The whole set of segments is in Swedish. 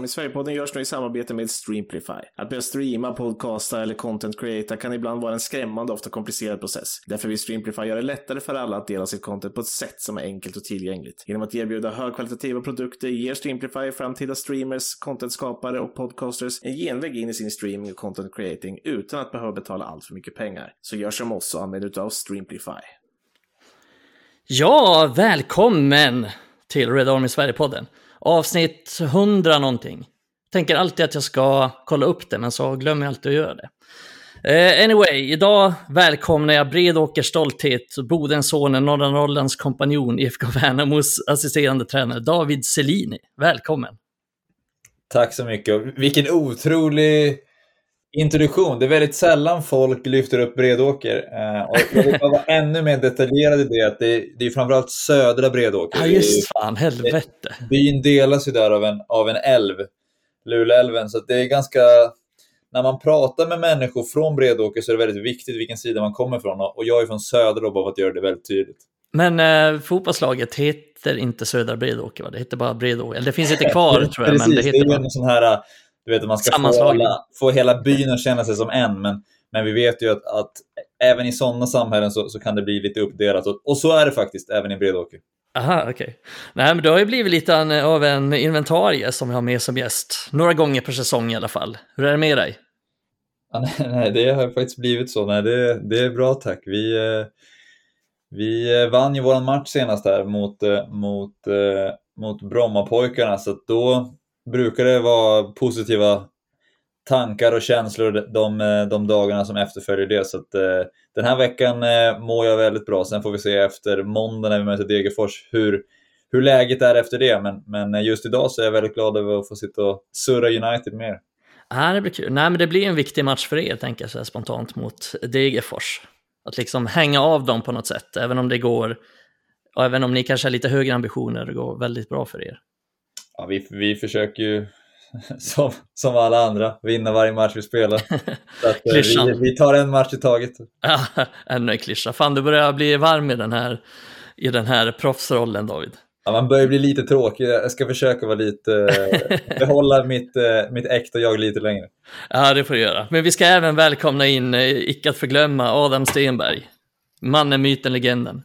Army Sverigepodden görs nu i samarbete med Streamplify. Att börja streama, podcasta eller content creata kan ibland vara en skrämmande, ofta komplicerad process. Därför vill Streamplify göra det lättare för alla att dela sitt content på ett sätt som är enkelt och tillgängligt. Genom att erbjuda högkvalitativa produkter ger Streamplify framtida streamers, contentskapare och podcasters en genväg in i sin streaming och content creating utan att behöva betala allt för mycket pengar. Så gör som oss och använd utav Streamplify. Ja, välkommen till Red Army Sverige-podden. Avsnitt 100 någonting. Tänker alltid att jag ska kolla upp det, men så glömmer jag alltid att göra det. Uh, anyway, idag välkomnar jag Bredåkers stolthet, Bodensonen, Norra Norrlands kompanjon, IFK Värnamos assisterande tränare David Selini. Välkommen! Tack så mycket. Vilken otrolig introduktion. Det är väldigt sällan folk lyfter upp Bredåker. Eh, och jag vill vara ännu mer detaljerad i det, att det är, det är framförallt södra Bredåker. Ja, just fan, helvete. Byn delas ju där av en, av en älv, Luleälven, så det är ganska... När man pratar med människor från Bredåker så är det väldigt viktigt vilken sida man kommer ifrån. Och jag är från söder då, bara för att göra det väldigt tydligt. Men eh, fotbollslaget heter inte Södra Bredåker, va? Det heter bara Bredåker. Eller det finns inte kvar, tror jag. Precis, men det, heter det är en sån här du vet, att man ska få hela, få hela byn att känna sig som en. Men, men vi vet ju att, att även i sådana samhällen så, så, kan det bli lite uppdelat. Och, och så är det faktiskt även i Bredåker. Aha, okej. Okay. Nej, men du har ju blivit lite av en inventarie som vi har med som gäst. Några gånger per säsong i alla fall. Hur är det med dig? Ja, nej, nej, det har faktiskt blivit så. Nej, det, det är bra tack. Vi, eh, vi eh, vann ju vår match senast här mot, eh, mot, mot Brommapojkarna, så då brukar det vara positiva tankar och känslor de, de dagarna som efterföljer det. Så att, eh, den här veckan eh, mår jag väldigt bra. Sen får vi se efter måndag när vi möter Degerfors hur, hur läget är efter det. Men, men eh, just idag så är jag väldigt glad över att få sitta och surra United mer. Ja, det blir kul. Nej, men det blir en viktig match för er, tänker jag så spontant, mot Degerfors. Att liksom hänga av dem på något sätt, även om det går, och även om ni kanske har lite högre ambitioner, det går väldigt bra för er. Ja, vi, vi försöker ju som, som alla andra vinna varje match vi spelar. Att, eh, vi, vi, tar en match i taget. Ja, ännu en klyscha. Fan, du börjar bli varm i den här, i den här proffsrollen, David. Ja, man börjar bli lite tråkig. Jag ska försöka vara lite, behålla mitt, eh, mitt äkta jag lite längre. Ja, det får du göra. Men vi ska även välkomna in, eh, icke att förglömma, Adam Stenberg. Mannen, myten, legenden.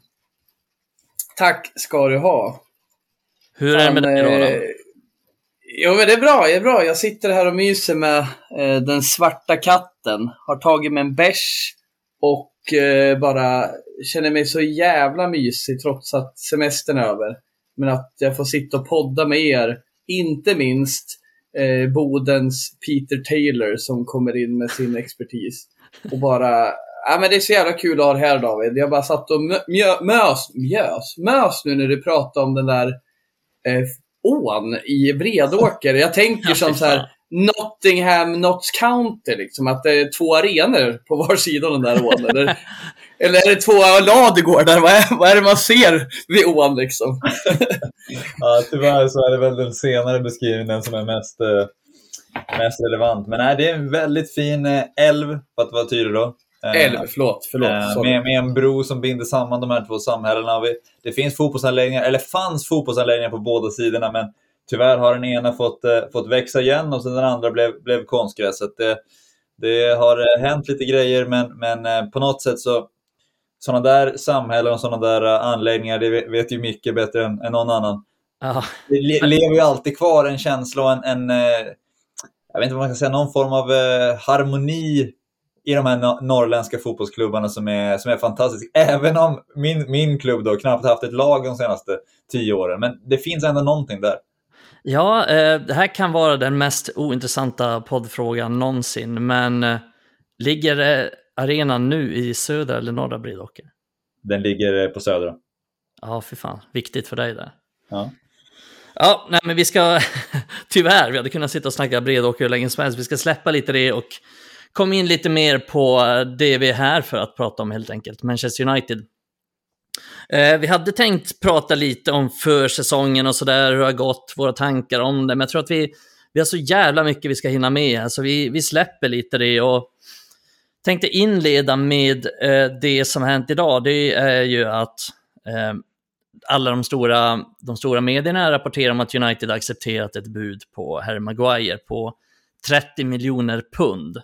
Tack ska du ha. Hur är det med dig Adam? Jo, men det är bra. Det är bra. Jag sitter här och myser med eh, den svarta katten. Har tagit mig en bärs och eh, bara känner mig så jävla mysig trots att semestern är över. Men att jag får sitta och podda med er. Inte minst eh, Bodens Peter Taylor som kommer in med sin expertis. Och bara Ja, men det är så jävla kul att ha det här David. Jag bara satt och mö mös, mjös, mös nu när du pratade om den där eh, ån i Bredåker. Jag tänker som så här Nottingham, Notts County, liksom, att det är två arenor på var sida av den där ån. Eller, eller är det två ladugårdar? Vad är, vad är det man ser vid ån liksom? ja, tyvärr så är det väl den senare beskrivningen som är mest, eh, mest relevant. Men nej, det är en väldigt fin eh, älv, för att vara tydlig då. Älv, eh, förlåt. förlåt eh, med, med, en bro som binder samman de här två samhällena. Det finns fotbollsanläggningar, eller fanns fotbollsanläggningar på båda sidorna, men tyvärr har den ena fått, eh, fått växa igen och sen den andra blev, blev konstgräs. Så det, det har hänt lite grejer, men, men på något sätt så sådana där samhällen och sådana där anläggningar, det vet ju mycket bättre än, än någon annan. Ja. Det lever ju alltid kvar en känsla och en, en jag vet inte vad man kan säga, någon form av harmoni i de här norrländska fotbollsklubbarna som är, som är fantastisk. Även om min, min klubb då knappt haft ett lag de senaste tio åren. Men det finns ändå någonting där. Ja, eh, det här kan vara den mest ointressanta poddfrågan någonsin, men eh, ligger eh, arenan nu i södra eller norra Bredåker? Den ligger på södra. Ja, för fan. Viktigt för dig där. Ja. Ja, nej, men vi ska tyvärr, vi hade kunnat sitta och snacka Bredåker hur länge som helst. Vi ska släppa lite det och kom in lite mer på det vi är här för att prata om helt enkelt, Manchester United. Eh, vi hade tänkt prata lite om försäsongen och sådär, hur det har gått, våra tankar om det, men jag tror att vi, vi har så jävla mycket vi ska hinna med, alltså vi, vi släpper lite det och tänkte inleda med eh, det som har hänt idag. Det är ju att eh, alla de stora, de stora medierna rapporterar om att United accepterat ett bud på Harry Maguire på 30 miljoner pund.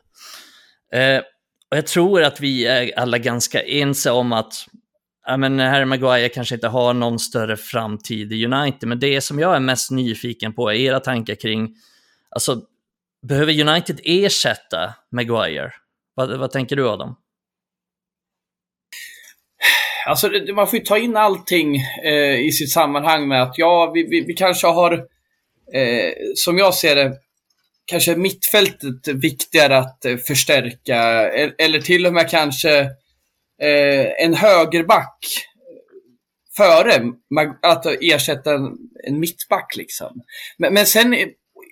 Eh, och jag tror att vi är alla ganska ense om att ja, men Harry Maguire kanske inte har någon större framtid i United, men det som jag är mest nyfiken på är era tankar kring, alltså, behöver United ersätta Maguire? Vad, vad tänker du Adam? Alltså, man får ju ta in allting eh, i sitt sammanhang med att ja, vi, vi, vi kanske har, eh, som jag ser det, kanske mittfältet viktigare att eh, förstärka. Eller till och med kanske eh, en högerback före att ersätta en, en mittback. Liksom. Men, men sen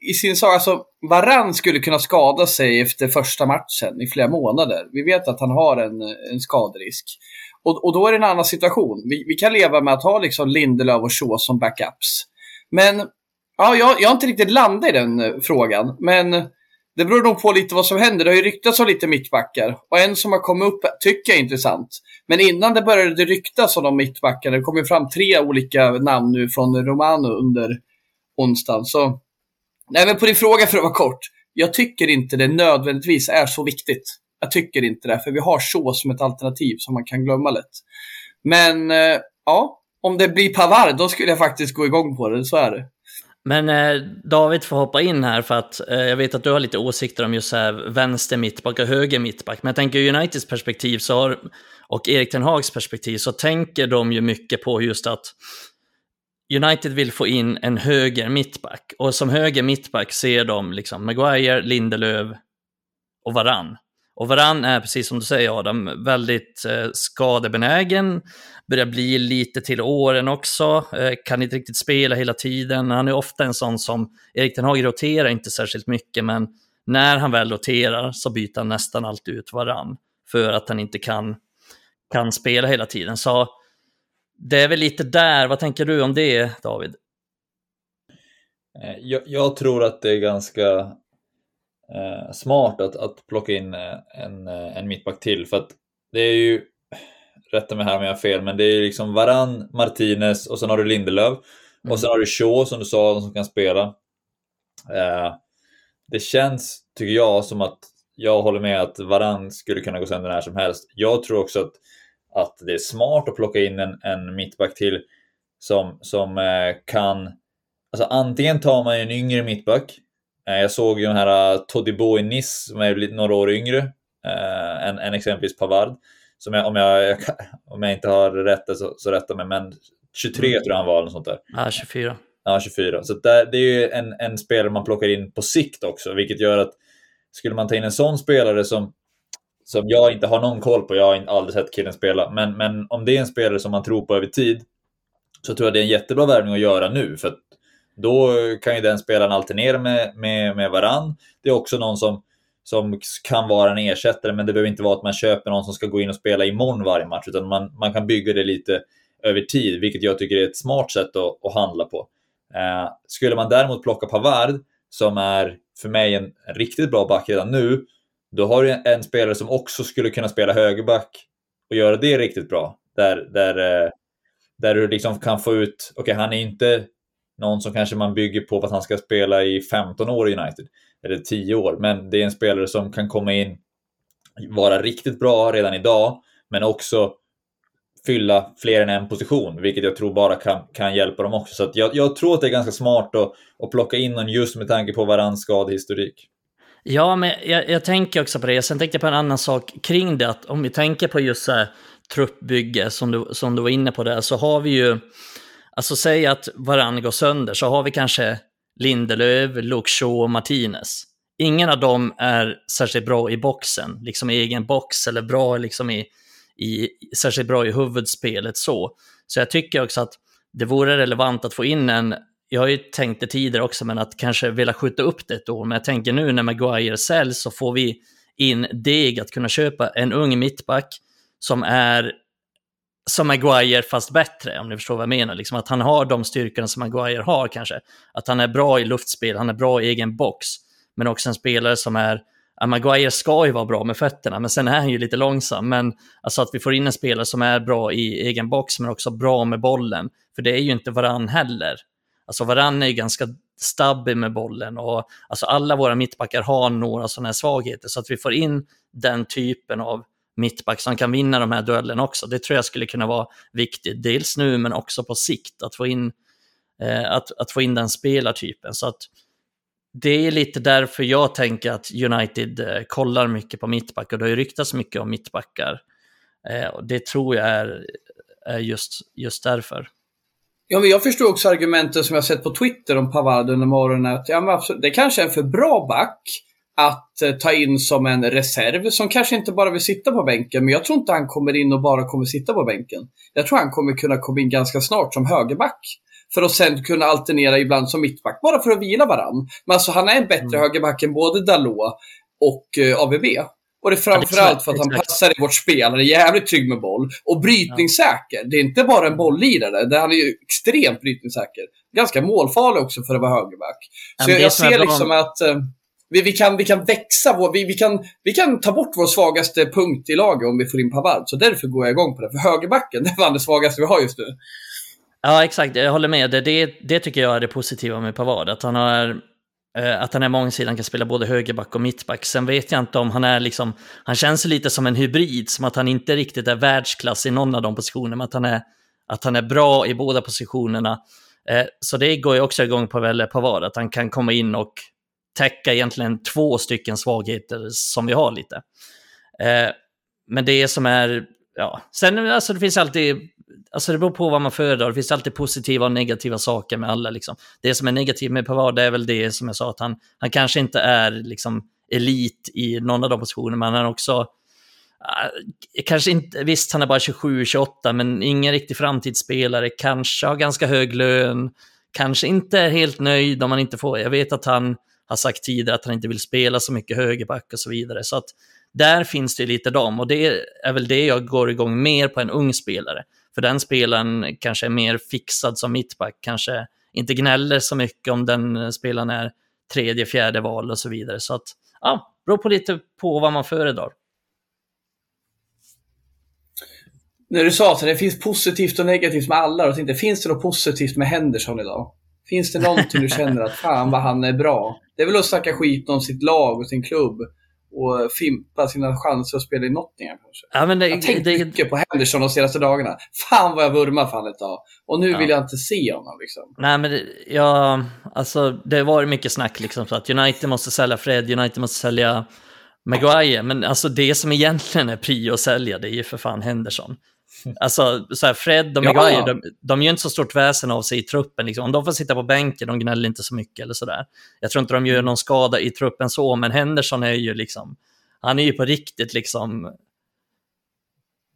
i sin sak, alltså Varann skulle kunna skada sig efter första matchen i flera månader. Vi vet att han har en, en skaderisk. Och, och då är det en annan situation. Vi, vi kan leva med att ha liksom Lindelöf och Shaw som backups. Men ja, jag, jag har inte riktigt landat i den eh, frågan. Men det beror nog på lite vad som händer. Det har ju ryktats om lite mittbackar. Och en som har kommit upp tycker jag är intressant. Men innan det började det ryktas om de mittbackarna. Det kom ju fram tre olika namn nu från Romano under onsdagen. Så Nej, men på din fråga för att vara kort. Jag tycker inte det nödvändigtvis är så viktigt. Jag tycker inte det, för vi har så som ett alternativ som man kan glömma lätt. Men eh, ja, om det blir Pavard, då skulle jag faktiskt gå igång på det. Så är det. Men eh, David får hoppa in här för att eh, jag vet att du har lite åsikter om just här vänster mittback och höger mittback. Men jag tänker ur Uniteds perspektiv så har, och Erik Ten Hags perspektiv så tänker de ju mycket på just att United vill få in en höger mittback och som höger mittback ser de liksom Maguire, Lindelöf och Varann. Och Varann är, precis som du säger Adam, väldigt eh, skadebenägen, börjar bli lite till åren också, eh, kan inte riktigt spela hela tiden. Han är ofta en sån som, Erik Ten Hag roterar inte särskilt mycket, men när han väl roterar så byter han nästan alltid ut Varann för att han inte kan, kan spela hela tiden. Så det är väl lite där, vad tänker du om det David? Eh, jag, jag tror att det är ganska eh, smart att, att plocka in eh, en, eh, en mittback till för att det är ju, rätta mig här om jag har fel, men det är liksom Varann, Martinez och sen har du Lindelöf mm. och sen har du Shaw som du sa, som kan spela. Eh, det känns, tycker jag, som att jag håller med att Varann skulle kunna gå sönder när som helst. Jag tror också att att det är smart att plocka in en, en mittback till som, som eh, kan... Alltså antingen tar man en yngre mittback. Eh, jag såg ju den här uh, Todibo i Nice som är några år yngre eh, än, än exempelvis Pavard. Som jag, om, jag, om jag inte har rätt så, så rätta mig, men 23 mm. tror jag han var. Eller sånt där. Ja, 24. Ja, 24. Så där, det är ju en, en spelare man plockar in på sikt också, vilket gör att skulle man ta in en sån spelare som som jag inte har någon koll på. Jag har aldrig sett killen spela. Men, men om det är en spelare som man tror på över tid så tror jag det är en jättebra värvning att göra nu. För då kan ju den spelaren alternera med, med, med varann. Det är också någon som, som kan vara en ersättare, men det behöver inte vara att man köper någon som ska gå in och spela imorgon varje match, utan man, man kan bygga det lite över tid, vilket jag tycker är ett smart sätt att, att handla på. Eh, skulle man däremot plocka Pavard, som är för mig en, riktigt bra back redan nu, då har du en spelare som också skulle kunna spela högerback och göra det riktigt bra. Där, där, eh, där du liksom kan få ut, okej okay, han är inte någon som kanske man bygger på att han ska spela i 15 år i United, eller 10 år, men det är en spelare som kan komma in, vara riktigt bra redan idag, men också fylla fler än en position, vilket jag tror bara kan, kan hjälpa dem också. Så jag, jag, tror att det är ganska smart att, att plocka in någon just med tanke på varans skadehistorik. Ja, men jag, jag, tänker också på det. Sen tänkte jag på en annan sak kring det. Att om vi tänker på just så här, truppbygge, som du, som du var inne på där, så har vi ju... Alltså säg att varann går sönder, så har vi kanske Lindelöf, Luxo och Martinez. Ingen av dem är särskilt bra i boxen, liksom i egen box, eller bra liksom i, i, särskilt bra i huvudspelet så. Så jag tycker också att det vore relevant att få in en jag har ju tänkt det tidigare också, men att kanske vilja skjuta upp det ett år. Men jag tänker nu när Maguire säljs så får vi in deg att kunna köpa en ung mittback som är som Maguire fast bättre, om ni förstår vad jag menar. Liksom att han har de styrkorna som Maguire har kanske. Att han är bra i luftspel, han är bra i egen box. Men också en spelare som är Ja, Maguire ska ju vara bra med fötterna, men sen är han ju lite långsam. Men alltså att vi får in en spelare som är bra i egen box, men också bra med bollen. För det är ju inte varann heller. Alltså varann är ju ganska stabbig med bollen och alltså alla våra mittbackar har några sådana här svagheter. Så att vi får in den typen av mittback som kan vinna de här duellerna också. Det tror jag skulle kunna vara viktigt. Dels nu, men också på sikt. Att få in, eh, att, att få in den spelartypen. Så att det är lite därför jag tänker att United eh, kollar mycket på mittback och Det har ju ryktats mycket om mittbackar. Eh, och det tror jag är, är just, just därför. Ja, men jag förstår också argumenten som jag sett på Twitter om Pavard under morgonen. Att ja, men absolut, det kanske är en för bra back att eh, ta in som en reserv som kanske inte bara vill sitta på bänken. Men jag tror inte han kommer in och bara kommer sitta på bänken. Jag tror han kommer kunna komma in ganska snart som högerback. För att sen kunna alternera ibland som mittback, bara för att vila varann. Men alltså han är en bättre mm. högerback än både Dalot och uh, ABB. Och det är framförallt för att han passar i vårt spel. Han är jävligt trygg med boll. Och brytningssäker. Det är inte bara en bolllirare. Han är ju extremt brytningssäker. Ganska målfarlig också för att vara högerback. Så jag, jag ser liksom att uh, vi, vi, kan, vi kan växa. Vår, vi, vi, kan, vi kan ta bort vår svagaste punkt i laget om vi får in Pavard. Så därför går jag igång på det. För högerbacken, det var det svagaste vi har just nu. Ja, exakt. Jag håller med. Det, det, tycker jag är det positiva med Pavard. Att han har eh, att han är mångsidig, kan spela både högerback och mittback. Sen vet jag inte om han är liksom, han känns lite som en hybrid, som att han inte riktigt är världsklass i någon av de positionerna, men att han är, att han är bra i båda positionerna. Eh, så det går ju också igång på Velle Pavard, att han kan komma in och täcka egentligen två stycken svagheter som vi har lite. Eh, men det som är, ja, sen alltså det finns alltid alltså det beror på vad man föredrar. Det finns alltid positiva och negativa saker med alla. Liksom. Det som är negativt med Pavard är väl det som jag sa, att han, han kanske inte är liksom, elit i någon av de positionerna, men han är också ah, kanske inte, visst han är bara 27-28, men ingen riktig framtidsspelare, kanske har ganska hög lön, kanske inte är helt nöjd om man inte får, jag vet att han har sagt tidigare att han inte vill spela så mycket högerback och så vidare, så att där finns det lite dem och det är väl det jag går igång mer på en ung spelare. För den spelaren kanske är mer fixad som mittback, kanske inte gnäller så mycket om den spelaren är tredje, fjärde val och så vidare. Så att, ja, beror på lite på vad man föredrar. När du sa att det finns positivt och negativt med alla, och tänkte, finns det något positivt med Henderson idag? Finns det någonting du känner att fan vad han är bra? Det är väl att snacka skit om sitt lag och sin klubb och fimpa sina chanser att spela i Nottingham kanske. Ja, men det, jag har tänkt det, mycket på Henderson de senaste dagarna. Fan vad jag vurmar för ett tag. Och nu ja. vill jag inte se honom liksom. Nej, men det, ja, alltså det var mycket snack liksom så att United måste sälja Fred, United måste sälja Maguire. Men alltså det som egentligen är prio att sälja, det är ju för fan Henderson. Alltså, så här, Fred och Maguire, ja. de, de gör inte så stort väsen av sig i truppen. Liksom. Om de får sitta på bänken, de gnäller inte så mycket eller sådär. Jag tror inte de gör mm. någon skada i truppen så, men Henderson är ju liksom, han är ju på riktigt liksom,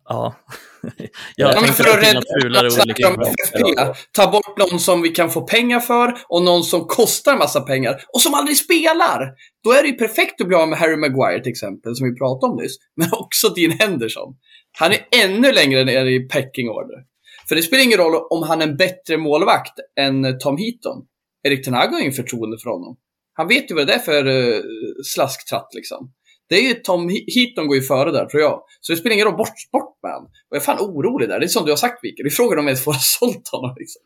ja. Jag ja, men för att rädda Ta bort någon som vi kan få pengar för och någon som kostar massa pengar och som aldrig spelar. Då är det ju perfekt att bli av med Harry Maguire till exempel, som vi pratade om nyss. Men också Dean Henderson. Han är ännu längre ner i pecking order. För det spelar ingen roll om han är en bättre målvakt än eh, Tom Heaton. Erik Ten Hag har ingen förtroende för honom. Han vet ju vad det är för uh, slasktratt liksom. Det är ju Tom Heaton går ju före där tror jag. Så det spelar ingen roll, bort, bort med han. Och jag är fan orolig där. Det är som du har sagt Mikael. Vi frågar om vi ens får ha sålt honom liksom.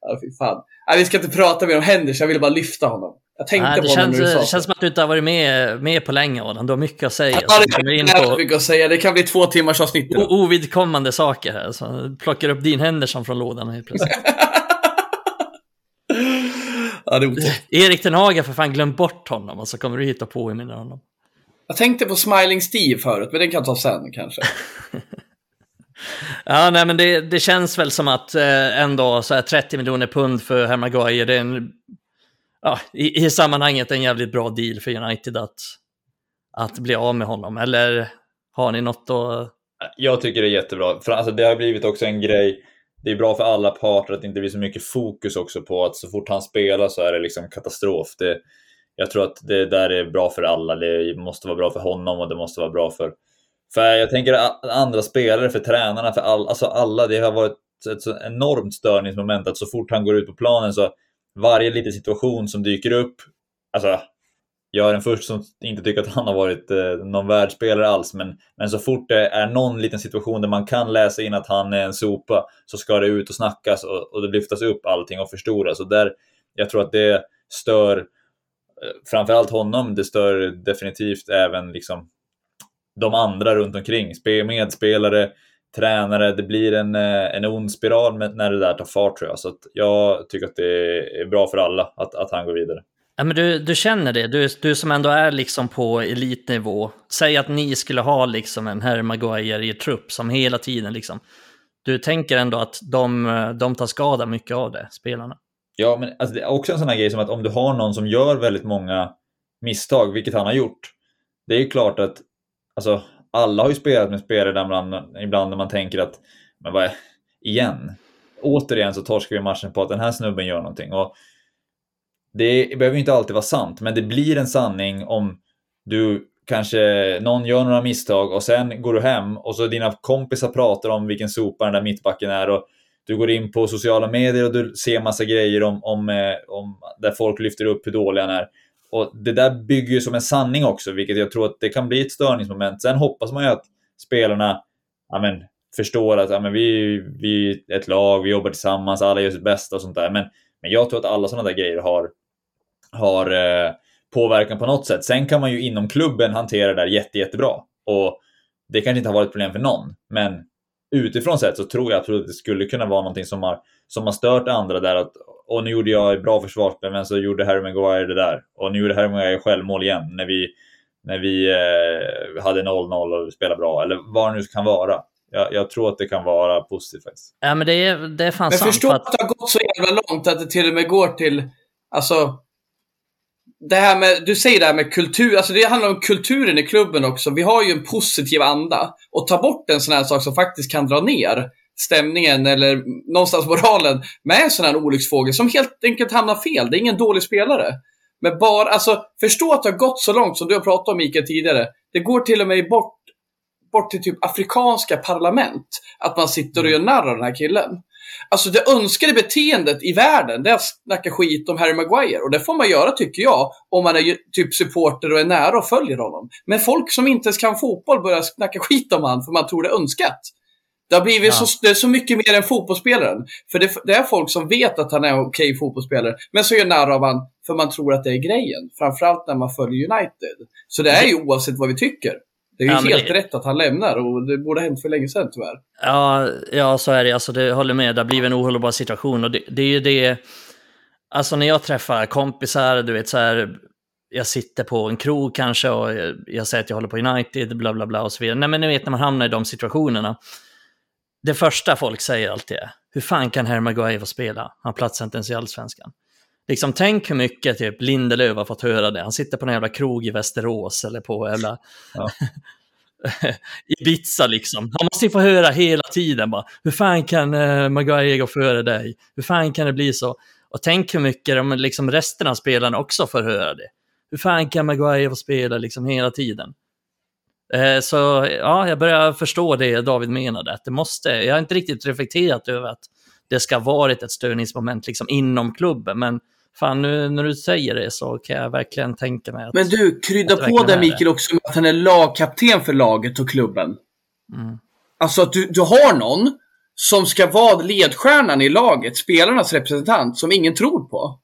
Ja, fy fan. Nej, vi ska inte prata mer om Henders, jag ville bara lyfta honom. Jag tänkte Nej, det på känns, sa Det känns som att du inte har varit med, med på länge Adam. Du har mycket att säga. Ja, det är på... mycket att säga. Det kan bli två timmars avsnitt. Ovidkommande saker här. Så plockar upp din Henderson från lådan helt plötsligt. ja, det är Erik Ten Hag har för fan glömt bort honom och så kommer du hit och påminner honom. Jag tänkte på Smiling Steve förut, men den kan ta sen kanske. ja, nej, men det, det känns väl som att eh, ändå så här 30 miljoner pund för Herr Maguire, det är en ja, i, i sammanhanget en jävligt bra deal för United att, att bli av med honom. Eller har ni något att... Jag tycker det är jättebra. För alltså, det har blivit också en grej. Det är bra för alla parter att det inte blir så mycket fokus också på att så fort han spelar så är det liksom katastrof. Det, jag tror att det där är bra för alla. Det måste vara bra för honom och det måste vara bra för, för jag tänker andra spelare, för tränarna, för all, alltså alla. Det har varit ett så enormt störningsmoment att så fort han går ut på planen så varje liten situation som dyker upp, alltså jag är den första som inte tycker att han har varit eh, någon världsspelare alls, men, men så fort det är någon liten situation där man kan läsa in att han är en sopa så ska det ut och snackas och, och det lyftas upp allting och förstoras. Och där, jag tror att det stör eh, framförallt honom, det stör definitivt även liksom de andra runt omkring. Medspelare, tränare, det blir en, eh, en ond spiral när det där tar fart tror jag. Så jag tycker att det är bra för alla att, att han går vidare. Ja, men du, du känner det, du, du som ändå är liksom på elitnivå. Säg att ni skulle ha liksom en Harry Maguire i trupp som hela tiden liksom. Du tänker ändå att de, de tar skada mycket av det, spelarna. Ja, men alltså, det är också en sån här grej som att om du har någon som gör väldigt många misstag, vilket han har gjort. Det är klart att alltså, alla har ju spelat med spelare där man, ibland när man tänker att, men vad är, igen? Återigen så torskar vi matchen på att den här snubben gör någonting. Och det behöver inte alltid vara sant, men det blir en sanning om du kanske, någon gör några misstag och sen går du hem och så dina kompisar pratar om vilken sopa den där mittbacken är och du går in på sociala medier och du ser massa grejer om, om, eh, om där folk lyfter upp hur dålig han är. Och det där bygger ju som en sanning också, vilket jag tror att det kan bli ett störningsmoment. Sen hoppas man ju att spelarna ja, men, förstår att ja, men vi, vi är ett lag, vi jobbar tillsammans, alla gör sitt bästa och sånt där. Men, men jag tror att alla sådana där grejer har, har eh, påverkan på något sätt. Sen kan man ju inom klubben hantera det där jätte, jättebra. Och det kanske inte har varit ett problem för någon, men utifrån sett så tror jag absolut att det skulle kunna vara någonting som har, som har stört andra där. Att, och nu gjorde jag ett bra försvarsspel, men så gjorde Harry Maguire det där. Och nu gjorde Harry Maguire självmål igen när vi, när vi eh, hade 0-0 och spelade bra, eller vad det nu kan vara. Jag, jag, tror att det kan vara positivt faktiskt. Ja, men det är, det är fan men sant. förstå att... att det har gått så jävla långt att det till och med går till, alltså, det här med, du säger det här med kultur, alltså det handlar om kulturen i klubben också. Vi har ju en positiv anda. Och ta bort en sån här sak som faktiskt kan dra ner stämningen eller någonstans moralen med en sån här olycksfågel som helt enkelt hamnar fel. Det är ingen dålig spelare. Men bara, alltså förstå att det har gått så långt som du har pratat om Mikael tidigare. Det går till och med bort, bort till typ afrikanska parlament. Att man sitter och gör narr av den här killen. Alltså det önskade beteendet i världen, det är att snacka skit om Harry Maguire. Och det får man göra tycker jag, om man är typ supporter och är nära och följer honom. Men folk som inte ens kan fotboll börjar snacka skit om honom för man tror det är önskat. Det har blivit ja. så, det är så mycket mer än fotbollsspelaren. För det, det, är folk som vet att han är okej okay fotbollsspelare, men så gör narr av han för man tror att det är grejen. Framförallt när man följer United. Så det är ju oavsett vad vi tycker. Det är ju ja, helt det... rätt att han lämnar och det borde ha hänt för länge sedan tyvärr. Ja, ja så är det. Alltså, det håller med. Det har blivit en ohållbar situation och det, det är ju det... Alltså när jag träffar kompisar, du vet så här, jag sitter på en krog kanske och jag säger att jag håller på United, bla bla bla och så vidare. Nej men ni vet när man hamnar i de situationerna. Det första folk säger alltid är, hur fan kan Harry Maguire spela? Han platsar inte ens i allsvenskan. Liksom tänk hur mycket typ Lindelöf har fått höra det. Han sitter på en jävla krog i Västerås eller på jävla ja. Ibiza liksom. Han måste ju få höra hela tiden bara, hur fan kan uh, Maguire gå före dig? Hur fan kan det bli så? Och tänk hur mycket de, liksom, resten av spelarna också får höra det. Hur fan kan Maguire få spela liksom hela tiden? Uh, så ja, jag börjar förstå det David menade, att det måste, jag har inte riktigt reflekterat över att det ska varit ett störningsmoment liksom inom klubben, men fan nu när du säger det så kan jag verkligen tänka mig att... Men du, krydda på det Mikael också med att han är lagkapten för laget och klubben. Mm. Alltså att du, du har någon som ska vara ledstjärnan i laget, spelarnas representant, som ingen tror på.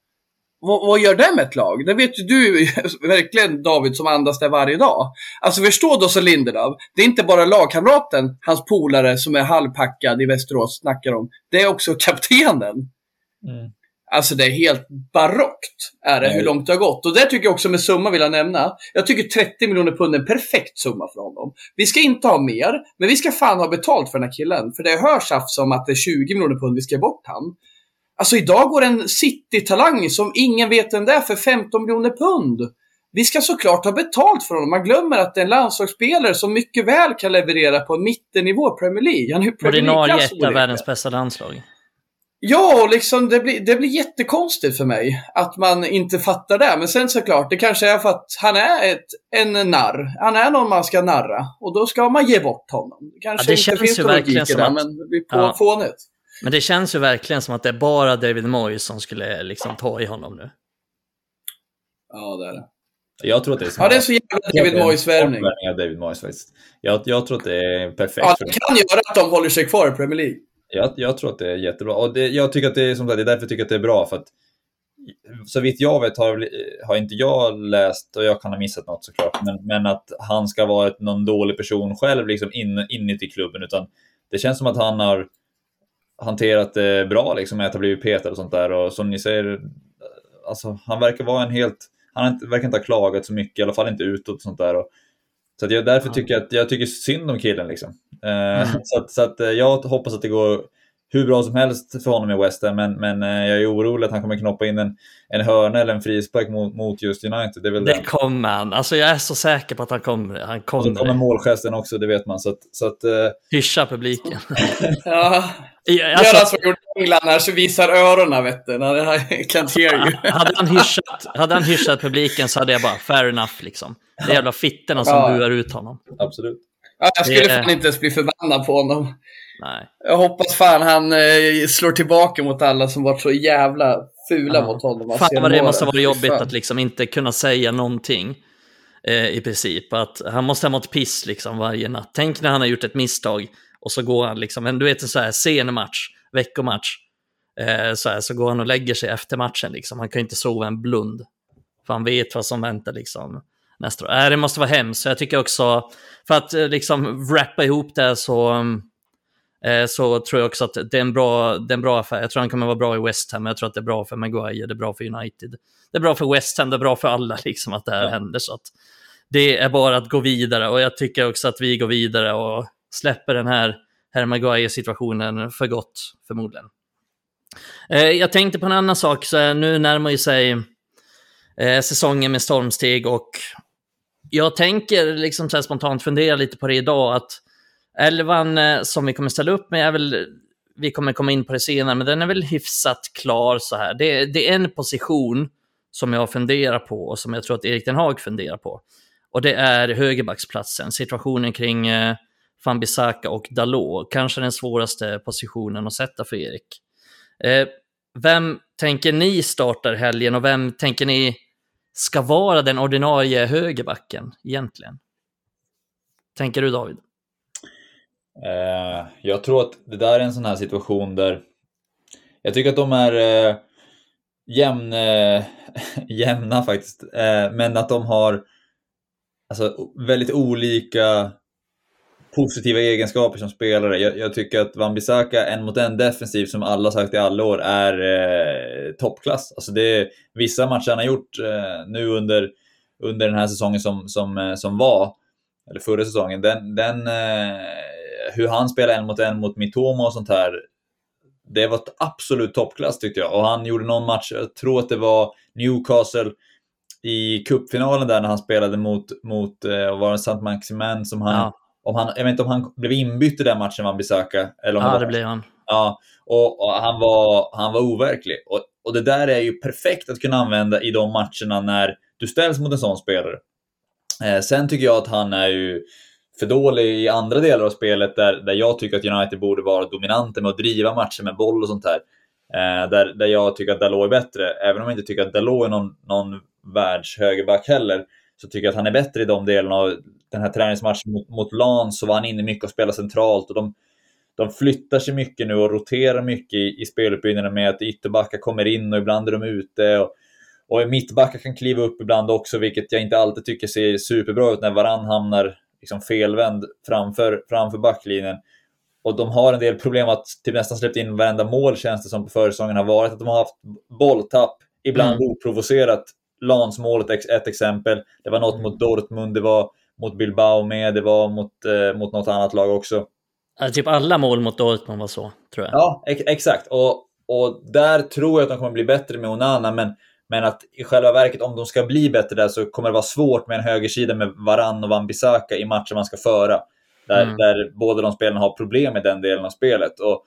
Vad, vad gör det med ett lag? Det vet ju du verkligen David som andas där varje dag. Alltså förstå då så Lindelöf. Det är inte bara lagkamraten, hans polare som är halvpackad i Västerås snackar om. Det är också kaptenen. Mm. Alltså det är helt barockt är det, hur långt det har gått. Och det tycker jag också med summa vill jag nämna. Jag tycker 30 miljoner pund är en perfekt summa för honom. Vi ska inte ha mer, men vi ska fan ha betalt för den här killen. För det hörs tjafs om att det är 20 miljoner pund vi ska bort han. Alltså idag går en City-talang som ingen vet vem det är för 15 miljoner pund. Vi ska såklart ha betalt för honom. Man glömmer att det är en landslagsspelare som mycket väl kan leverera på en mittennivå i Premier League. Han är Premier Ordinarie ett av världens bästa landslag. Ja, och liksom det blir, det blir jättekonstigt för mig att man inte fattar det. Men sen såklart, det kanske är för att han är ett, en narr. Han är någon man ska narra och då ska man ge bort honom. Kanske ja, det inte finns någon logik i det, att, men det blir på ja. fånigt. Men det känns ju verkligen som att det är bara David Moyes som skulle liksom ta i honom nu. Ja, det är det. Jag tror att det är Ja, det är så jävla David Moyes-värvning. David Moyes faktiskt. Jag, jag tror att det är perfekt. Ja, det kan göra att de håller sig kvar i Premier League. Jag, jag tror att det är jättebra. Och det, jag tycker att det är som sagt, det är därför jag tycker att det är bra. För att, så vitt jag vet har, har inte jag läst, och jag kan ha missat något såklart, men, men att han ska vara ett, någon dålig person själv liksom in, inuti klubben. Utan det känns som att han har hanterat det bra liksom, med att ha blivit petad och sånt där. Och som ni säger, alltså, han verkar vara en helt... Han verkar inte ha klagat så mycket, i alla fall inte utåt och sånt där. Och, så jag, därför tycker jag att jag tycker synd om killen. Liksom. Eh, mm. Så, att, så att eh, jag hoppas att det går hur bra som helst för honom i West Ham, men, men eh, jag är orolig att han kommer knoppa in en, en hörna eller en frispark mot, mot just United. Det, väl det kommer han. Alltså jag är så säker på att han kommer. Han kommer. Och så kommer målgesten också, det vet man. Så att, så att. Hyscha publiken. ja. Ja, alltså, Gör som gjorde England när så visar öronen, vet du. När I can't hear you. hade, han hyschat, hade han hyschat publiken så hade jag bara, fair enough liksom. Det är jävla fittorna som ja. buar ut honom. Absolut. Ja, jag skulle det... fan inte ens bli förbannad på honom. Nej. Jag hoppas fan han eh, slår tillbaka mot alla som varit så jävla fula ja. mot honom. Fan vad det måste vara jobbigt att liksom inte kunna säga någonting. Eh, I princip. Att han måste ha mått piss liksom varje natt. Tänk när han har gjort ett misstag och så går han liksom, du vet en så här sen match, veckomatch. Eh, så, här, så går han och lägger sig efter matchen liksom. Han kan inte sova en blund. För han vet vad som väntar liksom nästa år. Äh, det måste vara hemskt. Så jag tycker också, för att eh, liksom wrappa ihop det så, eh, så tror jag också att det är, en bra, det är en bra affär. Jag tror han kommer vara bra i West Ham, jag tror att det är bra för Maguire, det är bra för United. Det är bra för West Ham, det är bra för alla liksom att det här ja. händer. Så att det är bara att gå vidare och jag tycker också att vi går vidare och släpper den här Harry Maguire-situationen för gott, förmodligen. Eh, jag tänkte på en annan sak, så nu närmar ju sig eh, säsongen med stormsteg och jag tänker liksom så spontant fundera lite på det idag, att elvan eh, som vi kommer ställa upp med är väl, vi kommer komma in på det senare, men den är väl hyfsat klar så här. Det, det är en position som jag funderar på och som jag tror att Erik Den Haag funderar på. Och det är högerbacksplatsen, situationen kring eh, van Bissaka och Dalot. Kanske den svåraste positionen att sätta för Erik. Eh, vem tänker ni startar helgen och vem tänker ni ska vara den ordinarie högerbacken egentligen? Tänker du David? Eh, jag tror att det där är en sån här situation där jag tycker att de är eh, jämn, eh, jämna faktiskt, eh, men att de har alltså, väldigt olika positiva egenskaper som spelare. Jag, jag tycker att Van Bissaka, en mot en defensiv, som alla sagt i alla år, är eh, toppklass. Alltså det är, vissa matcher han har gjort eh, nu under, under den här säsongen som, som, eh, som var, eller förra säsongen, den, den, eh, hur han spelar en mot en mot Mitoma och sånt här, det var ett absolut toppklass tyckte jag. Och han gjorde någon match, jag tror att det var Newcastle, i cupfinalen där när han spelade mot, mot eh, var det Saint Maximin som han ja om han, jag vet inte om han blev inbytt i den matchen man besöka. Eller om ja, var, det blev han. Ja, och, och, han, var, han var overklig. Och, och det där är ju perfekt att kunna använda i de matcherna när du ställs mot en sån spelare. Eh, sen tycker jag att han är ju för dålig i andra delar av spelet där, där jag tycker att United borde vara dominanta med att driva matcher med boll och sånt här. Eh, där, där jag tycker att Dalot är bättre, även om jag inte tycker att Dalot är någon, någon världshögerback heller, så tycker jag att han är bättre i de delarna. Och den här träningsmatchen mot, mot Lans så var han inne mycket och spelade centralt. Och de, de flyttar sig mycket nu och roterar mycket i, i speluppbyggnaden med att ytterbackar kommer in och ibland är de ute. Och, och mittbackar kan kliva upp ibland också, vilket jag inte alltid tycker ser superbra ut när varann hamnar liksom felvänd framför, framför backlinjen. Och de har en del problem att typ nästan släppt in varenda mål känns det som på försäsongen har varit. Att de har haft bolltapp, ibland mm. oprovocerat. Lansmålet ett exempel. Det var något mot Dortmund, det var mot Bilbao med, det var mot, eh, mot något annat lag också. Alltså, typ alla mål mot Dortmund var så, tror jag. Ja, ex exakt. Och, och där tror jag att de kommer bli bättre med Onana, men, men att i själva verket, om de ska bli bättre där, så kommer det vara svårt med en högersida med Varann och Wan-Bissaka i matcher man ska föra. Där, mm. där båda de spelarna har problem med den delen av spelet. Och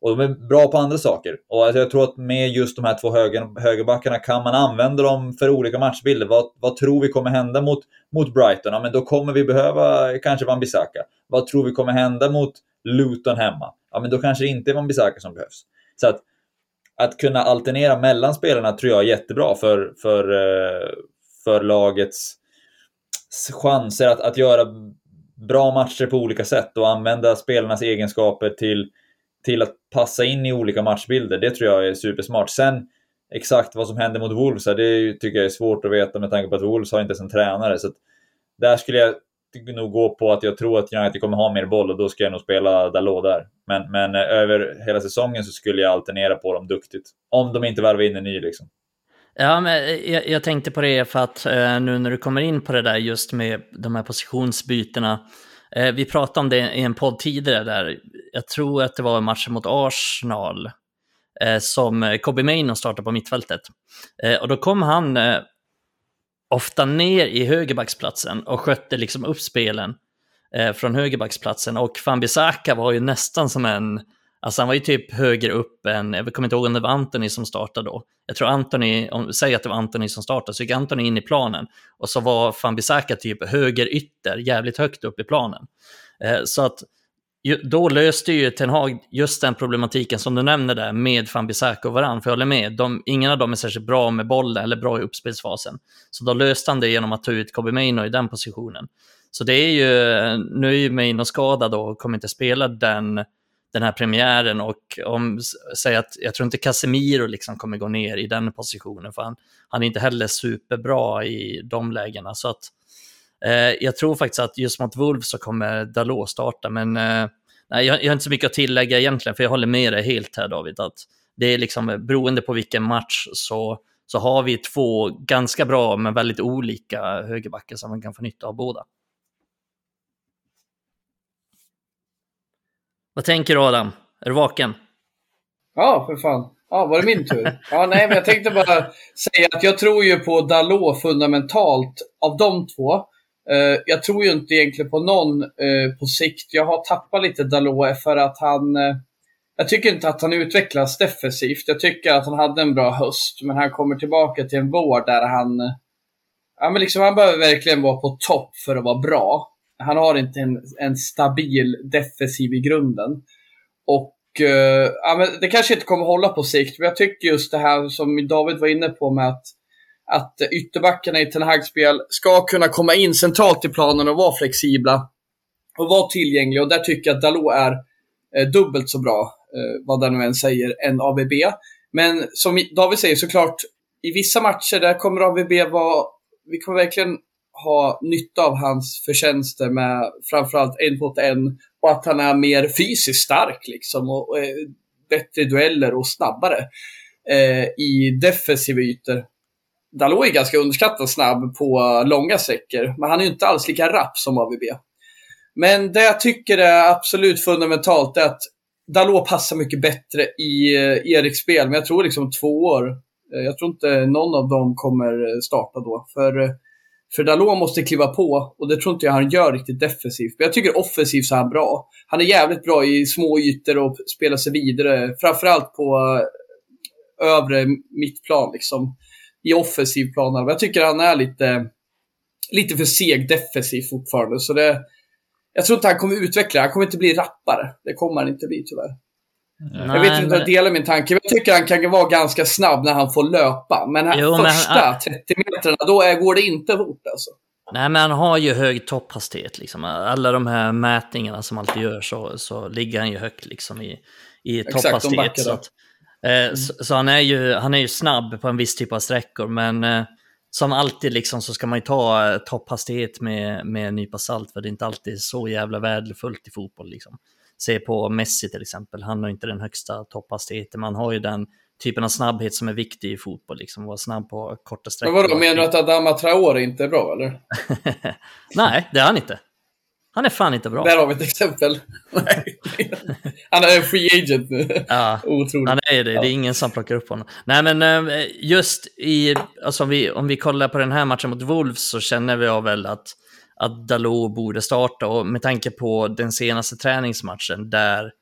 och de är bra på andra saker. Och alltså jag tror att med just de här två höger, högerbackarna kan man använda dem för olika matchbilder. Vad, vad tror vi kommer hända mot, mot Brighton? Ja, men då kommer vi behöva kanske Wan-Bissaka. Vad tror vi kommer hända mot Luton hemma? Ja, men då kanske det inte är Wan-Bissaka som behövs. Så att, att kunna alternera mellan spelarna tror jag är jättebra för, för, eh, för lagets chanser att, att göra bra matcher på olika sätt och använda spelarnas egenskaper till, till att passa in i olika matchbilder. Det tror jag är supersmart. Sen exakt vad som händer mot Wolves, det tycker jag är svårt att veta med tanke på att Wolves har inte ens en tränare. Så där skulle jag nog gå på att jag tror att United kommer ha mer boll och då ska jag nog spela Dalot där. Men, men eh, över hela säsongen så skulle jag alternera på dem duktigt. Om de inte värvar in en ny liksom. Ja, men eh, jag, jag, tänkte på det för att eh, nu när du kommer in på det där just med de här positionsbytena. Eh, vi pratade om det i en podd tidigare där, jag tror att det var matchen mot Arsenal, eh, som eh, Kobe Maino startade på mittfältet. Eh, och då kom han eh, ofta ner i högerbacksplatsen och skötte liksom upp spelen eh, från högerbacksplatsen. Och Fambisaka var ju nästan som en Alltså han var ju typ högre upp än, jag kommer inte ihåg om det var Anthony som startade då. Jag tror Anthony, om, säg att det var Anthony som startade, så gick Anthony in i planen. Och så var Fanbisaka typ höger ytter, jävligt högt upp i planen. Eh, så att då löste ju Ten Hag just den problematiken som du nämner där med Fanbisaka och Varann, för jag håller med, de, ingen av dem är särskilt bra med bollen eller bra i uppspelsfasen. Så då löste han det genom att ta ut Kobe Maino i den positionen. Så det är ju, nu är ju Maino skadad och kommer inte spela den den här premiären och om, säg att jag tror inte Casemiro liksom kommer gå ner i den positionen för han, han är inte heller superbra i de lägena. Så att, eh, jag tror faktiskt att just mot Wolves så kommer Dalot starta, men eh, nej, jag, jag har inte så mycket att tillägga egentligen, för jag håller med dig helt här David, att det är liksom eh, beroende på vilken match så, så har vi två ganska bra men väldigt olika högerbackar som man kan få nytta av båda. Vad tänker du Adam? Är du vaken? Ja, för fan. Ja, var det min tur? Ja, nej, men jag tänkte bara säga att jag tror ju på Dalot fundamentalt av de två. Eh, jag tror ju inte egentligen på någon eh, på sikt. Jag har tappat lite Dalot för att han... Eh, jag tycker inte att han utvecklas defensivt. Jag tycker att han hade en bra höst, men han kommer tillbaka till en vår där han... Ja, men liksom han behöver verkligen vara på topp för att vara bra han har inte en, en stabil defensiv i grunden. Och uh, ja, men det kanske inte kommer hålla på sikt, men jag tycker just det här som David var inne på med att, att ytterbackarna i Ten Hag-spel ska kunna komma in centralt i planen och vara flexibla och vara tillgängliga. Och där tycker jag att Dalot är eh, dubbelt så bra, eh, vad den nu än säger, än ABB. Men som David säger såklart, i vissa matcher där kommer ABB vara, vi kommer verkligen ha nytta av hans förtjänster med framförallt en mot en och att han är mer fysiskt stark liksom och, och bättre dueller och snabbare eh, i defensiva ytor. Dalot är ganska underskattat snabb på långa sträckor, men han är inte alls lika rapp som AVB. Men det jag tycker är absolut fundamentalt är att Dalot passar mycket bättre i eh, Eriks spel, men jag tror liksom två år. Eh, jag tror inte någon av dem kommer starta då. För eh, för Dalot måste kliva på och det tror inte jag han gör riktigt defensivt. Men jag tycker offensivt så är han bra. Han är jävligt bra i små ytor och spelar sig vidare. Framförallt på eh, övre mittplan liksom. I offensiv plan. Jag tycker han är lite, lite för seg defensiv fortfarande. Så det, jag tror inte han kommer utveckla Han kommer inte bli rappare. Det kommer han inte bli tyvärr. Nej, jag vet inte om du delar min tanke. Jag tycker han kan vara ganska snabb när han får löpa. Men här jo, första men han... 30 meterna, då är, går det inte fort alltså. Nej, men han har ju hög topphastighet. Liksom. Alla de här mätningarna som alltid gör så, så ligger han ju högt liksom, i, i topphastighet. Så, att, eh, mm. så, så, han, är ju, han är ju snabb på en viss typ av sträckor, men eh, som alltid liksom, så ska man ju ta eh, topphastighet med, med en nypa salt, för det är inte alltid så jävla värdefullt i fotboll. Liksom se på Messi till exempel, han har inte den högsta topphastigheten, man har ju den typen av snabbhet som är viktig i fotboll, liksom vara snabb på korta sträckor. Men vadå, menar du att Adama Traore inte är bra eller? Nej, det är han inte. Han är fan inte bra. Där har vi ett exempel. han är en free agent nu. Ja, Otroligt. Han är det. Det är ingen som plockar upp honom. Nej, men eh, just i, alltså om vi, om vi kollar på den här matchen mot Wolves så känner vi av väl att att Dalot borde starta och med tanke på den senaste träningsmatchen där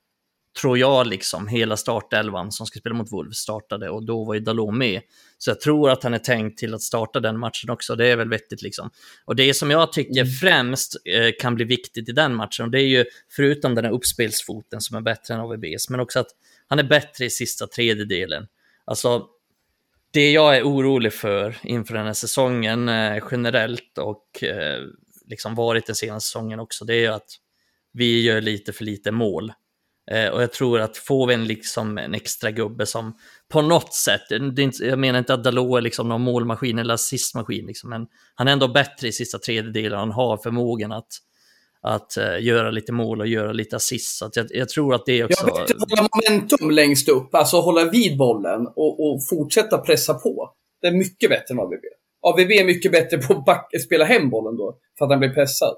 tror jag liksom hela startelvan som ska spela mot Wolves startade och då var ju Dalot med. Så jag tror att han är tänkt till att starta den matchen också, det är väl vettigt liksom. Och det som jag tycker mm. främst eh, kan bli viktigt i den matchen, och det är ju förutom den här uppspelsfoten som är bättre än AVBs, men också att han är bättre i sista tredjedelen. Alltså, det jag är orolig för inför den här säsongen eh, generellt och eh, liksom varit den senaste säsongen också, det är ju att vi gör lite för lite mål. Eh, och jag tror att får vi en, liksom, en extra gubbe som på något sätt, inte, jag menar inte att Dalot är liksom någon målmaskin eller assistmaskin, liksom, men han är ändå bättre i sista tredjedelen, han har förmågan att att uh, göra lite mål och göra lite assist. Så jag, jag, tror att det också... Jag vet hålla momentum längst upp, alltså hålla vid bollen och, och, fortsätta pressa på. Det är mycket bättre än AVB. AVB är mycket bättre på att spela hem bollen då, för att han blir pressad.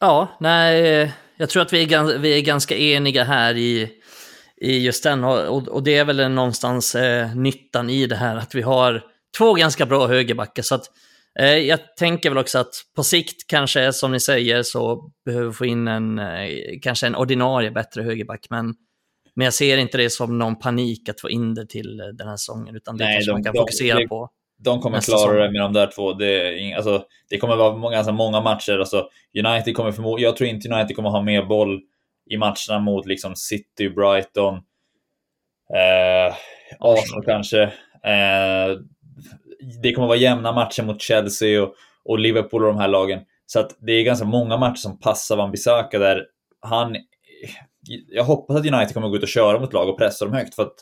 Ja, nej, jag tror att vi är, vi är ganska eniga här i, i just den. Och, och det är väl någonstans eh, nyttan i det här, att vi har två ganska bra högerbackar. Så att Eh, jag tänker väl också att på sikt kanske, som ni säger, så behöver vi få in en, eh, kanske en ordinarie bättre högerback. Men, men jag ser inte det som någon panik att få in det till eh, den här säsongen, utan det Nej, kanske de, man kan de, fokusera det, på. De kommer klara det med de där två. Det, alltså, det kommer vara många, alltså, många matcher. Alltså, United kommer förmo- jag tror inte United kommer ha mer boll i matcherna mot liksom, City, Brighton, eh, Arsenal kanske. Eh, det kommer vara jämna matcher mot Chelsea och, och Liverpool och de här lagen. Så att det är ganska många matcher som passar Van Bissaka där han... Jag hoppas att United kommer gå ut och köra mot lag och pressa dem högt för att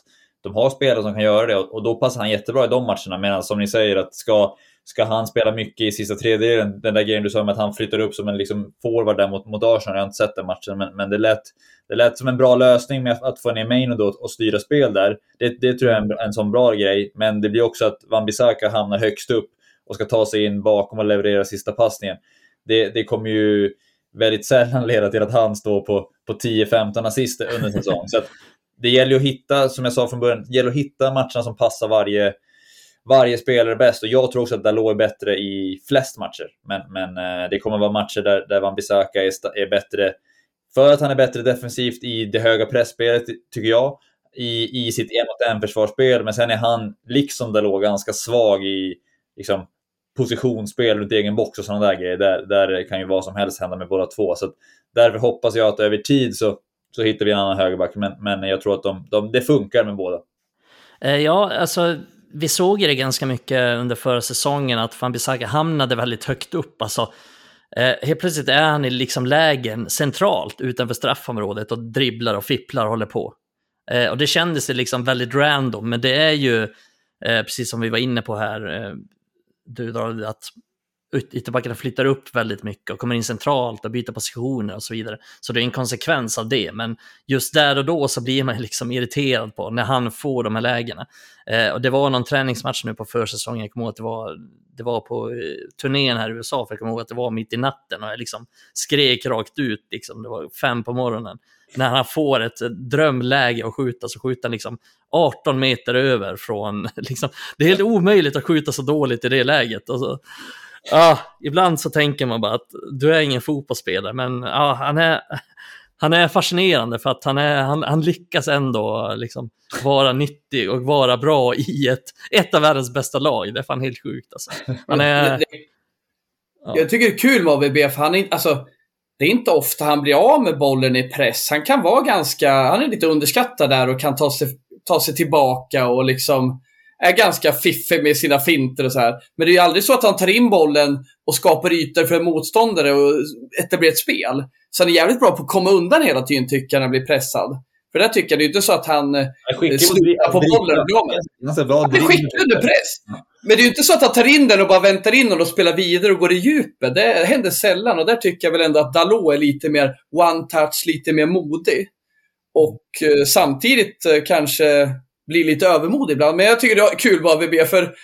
de har spelare som kan göra det och då passar han jättebra i de matcherna. Medan som ni säger, att ska, ska han spela mycket i sista tredjedelen, den där grejen du sa om att han flyttar upp som en liksom forward där mot, mot Arsenal, jag har inte sett den matchen, men, men det, lät, det lät som en bra lösning med att, att få ner Maino då och styra spel där. Det, det tror jag är en, en sån bra grej, men det blir också att Van Bissaka hamnar högst upp och ska ta sig in bakom och leverera sista passningen. Det, det kommer ju väldigt sällan leda till att han står på, på 10-15 assist under en säsong. Så det gäller att hitta, som jag sa från början, det gäller att hitta matcherna som passar varje, varje spelare bäst. Och jag tror också att Dalot är bättre i flest matcher. Men, men eh, det kommer vara matcher där, där Van Bissaka är, är bättre för att han är bättre defensivt i det höga pressspelet, tycker jag, i, i sitt en mot en försvarsspel. Men sen är han, liksom Dalot, ganska svag i liksom, positionsspel runt egen box och sådana där grejer. Där, där kan ju vad som helst hända med båda två. Så därför hoppas jag att över tid så, så hittar vi en annan högerback. Men, men jag tror att de, de, det funkar med båda. Eh, ja, alltså vi såg ju det ganska mycket under förra säsongen att Fanbisaka hamnade väldigt högt upp. Alltså, eh, helt plötsligt är han i liksom lägen centralt utanför straffområdet och dribblar och fipplar och håller på. Eh, och det kändes liksom väldigt random, men det är ju, eh, precis som vi var inne på här, eh, du du att ytterbackarna flyttar upp väldigt mycket och kommer in centralt och byter positioner och så vidare. Så det är en konsekvens av det, men just där och då så blir man liksom irriterad på när han får de här lägena. Eh, och det var någon träningsmatch nu på försäsongen, jag kommer ihåg att det var, det var på eh, turnén här i USA, för jag kommer ihåg att det var mitt i natten och jag liksom skrek rakt ut, liksom, det var fem på morgonen. När han får ett drömläge att skjuta så skjuter han liksom 18 meter över från, liksom, det är helt omöjligt att skjuta så dåligt i det läget. Och så, ja, ibland så tänker man bara att du är ingen fotbollsspelare, men ja, han, är, han är fascinerande för att han, är, han, han lyckas ändå liksom vara nyttig och vara bra i ett, ett av världens bästa lag. Det är fan helt sjukt alltså. Han är... Ja. Jag tycker det är kul med AVB, för han är, alltså, det är inte ofta han blir av med bollen i press. Han kan vara ganska, han är lite underskattad där och kan ta sig, ta sig tillbaka och liksom är ganska fiffig med sina finter och så här. Men det är ju aldrig så att han tar in bollen och skapar ytor för en motståndare och etablerar ett spel. Så han är jävligt bra på att komma undan hela tiden, tycker jag, när han blir pressad. För där tycker jag, det är inte så att han eh, slutar på bollen och blir Han är skicklig under press. Men det är ju inte så att han tar in den och bara väntar in den och spelar vidare och går i djupet. Det händer sällan och där tycker jag väl ändå att Dalot är lite mer one-touch, lite mer modig. Och eh, samtidigt eh, kanske blir lite övermodig ibland. Men jag tycker det är kul med AVB för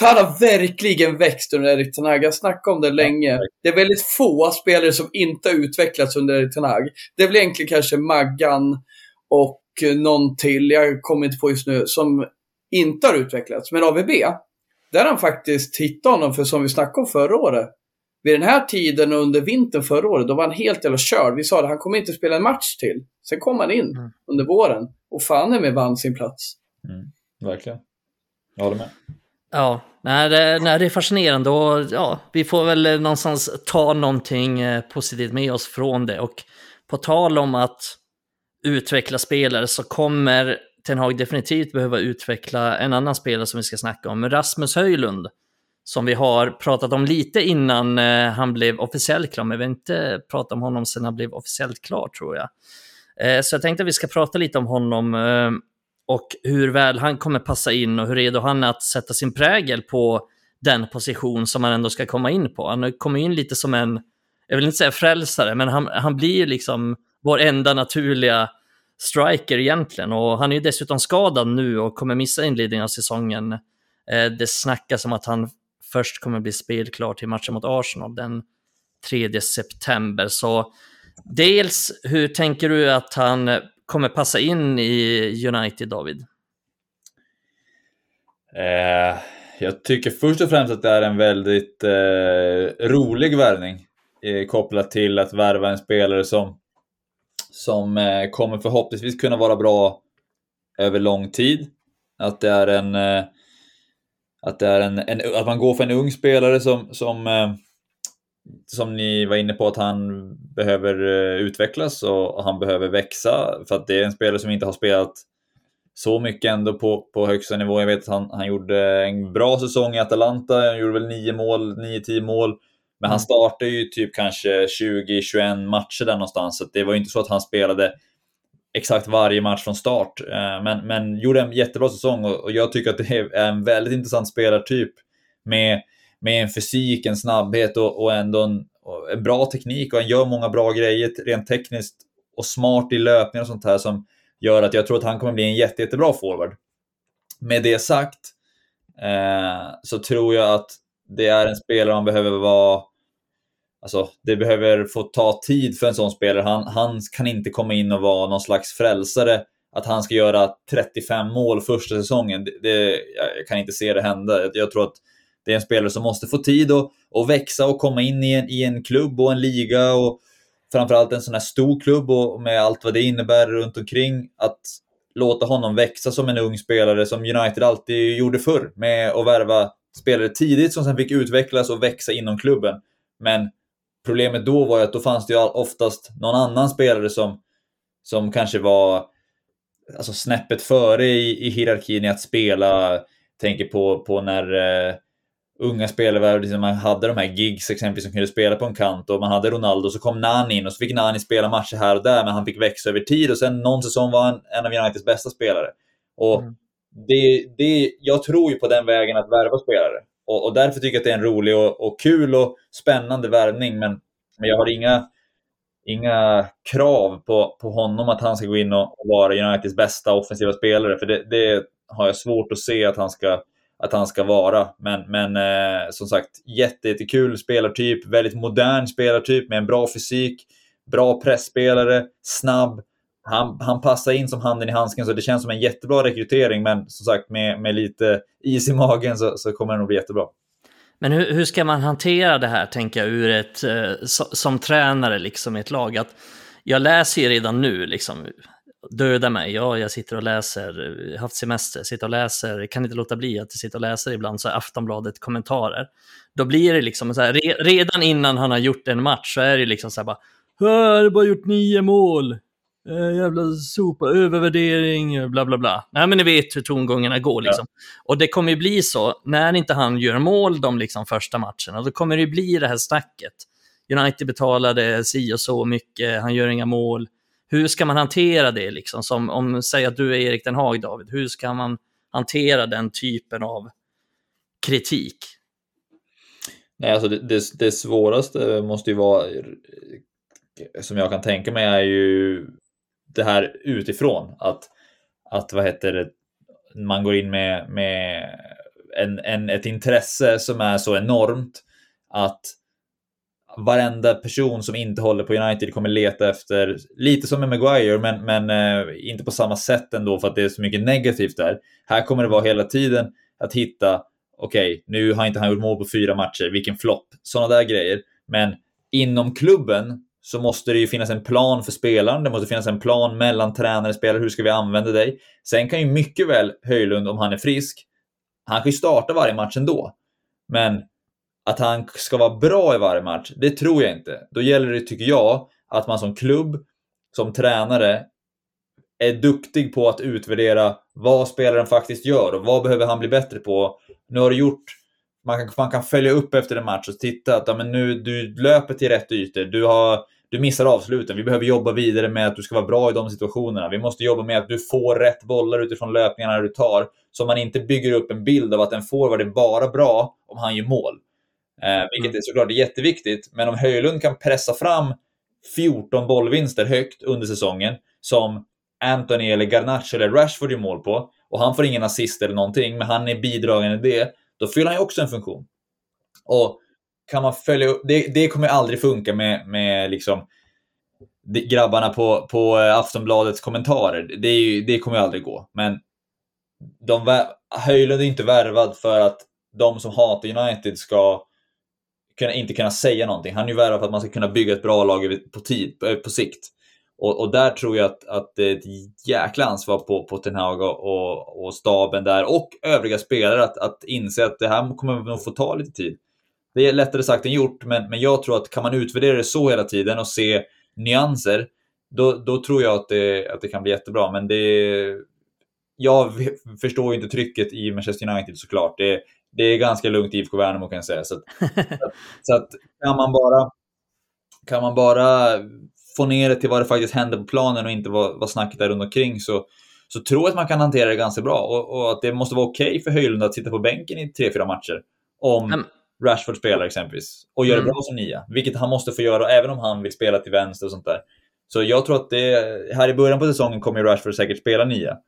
han har verkligen växt under Erik Ten Hag. Jag snackade om det länge. Det är väldigt få spelare som inte har utvecklats under Erik Ten Hag. Det är väl egentligen kanske Maggan och någon till, jag kommer inte på just nu, som inte har utvecklats. Men AVB, där har han faktiskt hittat honom, för som vi snackade om förra året. Vid den här tiden under vintern förra året, då var han helt jävla körd. Vi sa att han kommer inte spela en match till. Sen kom han in mm. under våren och fan är med vann sin plats. Mm, verkligen. Jag håller med. Ja, nej, det, nej, det är fascinerande och ja, vi får väl någonstans ta någonting eh, positivt med oss från det. Och på tal om att utveckla spelare så kommer Ten Hag definitivt behöva utveckla en annan spelare som vi ska snacka om, Rasmus Höjlund. Som vi har pratat om lite innan eh, han blev officiellt klar, men vi har inte pratat om honom sedan han blev officiellt klar tror jag. Eh, så jag tänkte att vi ska prata lite om honom eh, och hur väl han kommer passa in och hur redo han är att sätta sin prägel på den position som han ändå ska komma in på. Han kommer in lite som en, jag vill inte säga frälsare, men han, han blir ju liksom vår enda naturliga striker egentligen. Och han är ju dessutom skadad nu och kommer missa inledningen av säsongen. Eh, det snackas om att han först kommer bli spelklar till matchen mot Arsenal den 3 september. Så dels, hur tänker du att han kommer passa in i United, David? Eh, jag tycker först och främst att det är en väldigt eh, rolig värvning eh, kopplat till att värva en spelare som, som eh, kommer förhoppningsvis kunna vara bra över lång tid. Att det är en, eh, att, det är en, en, att man går för en ung spelare som, som, eh, som ni var inne på att han behöver eh, utvecklas och, och han behöver växa för att det är en spelare som inte har spelat så mycket ändå på, på högsta nivå. Jag vet att han, han gjorde en bra säsong i Atalanta, han gjorde väl 9 mål, 9-10 mål. Men han mm. startade ju typ kanske 20-21 matcher där någonstans, så det var ju inte så att han spelade exakt varje match från start. Eh, men, men gjorde en jättebra säsong och jag tycker att det är en väldigt intressant spelartyp med, med en fysik, en snabbhet och, och ändå en, och en bra teknik och han gör många bra grejer rent tekniskt och smart i löpningar och sånt här som gör att jag tror att han kommer bli en jätte, jättebra forward. Med det sagt eh, så tror jag att det är en spelare man behöver vara Alltså, det behöver få ta tid för en sån spelare. Han, han kan inte komma in och vara någon slags frälsare. Att han ska göra 35 mål första säsongen, det, det, jag kan inte se det hända. Jag, jag tror att det är en spelare som måste få tid att, att växa och komma in i en, i en klubb och en liga och framförallt en sån här stor klubb och med allt vad det innebär runt omkring. Att låta honom växa som en ung spelare som United alltid gjorde förr med att värva spelare tidigt som sen fick utvecklas och växa inom klubben. Men problemet då var ju att då fanns det ju oftast någon annan spelare som, som kanske var alltså snäppet före i, i hierarkin i att spela. Tänker på, på när eh, unga spelare, liksom man hade de här gigs exempelvis som kunde spela på en kant och man hade Ronaldo, så kom Nani in och så fick Nani spela matcher här och där, men han fick växa över tid och sen någon säsong var han en av Uniteds bästa spelare. Och mm. det, det, jag tror ju på den vägen att värva spelare. Och, och därför tycker jag att det är en rolig och, och kul och spännande värvning, men, men jag har inga, inga krav på, på honom att han ska gå in och, och vara Uniteds bästa offensiva spelare, för det, det har jag svårt att se att han ska att han ska vara. Men, men eh, som sagt, jättekul spelartyp, väldigt modern spelartyp med en bra fysik, bra pressspelare, snabb. Han, han passar in som handen i handsken så det känns som en jättebra rekrytering men som sagt med, med lite is i magen så, så kommer det nog bli jättebra. Men hur, hur ska man hantera det här, tänker jag, ur ett, eh, som tränare liksom i ett lag? Att jag läser ju redan nu, liksom, döda mig. Ja, jag sitter och läser, eh, haft semester, sitter och läser, kan inte låta bli att sitta och läsa ibland så Aftonbladet kommentarer. Då blir det liksom så här, redan innan han har gjort en match så är det liksom så här bara, har bara gjort nio mål. Äh, jävla sopa, övervärdering, bla bla bla. Nej men ni vet hur tongångarna går liksom. Ja. Och det kommer ju bli så, när inte han gör mål de liksom första matcherna, då kommer det bli det här snacket. United betalade si och så mycket, han gör inga mål hur ska man hantera det liksom? Som om, säg att du är Erik Den Haag, David. Hur ska man hantera den typen av kritik? Nej, alltså det, det, det svåraste måste ju vara, som jag kan tänka mig, är ju det här utifrån. Att, att vad heter det, man går in med, med en, en, ett intresse som är så enormt att varenda person som inte håller på United kommer leta efter, lite som med Maguire, men, men eh, inte på samma sätt ändå för att det är så mycket negativt där. Här kommer det vara hela tiden att hitta, okej, okay, nu har inte han gjort mål på fyra matcher, vilken flopp, sådana där grejer. Men inom klubben så måste det ju finnas en plan för spelaren, det måste finnas en plan mellan tränare och spelare, hur ska vi använda dig? Sen kan ju mycket väl Höjlund, om han är frisk, han kan ju starta varje match ändå. Men att han ska vara bra i varje match, det tror jag inte. Då gäller det, tycker jag, att man som klubb, som tränare, är duktig på att utvärdera vad spelaren faktiskt gör och vad behöver han bli bättre på. Nu har du gjort man kan, man kan följa upp efter en match och titta att ja, men nu, du löper till rätt ytor. Du, har, du missar avsluten. Vi behöver jobba vidare med att du ska vara bra i de situationerna. Vi måste jobba med att du får rätt bollar utifrån löpningarna du tar. Så man inte bygger upp en bild av att en forward är bara bra om han gör mål. Eh, vilket är såklart jätteviktigt. Men om Höjlund kan pressa fram 14 bollvinster högt under säsongen som Anthony eller Garnacho eller Rashford gör mål på och han får ingen assist eller någonting, men han är bidragande i det då fyller han ju också en funktion. Och kan man följa upp, det, det kommer aldrig funka med, med liksom grabbarna på, på eh, Aftonbladets kommentarer. Det, ju, det kommer ju aldrig gå. Men de, Höjlund är inte värvad för att de som hatar United ska kunna, inte kunna säga någonting. Han är ju värvad för att man ska kunna bygga ett bra lag på, tid, eh, på sikt. Och, och, där tror jag att, att det är ett jäkla ansvar på, på Ten Hag och, och, och, staben där och övriga spelare att, att inse att det här kommer nog få ta lite tid. Det är lättare sagt än gjort, men, men jag tror att kan man utvärdera det så hela tiden och se nyanser, då, då tror jag att det, att det kan bli jättebra. Men det, jag förstår ju inte trycket i Manchester United såklart. Det, det är ganska lugnt i IFK Värnamo kan jag säga. Så, att, så att kan man bara kan man bara få ner det till vad det faktiskt händer på planen och inte vad, vad snacket är runt omkring så, så tror jag att man kan hantera det ganska bra och, och att det måste vara okej okay för Höjlund att sitta på bänken i tre, fyra matcher. Om mm. Rashford spelar exempelvis och gör det mm. bra som nia, vilket han måste få göra även om han vill spela till vänster och sånt där. Så jag tror att det, här i början på säsongen kommer Rashford säkert spela nia.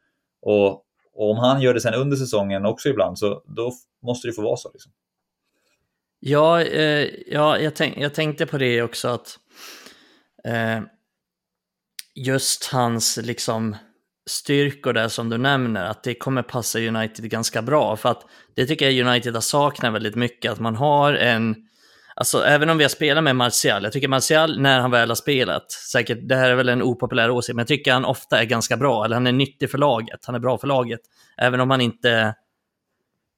Och, och om han gör det sen under säsongen också ibland, så då måste det få vara så. Liksom. Ja, eh, ja jag, tänk, jag tänkte på det också att eh, just hans liksom styrkor där som du nämner, att det kommer passa United ganska bra. För att det tycker jag United har saknat väldigt mycket, att man har en Alltså även om vi har spelat med Martial, jag tycker Martial när han väl har spelat, säkert, det här är väl en opopulär åsikt, men jag tycker han ofta är ganska bra, eller han är nyttig för laget, han är bra för laget. Även om han inte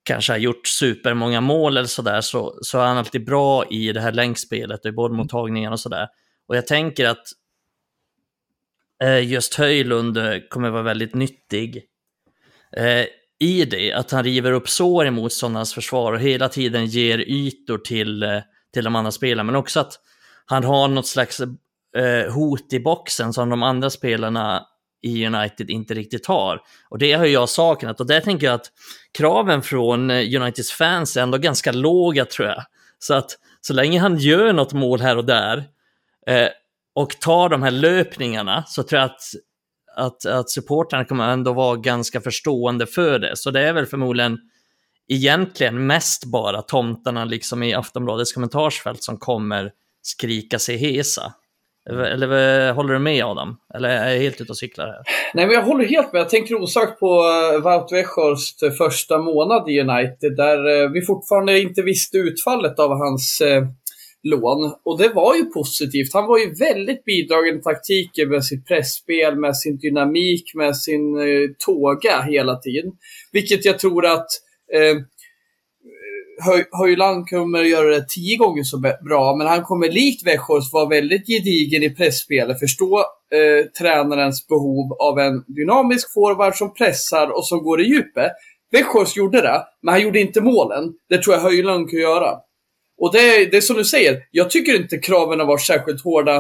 kanske har gjort supermånga mål eller sådär, så, så är han alltid bra i det här länkspelet, och i bollmottagningen och sådär. Och jag tänker att Eh, just Höjlund eh, kommer vara väldigt nyttig eh, i det, att han river upp sår i motståndarnas försvar och hela tiden ger ytor till, till de andra spelarna, men också att han har något slags hot i boxen som de andra spelarna i United inte riktigt har. Och det har jag saknat och där tänker jag att kraven från Uniteds fans är ändå ganska låga tror jag. Så att så länge han gör något mål här och där eh, och tar de här löpningarna så tror jag att, att, att supportrarna kommer ändå vara ganska förstående för det. Så det är väl förmodligen egentligen mest bara tomtarna liksom i Aftonbladets kommentarsfält som kommer skrika sig hesa. Eller eh, håller du med Adam? Eller är jag helt ute och cyklar här? Nej, men jag håller helt med. Jag tänker osökt på eh, Wout Weghorst eh, första månad i United, där vi fortfarande inte visste utfallet av hans eh, lån. Och det var ju positivt. Han var ju väldigt bidragande i taktiken med sitt pressspel, med sin dynamik, med sin eh, tåga hela tiden. Vilket jag tror att eh, Höjland kommer göra det tio gånger så bra, men han kommer likt Växjös vara väldigt gedigen i pressspelet, förstå eh, tränarens behov av en dynamisk forward som pressar och som går i djupet. Växjös gjorde det, men han gjorde inte målen. Det tror jag Höjland kan göra. Och det, det är som du säger, jag tycker inte kraven har varit särskilt hårda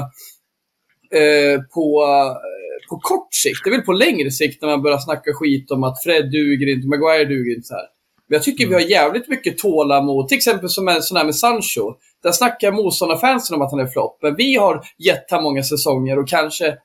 eh, på, eh, på kort sikt. Det är väl på längre sikt när man börjar snacka skit om att Fred duger inte, Maguire duger inte så här. Men jag tycker mm. vi har jävligt mycket tålamod. Till exempel som en sån här med Sancho. Där snackar motståndarfansen om att han är flopp. Men vi har gett han många säsonger och kanske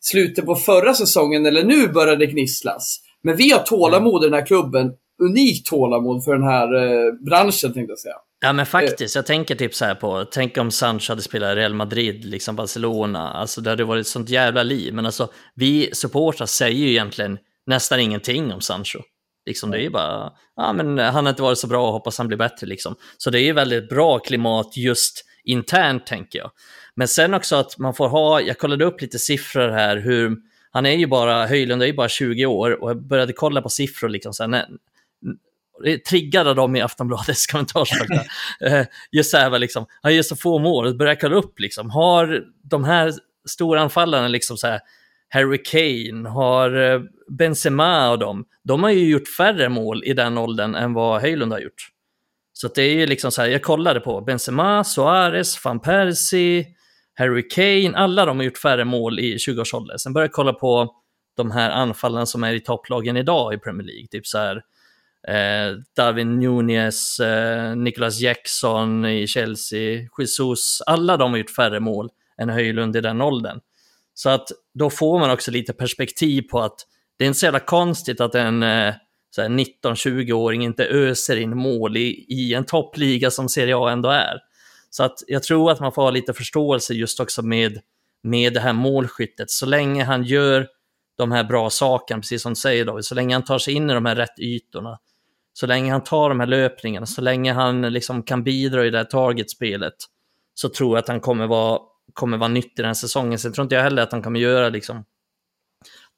slutet på förra säsongen eller nu börjar det gnisslas. Men vi har tålamod i den här klubben. Unikt tålamod för den här eh, branschen tänkte jag säga. Ja men faktiskt, jag tänker typ så här på, tänk om Sancho hade spelat Real Madrid, liksom Barcelona, alltså det hade varit ett sånt jävla liv. Men alltså, vi supportrar säger ju egentligen nästan ingenting om Sancho. Liksom det är ju bara, ja men han har inte varit så bra hoppas han blir bättre liksom. Så det är ju väldigt bra klimat just internt tänker jag. Men sen också att man får ha, jag kollade upp lite siffror här, hur, han är ju bara, Höjlund är ju bara 20 år och jag började kolla på siffror liksom, så här, triggad av dem i Aftonbladets kommentarsfält. Eh, just så här, liksom, han gör så få mål, börjar kolla upp liksom. Har de här stora anfallarna liksom så här, Harry Kane, har eh, Benzema och dem. De har ju gjort färre mål i den åldern än vad Höjlund har gjort. Så det är ju liksom så här, jag kollade på Benzema, Suarez, van Persie, Harry Kane, alla de har gjort färre mål i 20-årsåldern. Sen började jag kolla på de här anfallarna som är i topplagen idag i Premier League, typ så här eh, Darwin Nunez, eh, Nicholas Jackson i Chelsea, Jesus, alla de har gjort färre mål än Höjlund i den åldern. Så att då får man också lite perspektiv på att det är inte så jävla konstigt att en eh, 19-20-åring inte öser in mål i, i en toppliga som Serie A ändå är. Så att jag tror att man får ha lite förståelse just också med, med det här målskyttet. Så länge han gör de här bra sakerna, precis som du säger David, så länge han tar sig in i de här rätt ytorna, så länge han tar de här löpningarna, så länge han liksom kan bidra i det här targetspelet, så tror jag att han kommer vara, kommer vara nyttig den här säsongen. Sen tror inte jag heller att han kommer göra liksom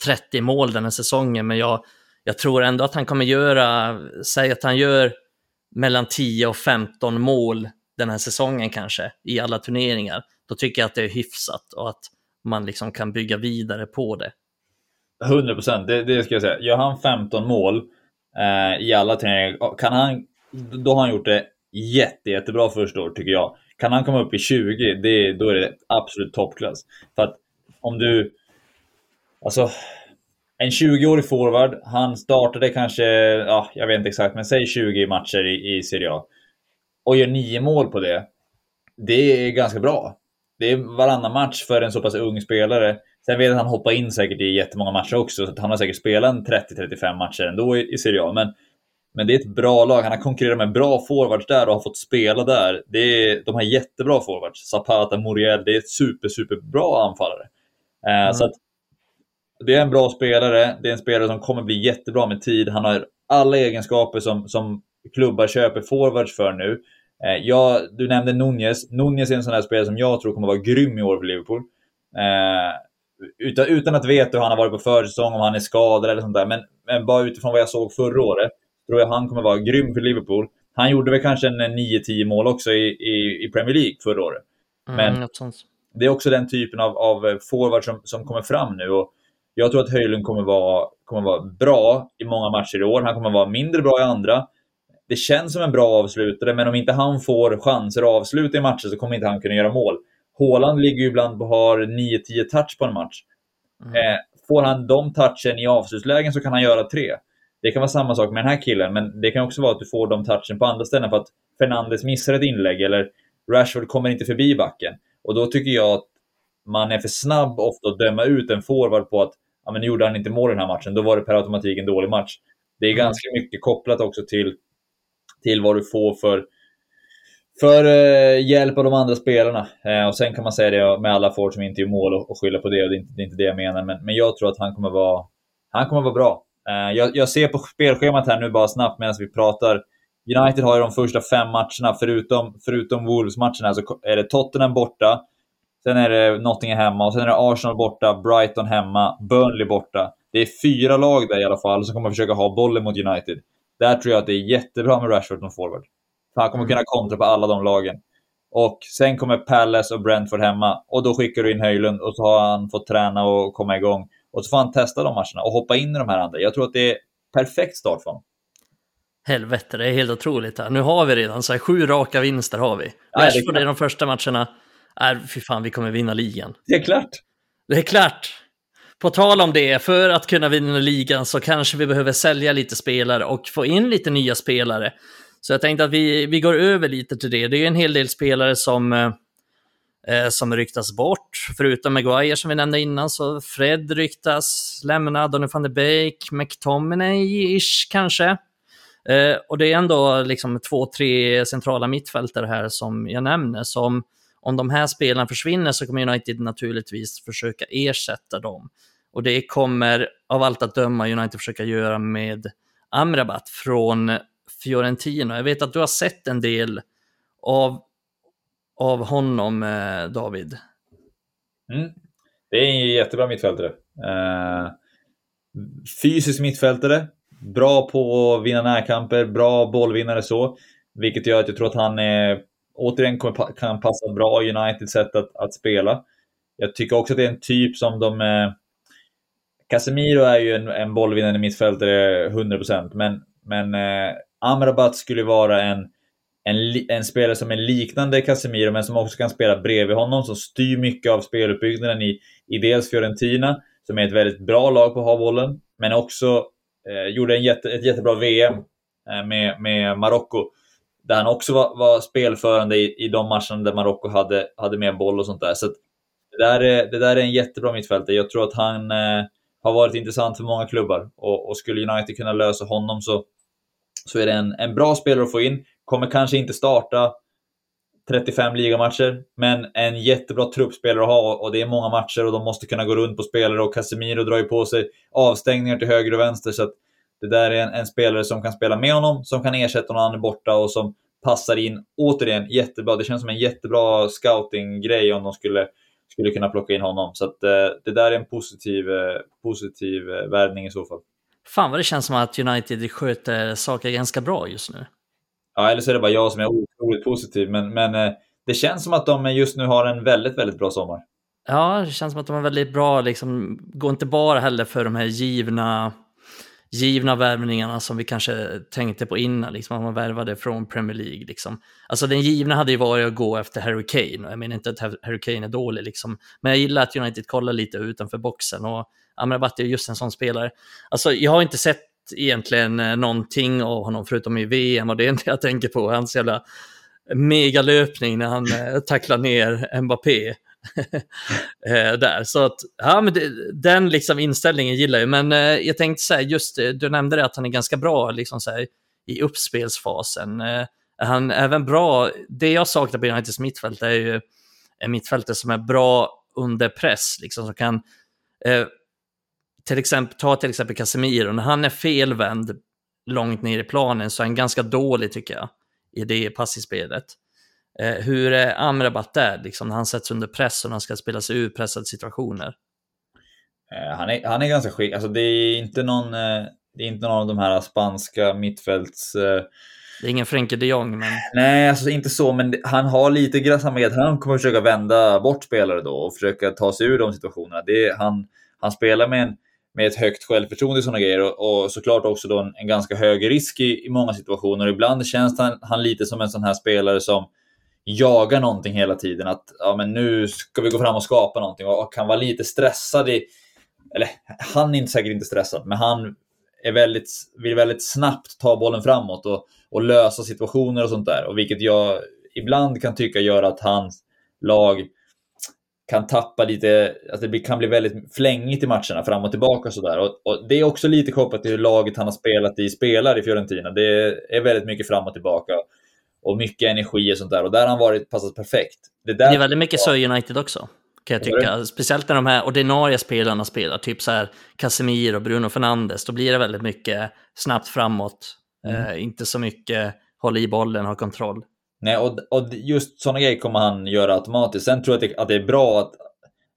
30 mål den här säsongen, men jag, jag tror ändå att han kommer göra, säg att han gör mellan 10 och 15 mål den här säsongen kanske, i alla turneringar. Då tycker jag att det är hyfsat och att man liksom kan bygga vidare på det. 100 procent, det, det ska jag säga. Gör han 15 mål eh, i alla turneringar, kan han, då har han gjort det jätte, jättebra första året, tycker jag. Kan han komma upp i 20, det, då är det absolut toppklass. För att om du... Alltså, en 20-årig forward, han startade kanske, ja, jag vet inte exakt, men säg 20 matcher i, i Serie A. Och gör 9 mål på det. Det är ganska bra. Det är varannan match för en så pass ung spelare. Sen vet jag att han hoppar in säkert i jättemånga matcher också, så han har säkert spelat en 30-35 matcher ändå i, i Serie A. Men, men det är ett bra lag. Han har konkurrerat med bra forwards där och har fått spela där. Det är, de har jättebra forwards. Zapata, Muriel, det är ett super, super bra anfallare. Eh, mm. Så att det är en bra spelare. Det är en spelare som kommer bli jättebra med tid. Han har alla egenskaper som, som klubbar köper forwards för nu. Eh, ja, du nämnde Nunez. Nunez är en sån här spelare som jag tror kommer vara grym i år för Liverpool. Eh, utan, utan att veta hur han har varit på försäsong, om han är skadad eller sånt där. Men, men bara utifrån vad jag såg förra året, tror jag han kommer vara grym för Liverpool. Han gjorde väl kanske en 9-10 mål också i, i, i, Premier League förra året. Mm, men mm, det är också den typen av, av forward som, som kommer fram nu. Och jag tror att Höjlund kommer vara, kommer vara bra i många matcher i år. Han kommer vara mindre bra i andra. Det känns som en bra avslutare, men om inte han får chanser att avsluta i matcher så kommer inte han kunna göra mål. Håland ligger ju ibland och har 9-10 touch på en match. Mm. Eh, får han de touchen i avslutslägen så kan han göra tre. Det kan vara samma sak med den här killen, men det kan också vara att du får de touchen på andra ställen för att Fernandes missar ett inlägg eller Rashford kommer inte förbi backen. Och då tycker jag att man är för snabb ofta att döma ut en forward på att ja, men nu gjorde han inte mål den här matchen, då var det per automatik en dålig match. Det är mm. ganska mycket kopplat också till, till vad du får för, för eh, hjälp av de andra spelarna. Eh, och sen kan man säga det med alla forwards som inte gör mål och, och skylla på det, och det är, inte, det är inte det jag menar. Men, men jag tror att han kommer vara, han kommer vara bra. Eh, jag, jag, ser på spelschemat här nu bara snabbt medan vi pratar. United har ju de första fem matcherna, förutom, förutom Wolves-matcherna, så är det Tottenham borta, Sen är det Nottingham hemma och sen är det Arsenal borta, Brighton hemma, Burnley borta. Det är fyra lag där i alla fall som kommer försöka ha bollen mot United. Där tror jag att det är jättebra med Rashford som forward. För han kommer mm. kunna kontra på alla de lagen. Och sen kommer Palace och Brentford hemma och då skickar du in Höjlund och så har han fått träna och komma igång. Och så får han testa de matcherna och hoppa in i de här andra. Jag tror att det är perfekt start för honom. Helvete, det är helt otroligt. Här. Nu har vi redan så här, sju raka vinster har vi. Rashford i de första matcherna. Äh, fy fan, vi kommer vinna ligan. Det är klart. Det är klart. På tal om det, för att kunna vinna ligan så kanske vi behöver sälja lite spelare och få in lite nya spelare. Så jag tänkte att vi, vi går över lite till det. Det är en hel del spelare som, eh, som ryktas bort. Förutom Maguire som vi nämnde innan, så Fred ryktas lämna, Donny van de Beek, McTominay-ish kanske. Eh, och det är ändå liksom två, tre centrala mittfältare här som jag nämner som om de här spelarna försvinner så kommer United naturligtvis försöka ersätta dem. Och det kommer av allt att döma United försöka göra med Amrabat från Fiorentino. Jag vet att du har sett en del av, av honom, eh, David. Mm. Det är en jättebra mittfältare. Eh, fysisk mittfältare, bra på att vinna närkamper, bra bollvinnare så. Vilket gör att jag tror att han är återigen kan passa bra i Uniteds sätt att, att spela. Jag tycker också att det är en typ som de... Eh, Casemiro är ju en, en bollvinnande mittfältare 100%, men, men eh, Amrabat skulle vara en, en, en, spelare som är liknande Casemiro, men som också kan spela bredvid honom, som styr mycket av speluppbyggnaden i, i dels Fiorentina, som är ett väldigt bra lag på att ha bollen, men också eh, gjorde en jätte, ett jättebra VM eh, med, med Marocko. Där han också var, var spelförande i, i de matcherna där Marocko hade, hade mer boll och sånt där. Så det, där är, det där är en jättebra mittfältare. Jag tror att han eh, har varit intressant för många klubbar. Och, och, skulle United kunna lösa honom så, så är det en, en bra spelare att få in. Kommer kanske inte starta 35 ligamatcher, men en jättebra truppspelare att ha och det är många matcher och de måste kunna gå runt på spelare och Casemiro drar ju på sig avstängningar till höger och vänster så att det där är en, en, spelare som kan spela med honom, som kan ersätta när han är borta och som passar in, återigen, jättebra. Det känns som en jättebra scouting-grej om de skulle, skulle kunna plocka in honom. Så att, eh, det där är en positiv, eh, positiv eh, värvning i så fall. Fan vad det känns som att United sköter saker ganska bra just nu. Ja, eller så är det bara jag som är otroligt positiv, men, men det känns som att de just nu har en väldigt, väldigt bra sommar. Ja, det känns som att de är väldigt bra, liksom, går inte bara heller för de här givna givna värvningarna som vi kanske tänkte på innan, liksom att man värvade från Premier League. Liksom. Alltså den givna hade ju varit att gå efter Harry Kane, och jag menar inte att Harry Kane är dålig, liksom. men jag gillar att United kollar lite utanför boxen och Amrabat är just en sån spelare. Alltså jag har inte sett egentligen eh, någonting av honom förutom i VM och det är inte jag tänker på, hans jävla megalöpning när han eh, tacklar ner Mbappé. Eh, där. Så att, ja, men det, den liksom inställningen gillar jag. Men eh, jag tänkte säga, just eh, du nämnde det att han är ganska bra liksom så här, i uppspelsfasen. Eh, han är även bra, det jag saknar på Uniteds mittfält är ju en mittfältare som är bra under press, liksom som kan eh, till exempel, ta till exempel Casemiro, när han är felvänd långt ner i planen så är han ganska dålig tycker jag i det passningsspelet. Eh, hur är Amrabat där, liksom, när han sätts under press och när han ska spela sig ur pressade situationer? Eh, han, är, han är ganska skick. Alltså, det, är inte någon, eh, det är inte någon av de här spanska mittfälts... Eh... Det är ingen Frenkie de Jong, men... Nej, alltså inte så, men han har lite med att han kommer försöka vända bort spelare då och försöka ta sig ur de situationerna. Det han, han spelar med, en, med ett högt självförtroende i sådana grejer och, och såklart också då en, en, ganska hög risk i, i många situationer. Ibland känns han, han lite som en sån här spelare som jagar någonting hela tiden. Att ja, men nu ska vi gå fram och skapa någonting och kan vara lite stressad i... Eller han är inte säkert inte stressad, men han är väldigt, vill väldigt snabbt ta bollen framåt och, och lösa situationer och sånt där. Och vilket jag ibland kan tycka gör att hans lag kan tappa lite, att det kan bli väldigt flängigt i matcherna fram och tillbaka och sådär. Och, och, det är också lite kopplat till hur laget han har spelat i spelar i Fiorentina. Det är väldigt mycket fram och tillbaka och mycket energi och sånt där. Och där har han varit passat perfekt. Det, där... det är väldigt mycket så United också, kan jag tycka. Speciellt när de här ordinarie spelarna spelar, typ så här Casemiro och Bruno Fernandes. Då blir det väldigt mycket snabbt framåt. Mm. Eh, inte så mycket hålla i bollen, ha kontroll. Nej, och, och just sådana grejer kommer han göra automatiskt. Sen tror jag att det, att det är bra att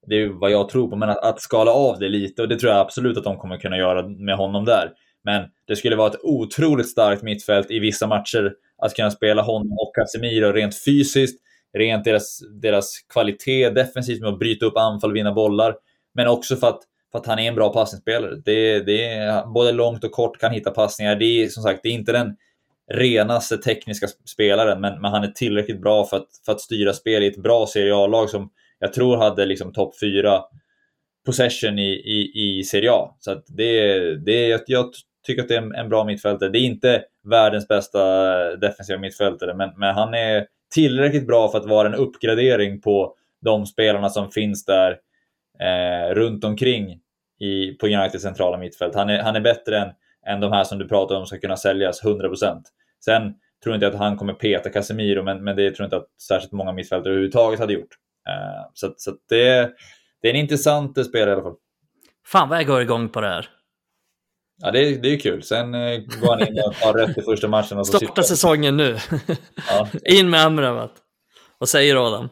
det är vad jag tror på, men att, att, skala av det lite och det tror jag absolut att de kommer kunna göra med honom där. Men det skulle vara ett otroligt starkt mittfält i vissa matcher att kunna spela honom och Casemiro rent fysiskt, rent deras, deras kvalitet defensivt med att bryta upp anfall och vinna bollar. Men också för att, för att han är en bra passningsspelare. Det, det är, både långt och kort kan hitta passningar. Det är som sagt det är inte den renaste tekniska spelaren, men, men han är tillräckligt bra för att, för att styra spel i ett bra Serie A-lag som jag tror hade liksom topp 4 possession i, i, i Serie A. Så att det, det, jag tycker att det är en, en bra mittfältare. Det är inte världens bästa eh, defensiva mittfältare, men, men han är tillräckligt bra för att vara en uppgradering på de spelarna som finns där eh, runt omkring i, på Uniteds centrala mittfält. Han är, han är bättre än, än de här som du pratar om ska kunna säljas 100%. Sen tror inte att han kommer peta Casemiro, men, men det tror jag inte att särskilt många mittfältare överhuvudtaget hade gjort. Eh, så så det, det är en intressant spelare i alla fall. Fan vad jag går igång på det här. Ja, det är, det är kul. Sen eh, går han in och tar rätt i första matchen. Och Starta sitter... säsongen nu. Ja. in med Amrabat. Vad säger Adam?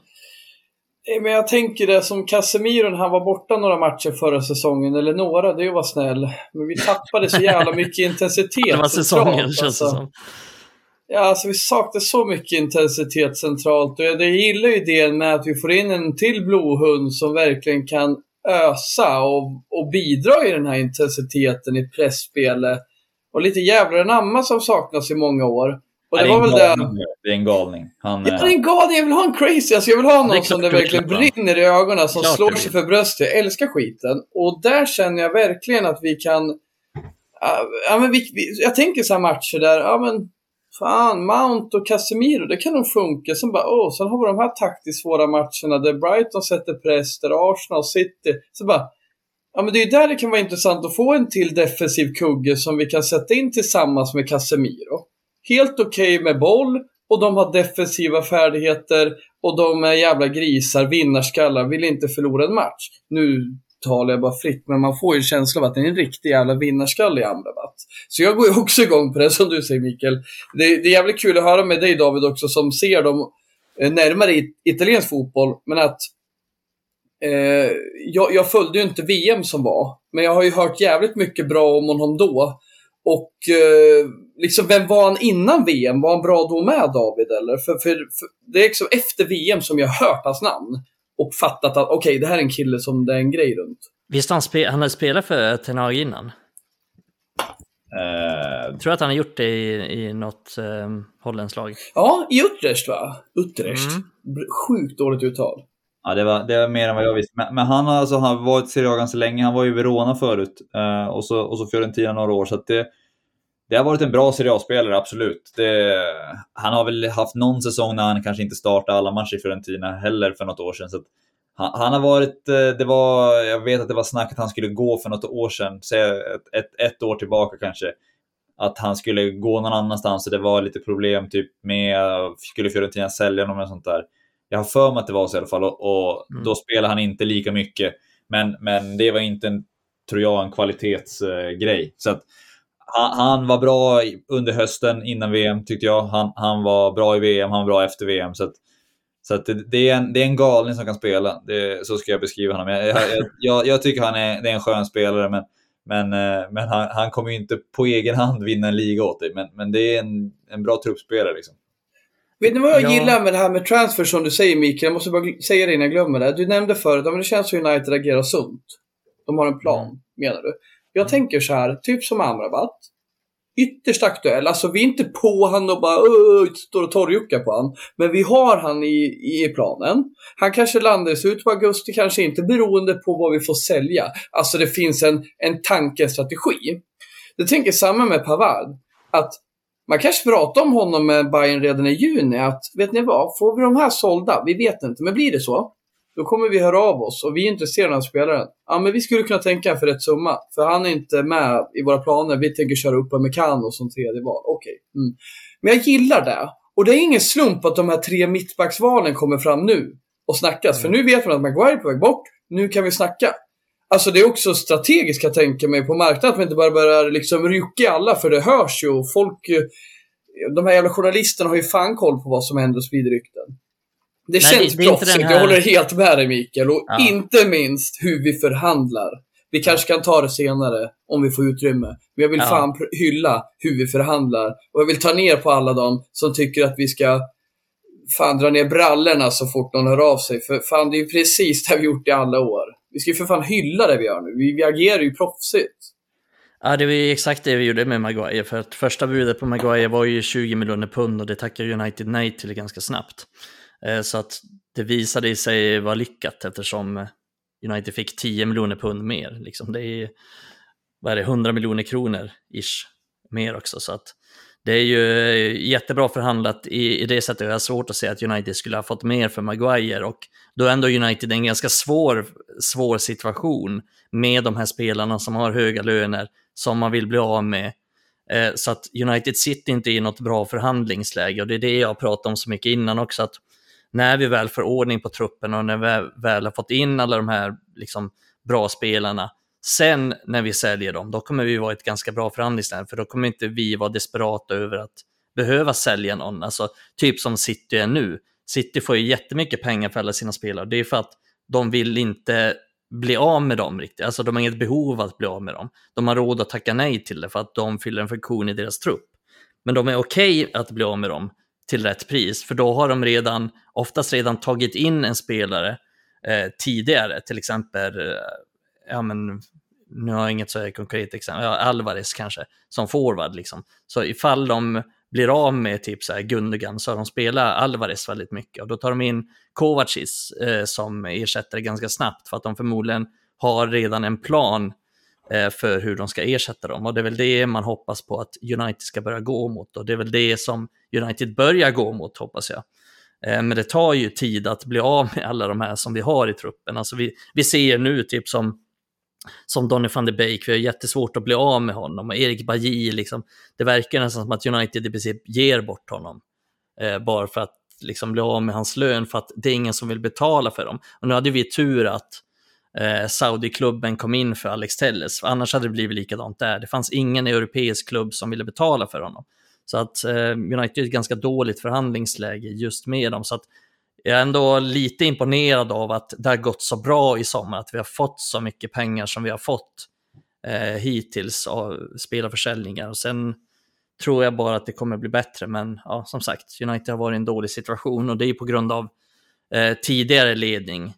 Men jag tänker det som Casemiro när han var borta några matcher förra säsongen, eller några, det var snäll. Men vi tappade så jävla mycket intensitet. det var säsongen känns alltså. det som. Ja, alltså vi saknar så mycket intensitet centralt och jag gillar ju idén med att vi får in en till blodhund som verkligen kan ösa och, och bidra i den här intensiteten i pressspelet. Och lite jävlar anamma som saknas i många år. Och det, är var väl det... galning. Det är en galning. Han, Ja, eh, det är en galning. Jag vill ha en crazy. Alltså jag vill ha Det någon som klart det verkligen brinner i ögonen, som slår sig för bröstet. Jag älskar skiten. Och där känner jag verkligen att vi kan... Ja, men vi, vi, jag tänker så här matcher där, ja men fan, Mount och Casemiro, det kan nog funka. Sen bara, åh, sen har vi de här taktiskt svåra matcherna där Brighton sätter press, där Arsenal City. Så bara, ja men det är ju där det kan vara intressant att få en till defensiv kugge som vi kan sätta in tillsammans med Casemiro. Helt okej med boll och de har defensiva färdigheter och de är jävla grisar, vinnarskallar, vill inte förlora en match. Nu talar jag bara fritt, men man får ju en känsla av att det är en riktig jävla vinnarskalle i Amrabat. Så jag går ju också igång på det som du säger Mikael. Det, det är jävligt kul att höra med dig David också som ser dem eh, närmare i italiensk fotboll, men att eh, jag, jag följde ju inte VM som var, men jag har ju hört jävligt mycket bra om honom då. Och eh, liksom, vem var han innan VM? Var han bra då med David eller? För, för, för det är liksom efter VM som jag har hört hans namn och fattat att okej, det här är en kille som det är en grej runt. Visst han, spe, han hade spelat för Ten Hag innan? Jag tror att han har gjort det i, i något um, holländskt lag. Ja, i Utrecht va? Utrecht. Mm. Sjukt dåligt uttal. Ja, det var, det var mer än vad jag visste. Men, men han har alltså han har varit i Serie A ganska länge. Han var ju i Verona förut eh, och, så, och så Fiorentina några år. Så att det, det har varit en bra Serie A-spelare, absolut. Det, han har väl haft någon säsong när han kanske inte startade alla matcher i Fiorentina heller för något år sedan. Så att han, han har varit, eh, det var, jag vet att det var snack att han skulle gå för något år sedan, säg ett, ett, ett år tillbaka kanske. Att han skulle gå någon annanstans och det var lite problem typ med, skulle Fiorentina sälja honom och sånt där. Jag har för mig att det var så i alla fall och, och Mm. då spelar han inte lika mycket. Men, men det var inte, en, tror jag, en kvalitetsgrej. så att han, han var bra under hösten innan VM tyckte jag. Han, han var bra i VM, han var bra efter VM. Så att, så att det, det, är en, det är en galning som kan spela. Det, så ska jag beskriva honom. Jag, jag, jag, jag tycker han är, det är en skön spelare, men, men, eh, men han, han kommer ju inte på egen hand vinna en liga åt dig. Men, men det är en, en bra truppspelare. Liksom. Vet ni vad jag Ja. gillar med det här med transfer som du säger Mikael? Jag måste bara säga det innan jag glömmer det. Du nämnde förut att det känns som United agerar sunt. De har en plan, Mm. menar du? Jag tänker så här, typ som Amrabat. Ytterst aktuell. Alltså vi är inte på han och bara uh, står och torrjuckar på han. Men vi har han i, i planen. Han kanske landar i slutet på augusti, kanske inte beroende på vad vi får sälja. Alltså det finns en, en tankestrategi. Det tänker samma med Pavard. Att man kanske pratar om honom med Bayern redan i juni. Att vet ni vad, får vi de här sålda? Vi vet inte, men blir det så? Då kommer vi höra av oss och vi är intresserade av spelaren. Ja, men vi skulle kunna tänka för rätt summa. För han är inte med i våra planer. Vi tänker köra upp Mekano som tredje val. Okej. Mm. Men jag gillar det. Och det är ingen slump att de här tre mittbacksvalen kommer fram nu och snackas. För nu vet man att Maguire är på väg bort. Nu kan vi snacka. Alltså det är också strategiskt kan jag tänka mig på marknaden. Att man inte bara börjar liksom rycka i alla. För det hörs ju och folk... De här jävla journalisterna har ju fan koll på vad som händer och sprider rykten. Det Nej, känns det- det proffsigt. den Jag här- håller helt med dig Mikael. Och Ja. inte minst hur vi förhandlar. Vi kanske kan ta det senare om vi får utrymme. Men jag vill Ja. fan hylla hur vi förhandlar. Och jag vill ta ner på alla dem som tycker att vi ska fan dra ner brallorna så fort någon hör av sig. För fan, det är ju precis det vi gjort i alla år. Vi ska ju för fan hylla det vi gör nu. Vi, vi agerar ju proffsigt. Ja, det var ju exakt det vi gjorde med Maguire. För att första budet på Maguire var ju 20 miljoner pund och det tackade United nej till ganska snabbt. Eh, så att det visade sig vara lyckat eftersom United fick 10 miljoner pund mer. Liksom det är, vad är det, 100 miljoner kronor ish mer också. Så att det är ju eh, jättebra förhandlat i, i det sättet. Jag har svårt att se att United skulle ha fått mer för Maguire och då är ändå United en ganska svår, svår situation med de här spelarna som har höga löner som man vill bli av med. Eh, så att United sitter inte i något bra förhandlingsläge och det är det jag pratade om så mycket innan också. att när vi väl får ordning på truppen och när vi väl har fått in alla de här liksom, bra spelarna, sen när vi säljer dem, då kommer vi vara ett ganska bra förhandlingsläge, för då kommer inte vi vara desperata över att behöva sälja någon. Alltså, typ som City är nu. City får ju jättemycket pengar för alla sina spelare. Det är för att de vill inte bli av med dem riktigt. Alltså de har inget behov av att bli av med dem. De har råd att tacka nej till det för att de fyller en funktion i deras trupp. Men de är okej att bli av med dem till rätt pris, för då har de redan, oftast redan tagit in en spelare eh, tidigare. Till exempel, eh, ja men, nu har jag inget så konkret exempel, ja, Alvarez kanske, som forward. Liksom. Så ifall de blir av med typ så här Gundogan så har de spelat Alvarez väldigt mycket och då tar de in Kovacic eh, som ersättare ganska snabbt för att de förmodligen har redan en plan eh, Eh, för hur de ska ersätta dem och det är väl det man hoppas på att United ska börja gå mot och det är väl det som United börjar gå mot hoppas jag. Eh, men det tar ju tid att bli av med alla de här som vi har i truppen. Alltså vi, vi ser nu typ som som Donny van de Beek, vi har jättesvårt att bli av med honom. Och Erik Bajy, liksom, det verkar nästan som att United i princip ger bort honom. Eh, bara för att liksom, bli av med hans lön, för att det är ingen som vill betala för dem. Och nu hade vi tur att eh, Saudi-klubben kom in för Alex Telles, annars hade det blivit likadant där. Det fanns ingen europeisk klubb som ville betala för honom. Så att eh, United är ett ganska dåligt förhandlingsläge just med dem. Så att jag är ändå lite imponerad av att det har gått så bra i sommar, att vi har fått så mycket pengar som vi har fått eh, hittills av spelarförsäljningar. Och sen tror jag bara att det kommer bli bättre, men ja, som sagt, United har varit i en dålig situation och det är på grund av eh, tidigare ledning.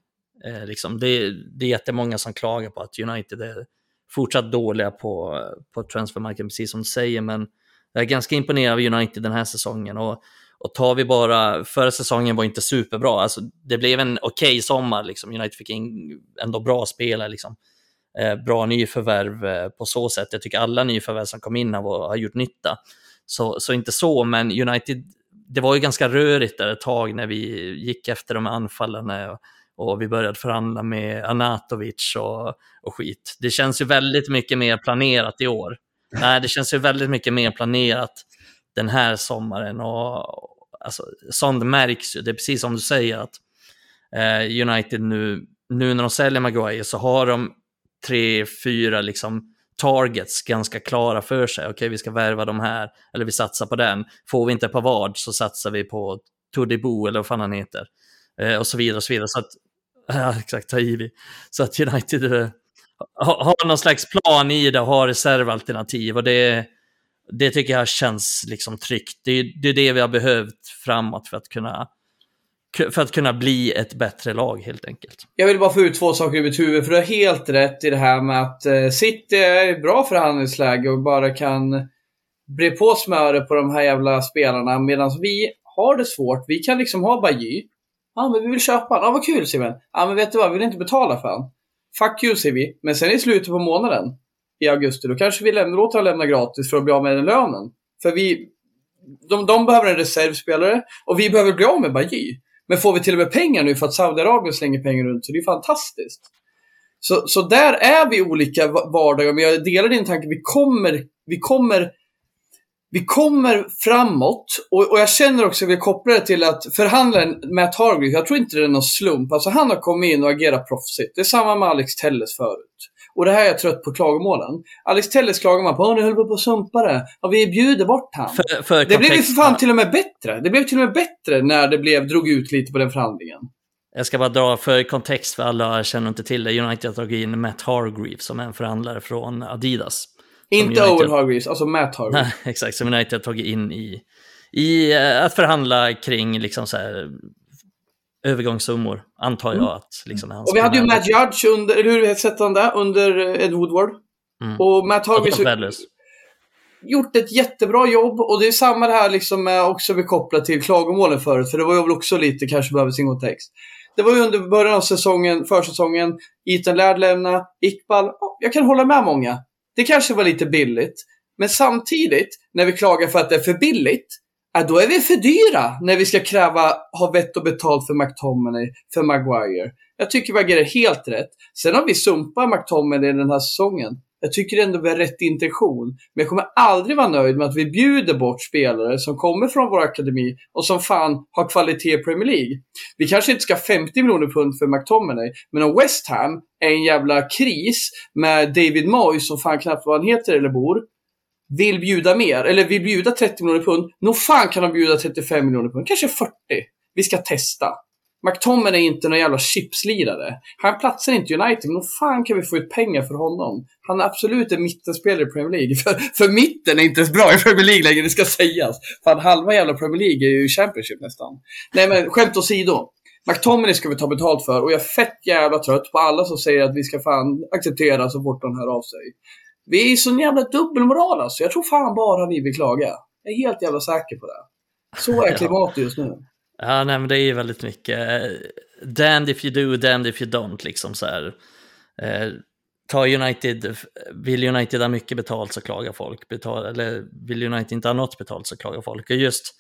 Eh, liksom. det, det är jättemånga som klagar på att United är fortsatt dåliga på, på transfermarknaden, precis som du säger, men jag är ganska imponerad av United den här säsongen. Och och tar vi bara, förra säsongen var inte superbra, alltså det blev en okej okay sommar, liksom. United fick in ändå bra spelare, liksom. eh, bra nyförvärv eh, på så sätt. Jag tycker alla nyförvärv som kom in har, har gjort nytta. Så, så inte så, men United, det var ju ganska rörigt där ett tag när vi gick efter de anfallarna och, vi började förhandla med Anatovic och, och skit. Det känns ju väldigt mycket mer planerat i år. Nej, det känns ju väldigt mycket mer planerat den här sommaren. Och, alltså, sånt märks ju. Det är precis som du säger att eh, United nu, nu när de säljer Maguire så har de tre, fyra liksom targets ganska klara för sig. Okej, okay, vi ska värva de här, eller vi satsar på den. Får vi inte Pavard så satsar vi på Todibo eller vad fan han heter. Eh, och så vidare och så vidare. Så att, ja, exakt, Taivi. Så att United eh, har, har någon slags plan i det och har reservalternativ. Och det, det tycker jag känns liksom tryggt. Det är, det är det vi har behövt framåt för att kunna för att kunna bli ett bättre lag helt enkelt. Jag vill bara få ut två saker i mitt huvud, för du har helt rätt i det här med att eh, City är i bra förhandlingsläge och bara kan bre på smöret på de här jävla spelarna medan vi har det svårt. Vi kan liksom ha Bajy. Ja, men vi vill köpa honom. Ja, vad kul Simon. Ja, men vet du vad? Vi vill inte betala för honom. Fuck you, säger vi. Men sen i slutet på månaden i augusti, då kanske vi lämnar, låter lämna gratis för att bli av med den lönen. För vi, de, de behöver en reservspelare och vi behöver bli av med Bajy. Men får vi till och med pengar nu för att Saudiarabien slänger pengar runt så det är fantastiskt. Så, så där är vi olika vardagar, men jag delar din tanke. Vi kommer, vi kommer, vi kommer framåt och, och jag känner också, att vi kopplar det till att förhandlaren Matt Hargreaves, jag tror inte det är någon slump. Alltså han har kommit in och agerat proffsigt. Det är samma med Alex Telles förut. Och det här är jag trött på klagomålen. Alex Telles klagar man på. Åh, ni höll på att sumpa det. Och vi bjuder bort han. För, för det blev ju för fan till och med bättre. Det blev till och med bättre när det blev, drog ut lite på den förhandlingen. Jag ska bara dra för kontext för alla känner inte till det. United har tagit in Matt Hargreaves som är en förhandlare från Adidas. Inte United... Owen Hargreaves, alltså Matt Hargreaves. Nej, exakt, som United har tagit in i, i uh, att förhandla kring liksom så här, övergångssummor, antar jag. Mm. att liksom, Och vi hade ju Matt Judge under, eller hur hette han där, under eh, Ed Woodward. Mm. Och Matt Hargreaves gjort ett jättebra jobb och det är samma det här liksom med också vi kopplat till klagomålen förut, för det var ju också lite, kanske behöver sin kontext. Det var ju under början av säsongen, försäsongen, Ethan Laird lämna, Iqbal, jag kan hålla med många. Det kanske var lite billigt, men samtidigt, när vi klagar för att det är för billigt, Ja, då är vi för dyra när vi ska kräva ha vett och betalt för McTominay, för Maguire. Jag tycker vi agerar helt rätt. Sen har vi sumpat McTominay den här säsongen. Jag tycker ändå vi har rätt intention. Men jag kommer aldrig vara nöjd med att vi bjuder bort spelare som kommer från vår akademi och som fan har kvalitet i Premier League. Vi kanske inte ska ha 50 miljoner pund för McTominay, men om West Ham är en jävla kris med David Moyes som fan knappt vad han heter eller bor, vill bjuda mer, eller vill bjuda 30 miljoner pund, nog fan kan de bjuda 35 miljoner pund, kanske 40. Vi ska testa. McTominay är inte någon jävla chipslirare. Han platsar inte i United, nog fan kan vi få ut pengar för honom. Han är absolut en mittenspelare i Premier League. För, för mitten är inte ens bra i Premier League längre, det ska sägas. Fan, halva jävla Premier League är ju Championship nästan. Nej men, skämt åsido. McTominay ska vi ta betalt för och jag är fett jävla trött på alla som säger att vi ska fan acceptera så fort de hör av sig. Vi är sån jävla dubbelmoral alltså. Jag tror fan bara vi vill klaga. Jag är helt jävla säker på det. Så är klimatet just nu. Ja, nej, men det är ju väldigt mycket eh, damned if you do, damned if you don't, liksom så här. Eh, tar United, vill United ha mycket betalt så klagar folk, betal, eller vill United inte ha något betalt så klagar folk. Och just,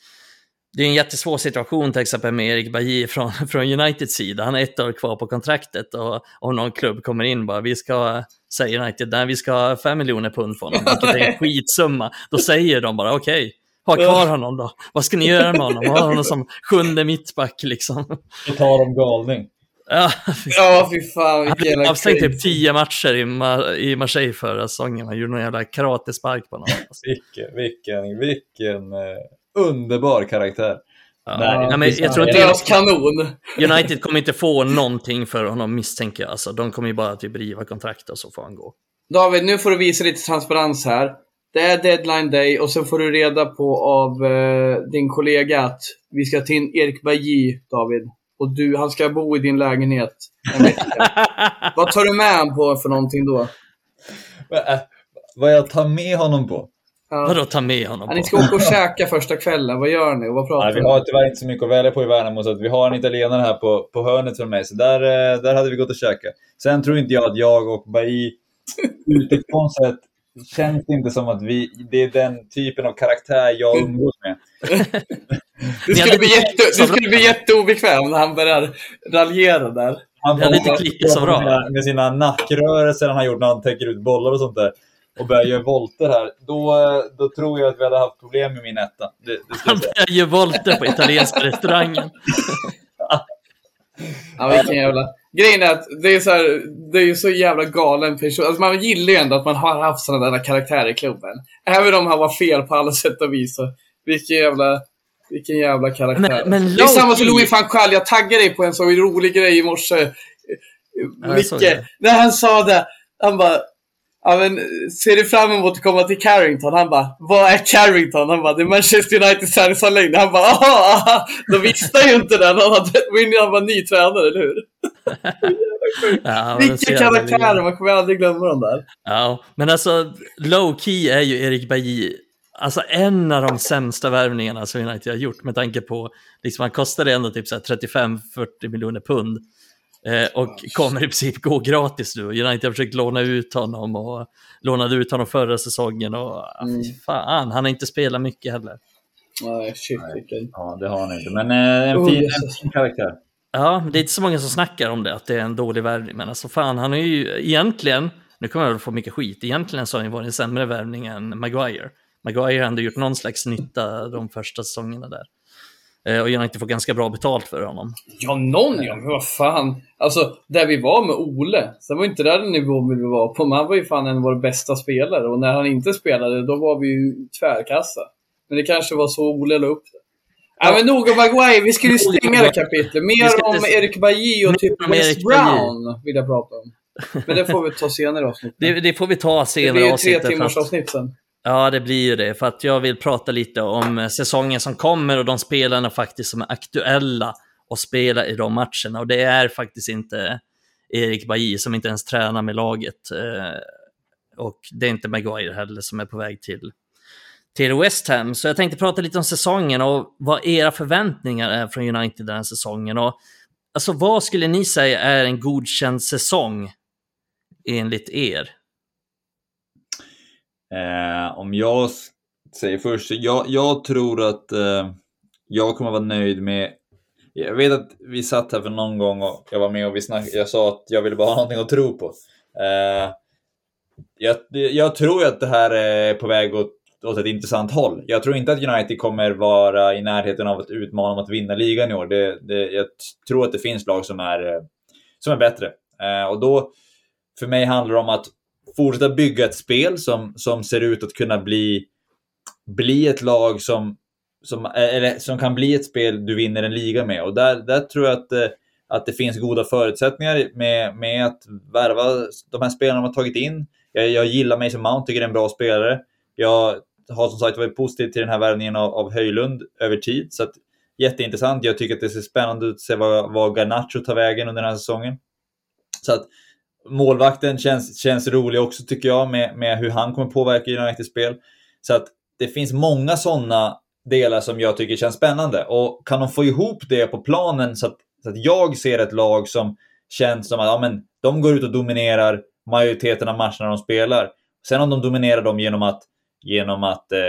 det är en jättesvår situation till exempel med Erik Bajy från, från Uniteds sida. Han har ett år kvar på kontraktet och om någon klubb kommer in bara, vi ska, säga United, nej vi ska ha fem miljoner pund för honom, vilket är en skitsumma. Då säger de bara, okej, okay, ha kvar honom då. Vad ska ni göra med honom? Ha honom som sjunde mittback liksom. Då tar de galning. Ja, Ja, fy fan han jävla avstängd typ tio matcher i, Ma- i Marseille förra säsongen. Han gjorde någon jävla karatespark på honom. Alltså, Vilken, vilken, vilken eh, underbar karaktär. Ja. Nej, Nej, men jag tror inte Deras kanon. United kommer inte få någonting för honom misstänker jag. Alltså, de kommer ju bara typ riva kontrakt och så får han gå. David, nu får du visa lite transparens här. Det är deadline day och sen får du reda på av eh, din kollega att vi ska till in Erik Bajy, David. Och du, han ska bo i din lägenhet en. Vad tar du med han på för någonting då? Vad jag tar med honom på? Ja. Vadå ta med honom Ja, ni på? ska åka och käka första kvällen. Vad gör ni och vad pratar Nej, ni vi om? har tyvärr inte så mycket att välja på i Värnamo, så att vi har en italienare här på, på hörnet från mig. Så där, eh, där hade vi gått och käkat. Sen tror inte jag att jag och Bailly utifrån sett känns inte som att vi, det är den typen av karaktär jag umgås med. Det skulle, bli jätte, det skulle bli jätteobekvämt när han börjar raljera där. Han hade inte klickat så bra. Med sina, med sina nackrörelser han har gjort när han täcker ut bollar och sånt där och börjar göra volter här, då, då tror jag att vi hade haft problem med min etta. Det, det Han börjar göra volter på italienska restaurangen. Ja, vilken jävla... Grejen är att det är så, här, det är så jävla galen person. Alltså man gillar ju ändå att man har haft sådana där karaktärer i klubben. Även om han var fel på alla sätt och vis. Så vilken jävla... Vilken jävla karaktär. Men- men det är samma som Louis van Gaal. Jag taggade dig på en så rolig grej i morse. Micke, när han sa det. Han bara... Ja, men, ser du fram emot att komma till Carrington? Han bara, vad är Carrington? Han bara, det är Manchester Uniteds träningsanläggning. Han bara, aha. Då visste ju inte det. Han hade- han var ny tränare, eller hur? Ja, Vilka karaktärer, man kommer aldrig glömma dem där. Ja, men alltså low key är ju Erik Bajy alltså en av de sämsta värvningarna som United har gjort med tanke på, liksom han kostade ändå typ så här 35-40 miljoner pund. Eh, och kommer i princip gå gratis nu. United har försökt låna ut honom och lånade ut honom förra säsongen och ah, Mm. fan, han har inte spelat mycket heller. Nej, shit vilken... Ja, det har han inte. Men eh, en, Oh, fin, en Jesus. fin karaktär. Ja, det är inte så många som snackar om det, att det är en dålig värvning, men alltså fan, han är ju egentligen, nu kommer jag väl få mycket skit, egentligen så har han ju varit en sämre värvning än Maguire. Maguire har ändå gjort någon slags nytta de första säsongerna där. Eh, och United får ganska bra betalt för honom. Ja, någon ja, men vad fan. Alltså, där vi var med Ole, sen var inte det den nivån vi var på, men han var ju fan en av våra bästa spelare. Och när han inte spelade, då var vi ju tvärkassa. Men det kanske var så Ole la upp det. Ja, men nog om Maguire, vi skulle ju stänga det kapitlet. Mer om inte- Erik Bajy och typ Bajy. Brown vill jag prata om. Men det får vi ta senare i avsnittet. Det, det får vi ta Det senare blir ju tre timmars avsnitt sen. Ja, det blir ju det. För att jag vill prata lite om eh, säsongen som kommer och de spelarna faktiskt som är aktuella och spela i de matcherna. Och det är faktiskt inte Erik Bailly som inte ens tränar med laget. Eh, och det är inte Maguire heller som är på väg till, till West Ham. Så jag tänkte prata lite om säsongen och vad era förväntningar är från United den här säsongen. Och, alltså, vad skulle ni säga är en godkänd säsong enligt er? Eh, om jag säger först, jag, jag tror att eh, jag kommer vara nöjd med jag vet att vi satt här för någon gång och jag var med och vi snack, jag sa att jag ville bara ha någonting att tro på. Eh, jag, jag tror ju att det här är på väg åt, åt ett intressant håll. Jag tror inte att United kommer vara i närheten av att utmana om att vinna ligan i år. Det, det, jag tror att det finns lag som är, eh, som är bättre. Eh, och då, för mig handlar det om att fortsätta bygga ett spel som, som ser ut att kunna bli, bli ett lag som, som, eller, som kan bli ett spel du vinner en liga med. Och där, där tror jag att, eh, att det finns goda förutsättningar med, med att värva de här spelarna man tagit in. Jag, jag gillar Mason Mount, tycker det är en bra spelare. Jag har som sagt varit positiv till den här värvningen av, av Höjlund över tid. Så att jätteintressant. Jag tycker att det ser spännande ut att se vad, vad Garnacho tar vägen under den här säsongen. Så att målvakten känns, känns rolig också tycker jag med, med hur han kommer påverka Uniteds spel. Så att det finns många sådana delar som jag tycker känns spännande. Och kan de få ihop det på planen så att, så att jag ser ett lag som känns som att ja, men, de går ut och dominerar majoriteten av matcherna de spelar. Sen om de dominerar dem genom att, genom att eh,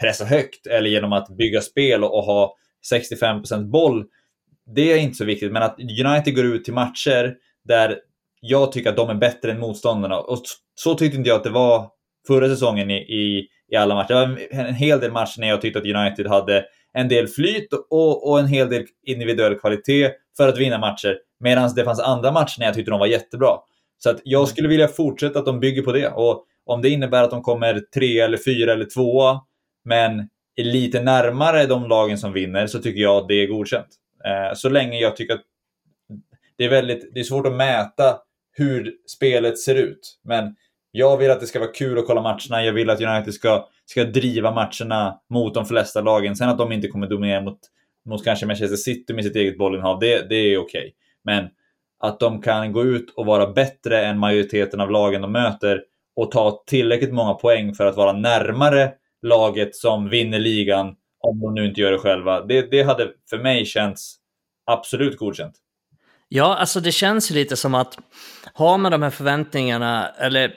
pressa högt eller genom att bygga spel och, och ha 65% boll, det är inte så viktigt. Men att United går ut till matcher där jag tycker att de är bättre än motståndarna. Och så tyckte inte jag att det var förra säsongen i, i, i alla matcher. Det var en hel del matcher när jag tyckte att United hade en del flyt och, och en hel del individuell kvalitet för att vinna matcher. Medan det fanns andra matcher när jag tyckte de var jättebra. Så att jag skulle vilja fortsätta att de bygger på det. Och om det innebär att de kommer tre eller fyra eller tvåa, men är lite närmare de lagen som vinner, så tycker jag att det är godkänt. Eh, så länge jag tycker att det är väldigt, det är svårt att mäta hur spelet ser ut. Men jag vill att det ska vara kul att kolla matcherna. Jag vill att United ska, ska driva matcherna mot de flesta lagen. Sen att de inte kommer dominera mot, mot kanske Manchester City med sitt eget bollinnehav, det, det är okej. Okay. Men att de kan gå ut och vara bättre än majoriteten av lagen de möter och ta tillräckligt många poäng för att vara närmare laget som vinner ligan, om de nu inte gör det själva. Det, det hade för mig känts absolut godkänt. Ja, alltså det känns ju lite som att har man de här förväntningarna, eller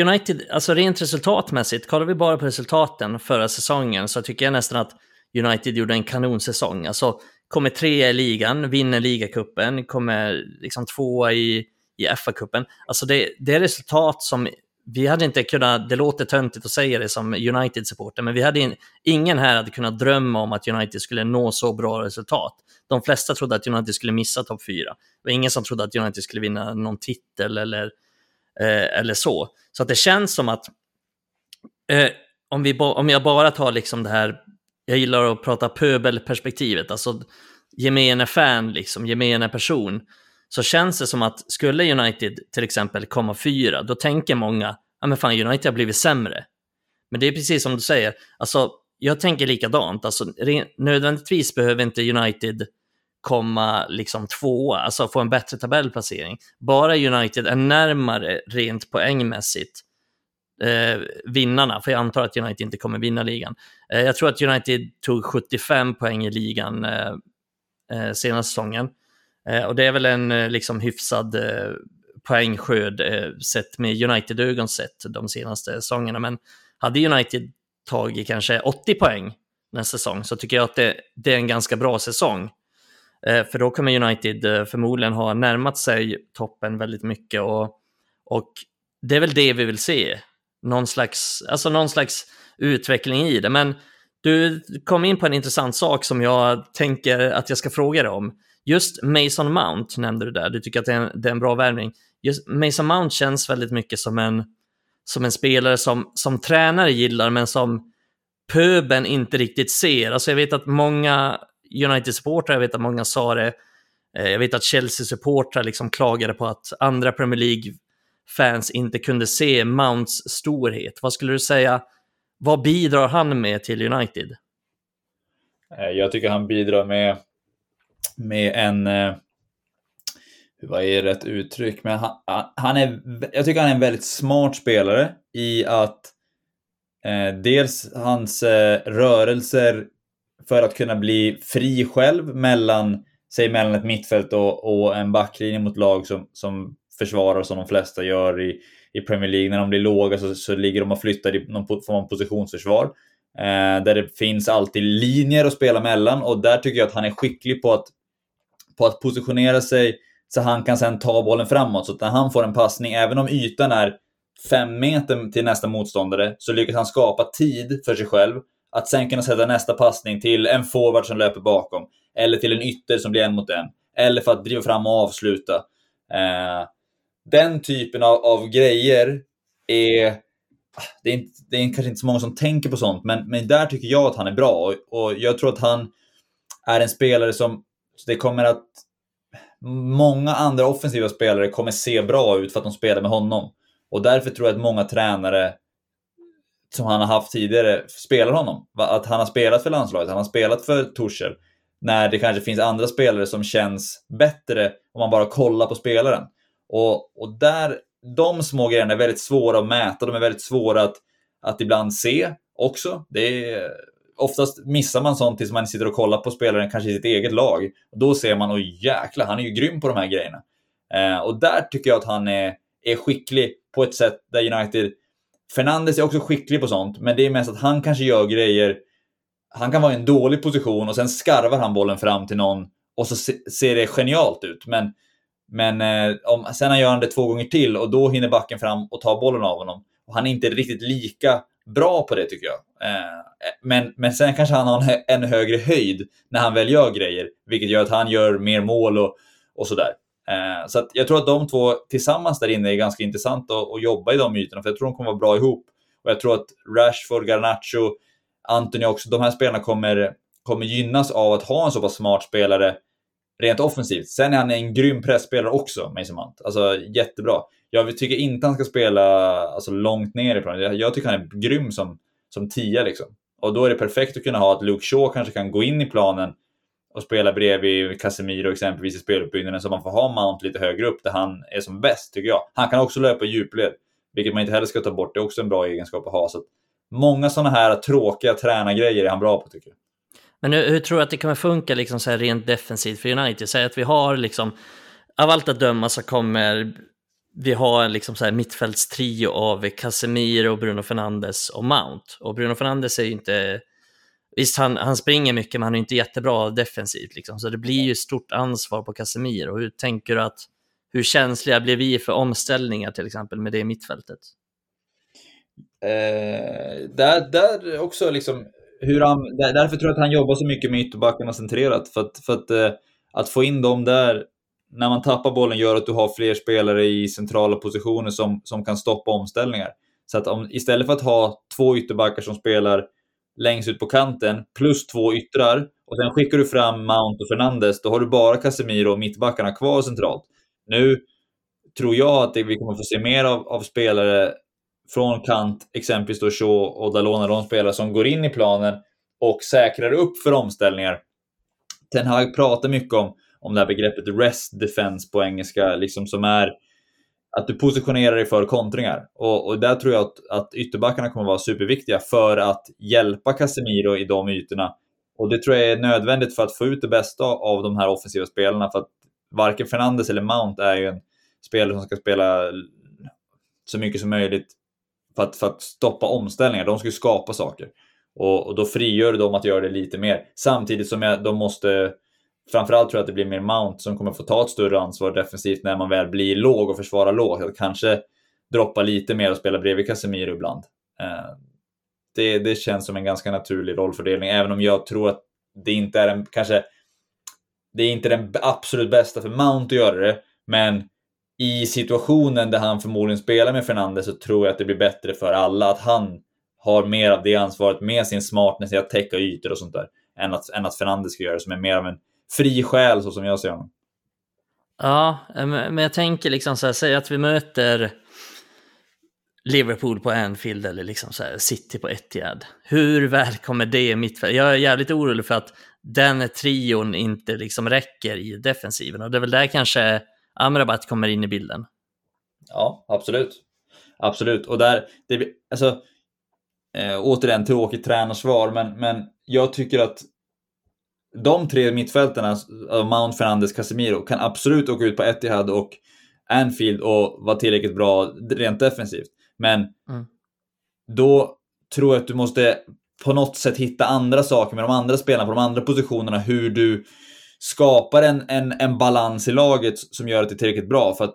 United, alltså rent resultatmässigt, kollar vi bara på resultaten förra säsongen så tycker jag nästan att United gjorde en kanonsäsong. Alltså kommer trea i ligan, vinner ligacupen, kommer liksom tvåa i, i FA-cupen. Alltså det, det är resultat som vi hade inte kunnat, det låter töntigt att säga det som United-supporter, men vi hade in, ingen här hade kunnat drömma om att United skulle nå så bra resultat. De flesta trodde att United skulle missa topp fyra. Det var ingen som trodde att United skulle vinna någon titel eller, eh, eller så. Så att det känns som att eh, om, vi om jag bara tar liksom det här, jag gillar att prata pöbelperspektivet, alltså gemene fan, liksom, gemene person, så känns det som att skulle United till exempel komma fyra, då tänker många, ja men fan United har blivit sämre. Men det är precis som du säger, alltså jag tänker likadant, alltså nödvändigtvis behöver inte United komma liksom tvåa, alltså få en bättre tabellplacering. Bara United är närmare rent poängmässigt eh, vinnarna, för jag antar att United inte kommer vinna ligan. Eh, jag tror att United tog 75 poäng i ligan eh, eh, senaste säsongen. Eh, och det är väl en eh, liksom hyfsad eh, poängskörd eh, sett med United-ögon sett de senaste säsongerna. Men hade United tagit kanske 80 poäng nästa säsong så tycker jag att det, det är en ganska bra säsong. För då kommer United förmodligen ha närmat sig toppen väldigt mycket och, och det är väl det vi vill se. Någon slags, alltså någon slags utveckling i det. Men du kom in på en intressant sak som jag tänker att jag ska fråga dig om. Just Mason Mount nämnde du där, du tycker att det är en, det är en bra värvning. Just Mason Mount känns väldigt mycket som en, som en spelare som, som tränare gillar, men som pöben inte riktigt ser. Alltså jag vet att många United-supportrar, jag vet att många sa det, eh, jag vet att Chelsea-supportrar liksom klagade på att andra Premier League-fans inte kunde se Mounts storhet. Vad skulle du säga, vad bidrar han med till United? Eh, jag tycker han bidrar med, med en, eh, hur vad är rätt uttryck, men han, han, är, jag tycker han är en väldigt smart spelare i att eh, dels hans eh, rörelser för att kunna bli fri själv mellan, säg mellan ett mittfält och, och en backlinje mot lag som, som försvarar som de flesta gör i, i Premier League. När de blir låga så, så ligger de och flyttar i någon form av positionsförsvar. Eh, där det finns alltid linjer att spela mellan och där tycker jag att han är skicklig på att, på att positionera sig så han kan sen ta bollen framåt. Så att när han får en passning, även om ytan är fem meter till nästa motståndare, så lyckas han skapa tid för sig själv att sen kunna sätta nästa passning till en forward som löper bakom. Eller till en ytter som blir en mot en. Eller för att driva fram och avsluta. Eh, den typen av, av grejer är... Det är, inte, det är kanske inte så många som tänker på sånt, men, men där tycker jag att han är bra. Och, och jag tror att han är en spelare som... det kommer att... Många andra offensiva spelare kommer se bra ut för att de spelar med honom. Och därför tror jag att många tränare som han har haft tidigare spelar honom. Att han har spelat för landslaget, han har spelat för Torshäll. när det kanske finns andra spelare som känns bättre om man bara kollar på spelaren. Och, och där, de små grejerna är väldigt svåra att mäta, de är väldigt svåra att, att ibland se också. Det är, oftast missar man sånt tills man sitter och kollar på spelaren, kanske i sitt eget lag. Då ser man, oj jäklar, han är ju grym på de här grejerna. Eh, och där tycker jag att han är, är skicklig på ett sätt där United... Fernandes är också skicklig på sånt, men det är mest att han kanske gör grejer han kan vara i en dålig position och sen skarvar han bollen fram till någon och så ser det genialt ut. Men, men eh, om, sen gör han det två gånger till och då hinner backen fram och tar bollen av honom. Och han är inte riktigt lika bra på det tycker jag. Eh, eh men, men sen kanske han har en ännu högre höjd när han väl gör grejer, vilket gör att han gör mer mål och, och sådär. Eh, så jag tror att de två tillsammans där inne är ganska intressant att, att jobba i de ytorna, för jag tror de kommer vara bra ihop. Och jag tror att Rashford, Garnacho, Anthony också, de här spelarna kommer, kommer gynnas av att ha en så pass smart spelare rent offensivt. Sen är han en grym pressspelare också, Mason Mount. Alltså jättebra. Jag tycker inte han ska spela alltså, långt ner i planen. Jag tycker han är grym som, som tia liksom. Och då är det perfekt att kunna ha att Luke Shaw kanske kan gå in i planen och spela bredvid Casemiro exempelvis i speluppbyggnaden så man får ha Mount lite högre upp där han är som bäst, tycker jag. Han kan också löpa djupled, vilket man inte heller ska ta bort. Det är också en bra egenskap att ha. Så många sådana här tråkiga tränargrejer är han bra på tycker jag. Men hur, hur tror du att det kommer funka liksom så här rent defensivt för United? Säg att vi har liksom, av allt att döma så kommer vi ha en liksom så här mittfältstrio av Casemiro, Bruno Fernandes och Mount. Och Bruno Fernandes är ju inte, visst han, han springer mycket men han är inte jättebra defensivt liksom. Så det blir ju stort ansvar på Casemiro. Hur tänker du att, hur känsliga blir vi för omställningar till exempel med det mittfältet? Eh, där, där också liksom, hur han, därför tror jag att han jobbar så mycket med ytterbackarna centrerat. För att, för att, eh, att få in dem där när man tappar bollen gör att du har fler spelare i centrala positioner som, som kan stoppa omställningar. Så att om, istället för att ha två ytterbackar som spelar längst ut på kanten plus två yttrar och sen skickar du fram Mount och Fernandes, då har du bara Casemiro och mittbackarna kvar centralt. Nu tror jag att det, vi kommer få se mer av, av spelare från kant, exempelvis då Shaw och Dalona, de spelare som går in i planen och säkrar upp för omställningar. Ten Hag pratar mycket om, om det här begreppet rest defense på engelska, liksom som är att du positionerar dig för kontringar. Och, och där tror jag att, att ytterbackarna kommer vara superviktiga för att hjälpa Casemiro i de ytorna. Och det tror jag är nödvändigt för att få ut det bästa av de här offensiva spelarna. För att varken Fernandes eller Mount är ju en spelare som ska spela så mycket som möjligt för att, för att stoppa omställningar. De ska ju skapa saker. Och, och då frigör de att göra det lite mer. Samtidigt som jag, de måste Framförallt tror jag att det blir mer Mount som kommer få ta ett större ansvar defensivt när man väl blir låg och försvarar lågt. Kanske droppa lite mer och spela bredvid Casemiro ibland. Eh, det, det känns som en ganska naturlig rollfördelning, även om jag tror att det inte är en, kanske, det är inte den absolut bästa för Mount att göra det, men i situationen där han förmodligen spelar med Fernandes så tror jag att det blir bättre för alla att han har mer av det ansvaret med sin smartness i att täcka ytor och sånt där. Än att, än att Fernandes ska göra det, som är mer av en fri själ så som jag ser honom. Ja, eh, men jag tänker liksom så här, säg att vi möter Liverpool på Anfield eller liksom så här City på Etihad. Hur väl kommer det mittfält? Jag är jävligt orolig för att den trion inte liksom räcker i defensiven och det är väl där kanske Amrabat kommer in i bilden. Ja, absolut. Absolut. Och där, det, alltså, eh, återigen tråkigt tränarsvar, men, men jag tycker att de tre mittfältarna, alltså Mount, Fernandes, Casemiro, kan absolut åka ut på Etihad och Anfield och vara tillräckligt bra rent defensivt. Men mm. då tror jag att du måste på något sätt hitta andra saker med de andra spelarna på de andra positionerna, hur du skapar en, en, en balans i laget som gör att det är tillräckligt bra. För att,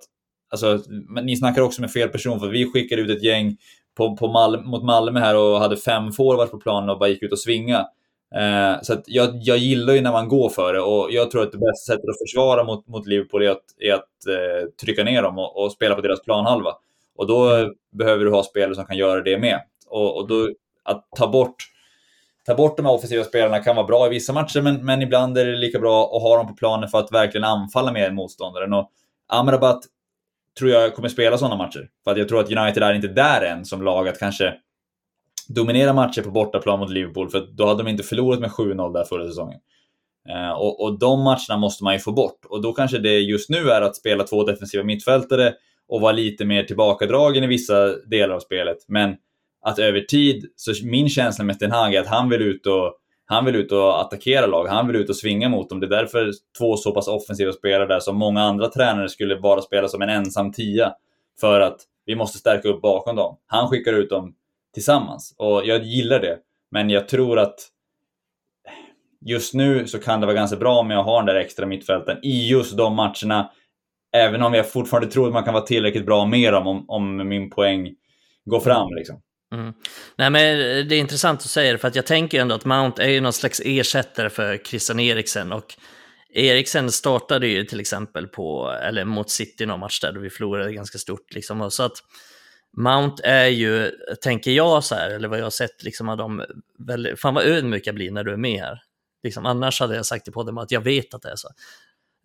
alltså, ni snackar också med fel person, för vi skickade ut ett gäng på, på Mal mot Malmö här och hade fem forwards på planen och bara gick ut och svinga. Eh, så jag, jag gillar ju när man går för det och jag tror att det bästa sättet att försvara mot, mot Liverpool är att, är att eh, trycka ner dem och, och, spela på deras planhalva. Och då mm. behöver du ha spelare som kan göra det med. Och, och då, att ta bort ta bort de här offensiva spelarna kan vara bra i vissa matcher, men, men ibland är det lika bra att ha dem på planen för att verkligen anfalla mer än motståndaren. Och Amrabat tror jag kommer spela sådana matcher. För att jag tror att United är inte där än som lag att kanske dominera matcher på bortaplan mot Liverpool, för då hade de inte förlorat med 7-0 där förra säsongen. Eh, och, och de matcherna måste man ju få bort. Och då kanske det just nu är att spela två defensiva mittfältare och vara lite mer tillbakadragen i vissa delar av spelet. Men att över tid, så min känsla med Sten Hag är att han vill ut och han vill ut och attackera lag, han vill ut och svinga mot dem. Det är därför två så pass offensiva spelare där som många andra tränare skulle bara spela som en ensam tia. För att vi måste stärka upp bakom dem. Han skickar ut dem tillsammans och jag gillar det. Men jag tror att just nu så kan det vara ganska bra om jag har den där extra mittfälten i just de matcherna. Även om jag fortfarande tror att man kan vara tillräckligt bra med dem om, om min poäng går fram. Liksom. Mm. Nej, men eh, det är intressant att säga det, för att jag tänker ändå att Mount är ju någon slags ersättare för Christian Eriksen. Och Eriksen startade ju till exempel på, eller mot City någon match där, då vi förlorade ganska stort. Liksom. Så att Mount är ju, tänker jag så här, eller vad jag har sett, liksom, av väldigt, fan vad ödmjuk jag blir när du är med här. Liksom, annars hade jag sagt det på dem att jag vet att det är så.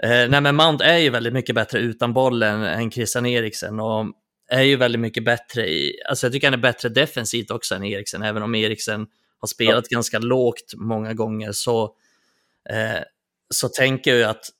Eh, nej, men Mount är ju väldigt mycket bättre utan bollen än Christian Eriksen och är ju väldigt mycket bättre i, alltså jag tycker han är bättre defensivt också än Eriksen, även om Eriksen har spelat ja. ganska lågt många gånger så, eh, så tänker jag ju att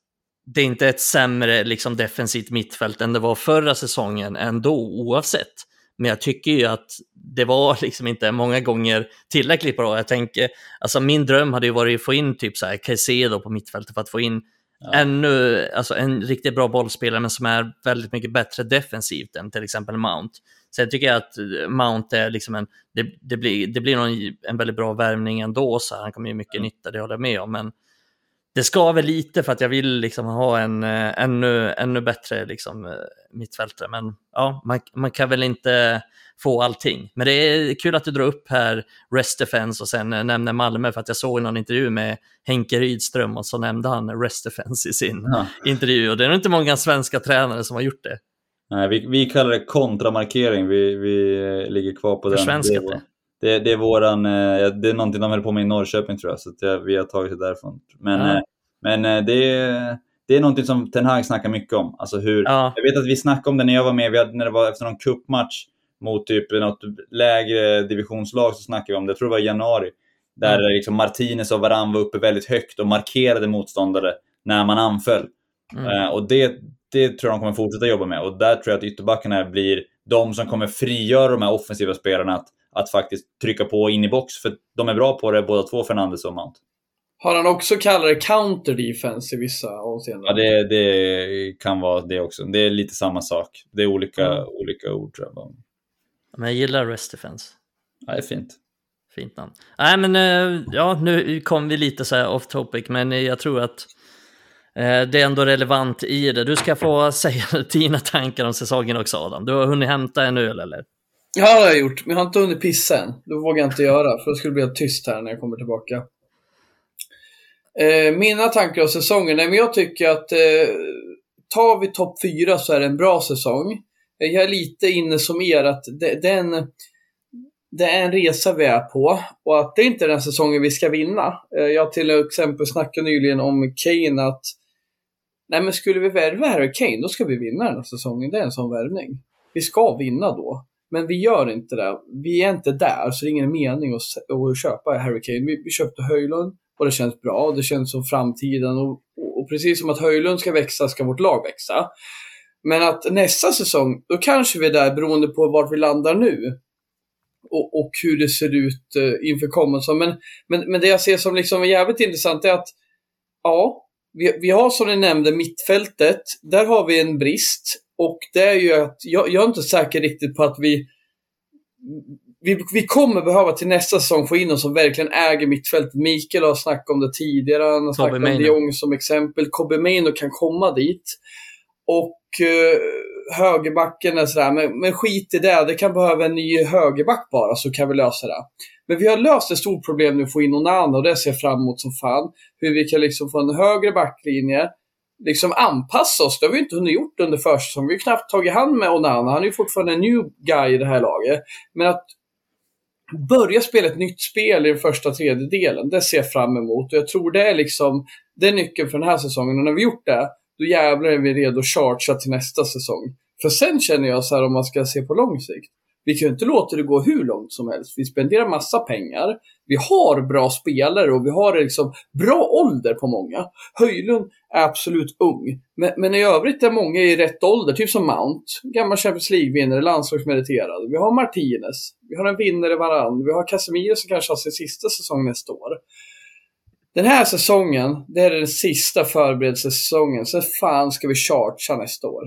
det är inte ett sämre liksom, defensivt mittfält än det var förra säsongen ändå oavsett. Men jag tycker ju att det var liksom inte många gånger tillräckligt bra. Jag tänker, alltså min dröm hade ju varit att få in typ så här Caicedo på mittfältet för att få in ja. ännu, alltså en riktigt bra bollspelare men som är väldigt mycket bättre defensivt än till exempel Mount. Så jag tycker att Mount är liksom en, det, det blir, det blir någon, en väldigt bra värvning ändå, så han kommer ju mycket ja. nytta, det håller jag med om. Men det ska väl lite för att jag vill liksom ha en äh, ännu, ännu bättre liksom, äh, mittfältare. Men ja, man, man kan väl inte få allting. Men det är kul att du drar upp här Rest Defense och sen äh, nämner Malmö för att jag såg någon intervju med Henke Rydström och så nämnde han Rest Defense i sin ja. intervju. Och det är nog inte många svenska tränare som har gjort det. Nej, vi, vi kallar det kontramarkering. Vi, vi ligger kvar på den. Det, det, det, är våran, det är någonting de höll på med i Norrköping tror jag, så det, vi har tagit det därifrån. Men ja. Men eh, det är, det är någonting som Ten Hag snackar mycket om. Alltså hur, ja. Jag vet att vi snackade om det när jag var med, vi hade, när det var efter någon cupmatch mot typ något lägre divisionslag så snackade vi om det, jag tror det var i januari. Där mm. liksom Martinez och Varann var uppe väldigt högt och markerade motståndare när man anföll. Mm. Uh, och det, det tror jag de kommer fortsätta jobba med. Och där tror jag att ytterbackarna blir de som kommer frigöra de här offensiva spelarna att, att faktiskt trycka på in i box. För de är bra på det båda två, Fernandes och Mount. Har han också kallat det counter defense i vissa avseenden? Ja, det, det, kan vara det också. Det är lite samma sak. Det är olika, mm. olika ord tror jag. Men jag gillar rest defense. Ja, det är fint. Fint namn. Nej, men eh, ja, nu kom vi lite så här off topic, men jag tror att eh, det är ändå relevant i det. Du ska få säga dina tankar om säsongen också Adam. Du har hunnit hämta en öl eller? Ja, det har jag gjort, men jag har inte hunnit pissa än. Det vågar jag inte göra, för då skulle det bli helt tyst här när jag kommer tillbaka. Eh, mina tankar om säsongen? Nej, men jag tycker att eh, tar vi topp fyra så är det en bra säsong. Jag är lite inne som er att det, det, är en, det är en resa vi är på och att det inte är den säsongen vi ska vinna. Eh, jag till exempel snackade nyligen om Kane att Nej men skulle vi värva Harry Kane, då ska vi vinna den här säsongen. Det är en sån värvning. Vi ska vinna då. Men vi gör inte det. Vi är inte där, så det är ingen mening att, att köpa Harry Kane. Vi, vi köpte Höjlund, och det känns bra. Det känns som framtiden. Och, och, precis som att Höjlund ska växa ska vårt lag växa. Men att nästa säsong, då kanske vi är där beroende på vart vi landar nu. Och, och hur det ser ut uh, inför kommande. Men, men, men det jag ser som liksom jävligt intressant är att ja, vi, vi har som ni nämnde mittfältet. Där har vi en brist. Och det är ju att jag, jag är inte säker riktigt på att vi vi, vi kommer behöva till nästa säsong få in någon som verkligen äger mittfältet. Mikael har snackat om det tidigare. Han har snackat om de Jong som exempel. Kobe Maino kan komma dit. Och Eh, högerbacken är sådär, men, men skit i det. Det kan behöva en ny högerback bara så kan vi lösa det. Men vi har löst ett stort problem nu att få in Onana och det ser jag fram emot som fan. Hur vi kan liksom få en högre backlinje liksom anpassa oss. Det har vi inte hunnit gjort under försäsongen. Vi har knappt tagit hand med Onana. Han är ju fortfarande en new guy i det här laget. Men att börja spela ett nytt spel i den första tredjedelen, det ser jag fram emot. Och jag tror det är liksom, det är nyckeln för den här säsongen. Och när vi gjort det, då jävlar är vi redo att chargea till nästa säsong. För sen känner jag så här om man ska se på lång sikt. Vi kan ju inte låta det gå hur långt som helst. Vi spenderar massa pengar. Vi har bra spelare och vi har liksom bra ålder på många. Höjlund är absolut ung. Men, men i övrigt är många i rätt ålder, typ som Mount. Gammal Champions League-vinnare, landslagsmeriterad. Vi har Martinez. Vi har en vinnare varann. Vi har Casemiro som kanske har sin sista säsong nästa år. Den här säsongen, det är den sista förberedelsesäsongen. Sen fan ska vi charcha nästa år.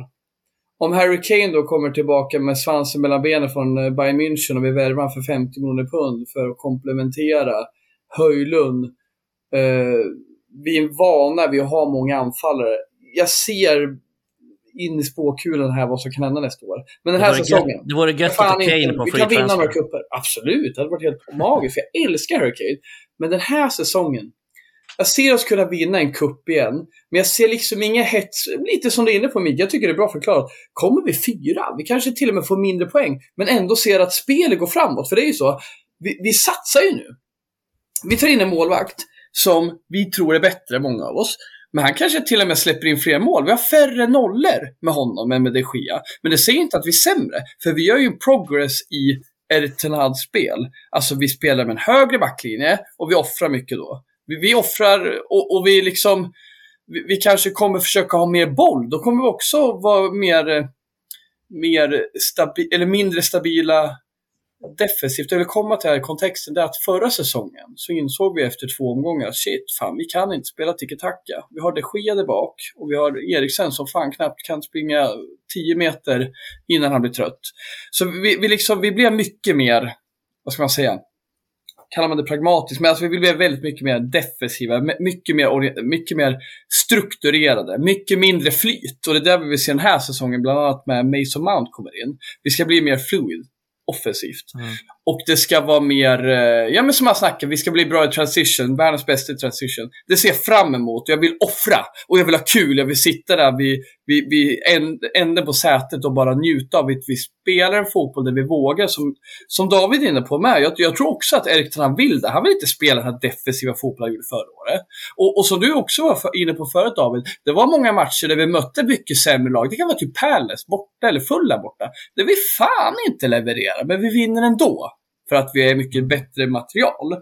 Om Harry Kane då kommer tillbaka med svansen mellan benen från eh, Bayern München och vi värvar för 50 miljoner pund för att komplementera Höjlund. Eh, vi är vana vid att ha många anfallare. Jag ser in i spåkulan här vad som kan hända nästa år. Men den här det säsongen. Gött, det vore gött att Kane på Vi kan vinna några cuper. Absolut, det hade varit helt magiskt. För jag älskar Harry Kane. Men den här säsongen. Jag ser oss kunna vinna en cup igen. Men jag ser liksom inga hets. Lite som du är inne på Mikael, jag tycker det är bra förklarat. Kommer vi fyra, vi kanske till och med får mindre poäng. Men ändå ser att spelet går framåt. För det är ju så. Vi, vi satsar ju nu. Vi tar in en målvakt som vi tror är bättre, många av oss. Men han kanske till och med släpper in fler mål. Vi har färre nollor med honom än med de Gia. Men det säger inte att vi är sämre. För vi gör ju en progress i Ertenads spel. Alltså vi spelar med en högre backlinje och vi offrar mycket då. Vi, vi offrar och, och vi liksom... Vi, vi kanske kommer försöka ha mer boll. Då kommer vi också vara mer... Mer stabi, eller mindre stabila defensivt. Jag vill komma till den här kontexten. Det är att förra säsongen så insåg vi efter två omgångar, shit, fan vi kan inte spela tiki-taka. Vi har de Gea där bak och vi har Eriksen som fan knappt kan springa 10 meter innan han blir trött. Så vi, vi, liksom, vi blev mycket mer, vad ska man säga, kallar man det pragmatiskt, men alltså vi bli väldigt mycket mer defensiva, mycket mer, mycket mer strukturerade, mycket mindre flyt. Och det är där vi vill se den här säsongen, bland annat med Mason Mount kommer in. Vi ska bli mer fluid, offensivt. Mm. Och det ska vara mer, eh, ja men som jag snackar, vi ska bli bra i transition, världens bästa i transition. Det ser jag fram emot. Jag vill offra och jag vill ha kul. Jag vill sitta där vid, vid, vid änden på sätet och bara njuta av att vi spelar en fotboll där vi vågar. Som, som David är inne på med. Jag, jag tror också att Erik Ten vill det. Han vill inte spela den här defensiva fotbollen han gjorde förra året. Och, och som du också var för, inne på förut David, det var många matcher där vi mötte mycket sämre lag. Det kan vara typ Palace borta eller Fulla borta. Där vi fan inte levererar, men vi vinner ändå. För att vi är mycket bättre material.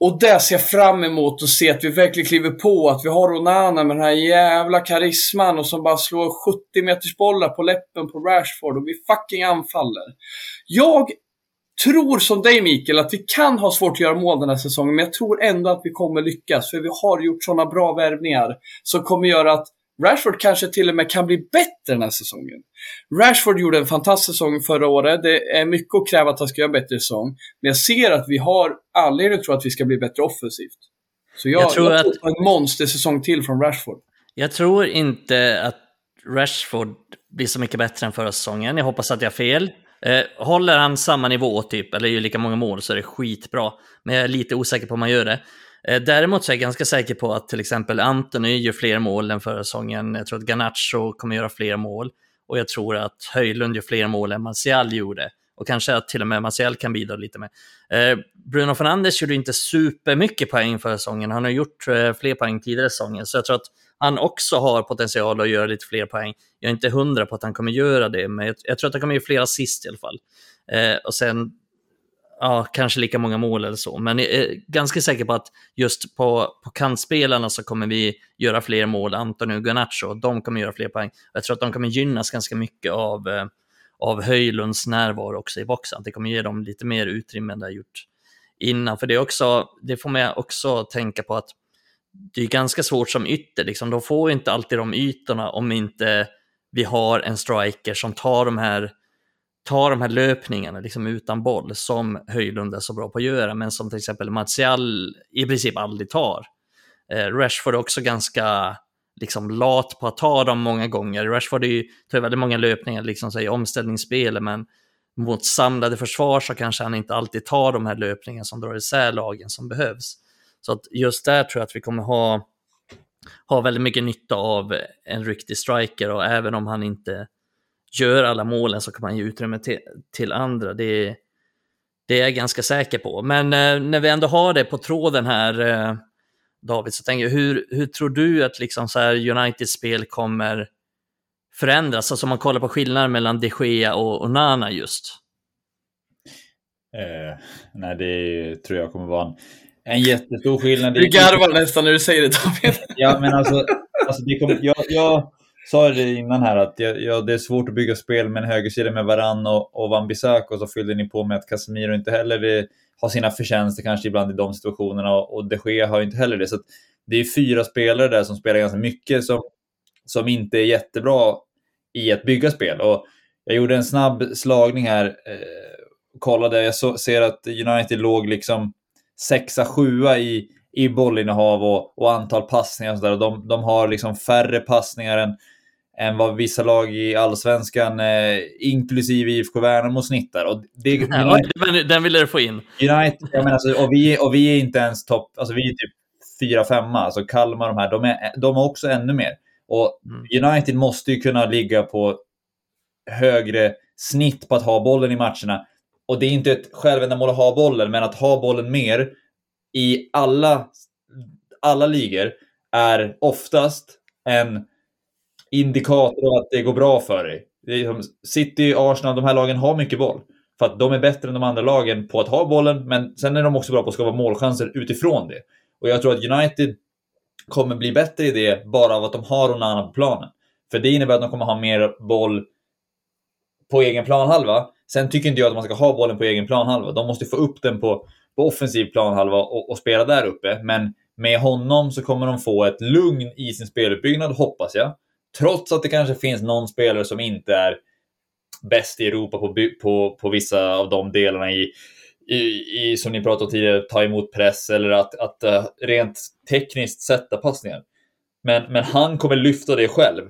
Och det ser jag fram emot att se att vi verkligen kliver på. Att vi har Onana med den här jävla karisman och som bara slår 70 meters bollar på läppen på Rashford och vi fucking anfaller. Jag tror som dig Mikael att vi kan ha svårt att göra mål den här säsongen, men jag tror ändå att vi kommer lyckas. För vi har gjort sådana bra värvningar som kommer göra att Rashford kanske till och med kan bli bättre den här säsongen. Rashford gjorde en fantastisk säsong förra året. Det är mycket att kräva att han ska göra en bättre säsong. Men jag ser att vi har anledning att tro att vi ska bli bättre offensivt. Så jag, Jag tror, att- på en monstersäsong till från Rashford. Jag tror inte att Rashford blir så mycket bättre än förra säsongen. Jag hoppas att jag har fel. Eh, håller han samma nivå, typ, eller gör lika många mål, så är det skitbra. Men jag är lite osäker på om han gör det. Eh, däremot så är jag ganska säker på att till exempel Anthony gör fler mål än förra säsongen. Jag tror att Garnacho kommer göra fler mål. Och jag tror att Höjlund gör fler mål än Martial gjorde. Och kanske att till och med Martial kan bidra lite med. Eh, Bruno Fernandes gjorde inte supermycket poäng förra säsongen. Han har gjort eh, fler poäng tidigare säsongen. Så jag tror att han också har potential att göra lite fler poäng. Jag är inte hundra på att han kommer göra det, men jag, tror att han kommer göra fler assist i alla fall. Och sen, ja, kanske lika många mål eller så. Men jag är ganska säker på att just på, på kantspelarna så kommer vi göra fler mål. Anton och Garnacho, de kommer göra fler poäng. Jag tror att de kommer gynnas ganska mycket av, eh, av Höjlunds närvaro också i boxen. Det kommer ge dem lite mer utrymme än det har gjort innan. För det, är också, det får mig också tänka på att det är ganska svårt som ytter, liksom. de får inte alltid de ytorna om inte vi har en striker som tar de här, ta de här löpningarna liksom utan boll, som Höjlund är så bra på att göra, men som till exempel Martial i princip aldrig tar. Eh, Rashford är också ganska liksom, lat på att ta dem många gånger. Rashford är ju, tar väldigt många löpningar liksom, så i omställningsspel, men mot samlade försvar så kanske han inte alltid tar de här löpningarna som drar isär lagen som behövs. Så att just där tror jag att vi kommer ha, ha väldigt mycket nytta av en riktig striker och även om han inte gör alla målen så kommer han ge utrymme till, till andra. Det, det är jag ganska säker på. Men eh, när vi ändå har det på tråden här, eh, David, så tänker jag, hur, hur tror du att liksom så här Uniteds spel kommer förändras? Alltså om man kollar på skillnaden mellan de Gea och, och Nana just. Eh, nej, det tror jag kommer vara en, en jättestor skillnad. Du garvar nästan när du säger det David. Ja, men alltså, alltså det kommer, jag, jag sa det innan här att jag, jag, det är svårt att bygga spel med en högersida med Varann och, och Van Bissaka och så fyllde ni på med att Casemiro inte heller det, har sina förtjänster kanske ibland i de situationerna och, och de Gea har inte heller det. Så det är fyra spelare där som spelar ganska mycket som, som inte är jättebra i att bygga spel. Och jag gjorde en snabb slagning här, eh, kollade, jag så, ser att United låg liksom sexa, sjua i, i bollinnehav och, och antal passningar och sådär. De, de har liksom färre passningar än, än vad vissa lag i allsvenskan, eh, inklusive IFK Värnamo, snittar. Och det, ja, United, den ville du få in. United, jag menar, alltså, och, vi, och vi är inte ens topp, alltså vi är typ fyra, femma. Alltså Kalmar, de här, de är, de är också ännu mer. Och mm. United måste ju kunna ligga på högre snitt på att ha bollen i matcherna. Och det är inte ett självändamål att ha bollen, men att ha bollen mer i alla, alla ligor är oftast en indikator att det går bra för dig. City, Arsenal, de här lagen har mycket boll. För att de är bättre än de andra lagen på att ha bollen, men sen är de också bra på att skapa målchanser utifrån det. Och jag tror att United kommer bli bättre i det bara av att de har Onana på planen. För det innebär att de kommer ha mer boll på egen planhalva. Sen tycker inte jag att man ska ha bollen på egen planhalva. De måste få upp den på, på offensiv planhalva och, och spela där uppe. Men med honom så kommer de få ett lugn i sin speluppbyggnad, hoppas jag. Trots att det kanske finns någon spelare som inte är bäst i Europa på, på, på vissa av de delarna i, i, i, som ni pratade om tidigare, ta emot press eller att, att uh, rent tekniskt sätta passningar. Men, men han kommer lyfta det själv.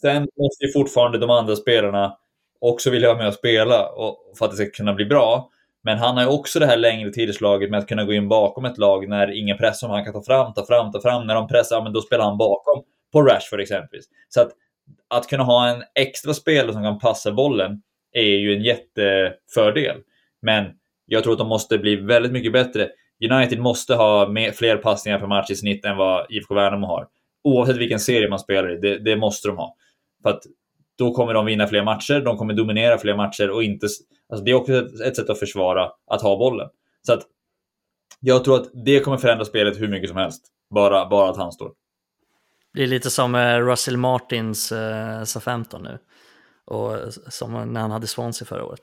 Sen måste ju fortfarande de andra spelarna också vilja vara med och spela och, för att det ska kunna bli bra. Men han har ju också det här längre tidslaget med att kunna gå in bakom ett lag när ingen pressar honom. Han kan ta fram, ta fram, ta fram. När de pressar, ja, men då spelar han bakom. På Rashford exempelvis. Så att, att kunna ha en extra spelare som kan passa bollen är ju en jättefördel. Men jag tror att de måste bli väldigt mycket bättre. United måste ha mer, fler passningar per match i snitt än vad IFK Värnamo har. Oavsett vilken serie man spelar i, det, det måste de ha. För att då kommer de vinna fler matcher, de kommer dominera fler matcher och inte... Alltså det är också ett, ett sätt att försvara att ha bollen. Så att jag tror att det kommer förändra spelet hur mycket som helst. Bara, bara att han står. Det är lite som eh, Russell Martins eh, SA-15 nu. Och som när han hade Swansea förra året.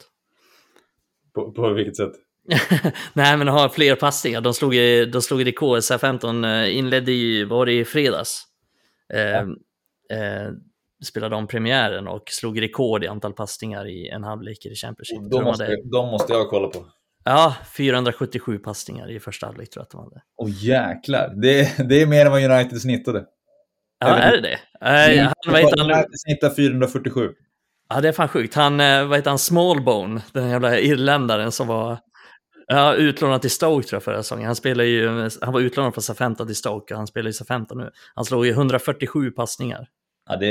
På, på vilket sätt? Nej, men har fler passningar. De slog de slog DK, SA-15 eh, inledde i, var det i fredags? Eh, ja. eh, spelade om premiären och slog rekord i antal passningar i en halvlek i Championship. De måste, hade... de måste jag kolla på. Ja, 477 passningar i första halvlek tror jag att de hade. Åh oh, jäklar, det, det är mer än vad United snittade. Ja, är det det? Äh, han, vad heter han? Snittar 447. Ja, det är fan sjukt. Han, eh, vad heter han, Smallbone, den jävla irländaren som var ja, utlånad till Stoke tror jag förra säsongen. Han, spelar ju, han var utlånad från SA-15 till Stoke och han spelar i SA-15 nu. Han slog ju 147 passningar. Ja, det,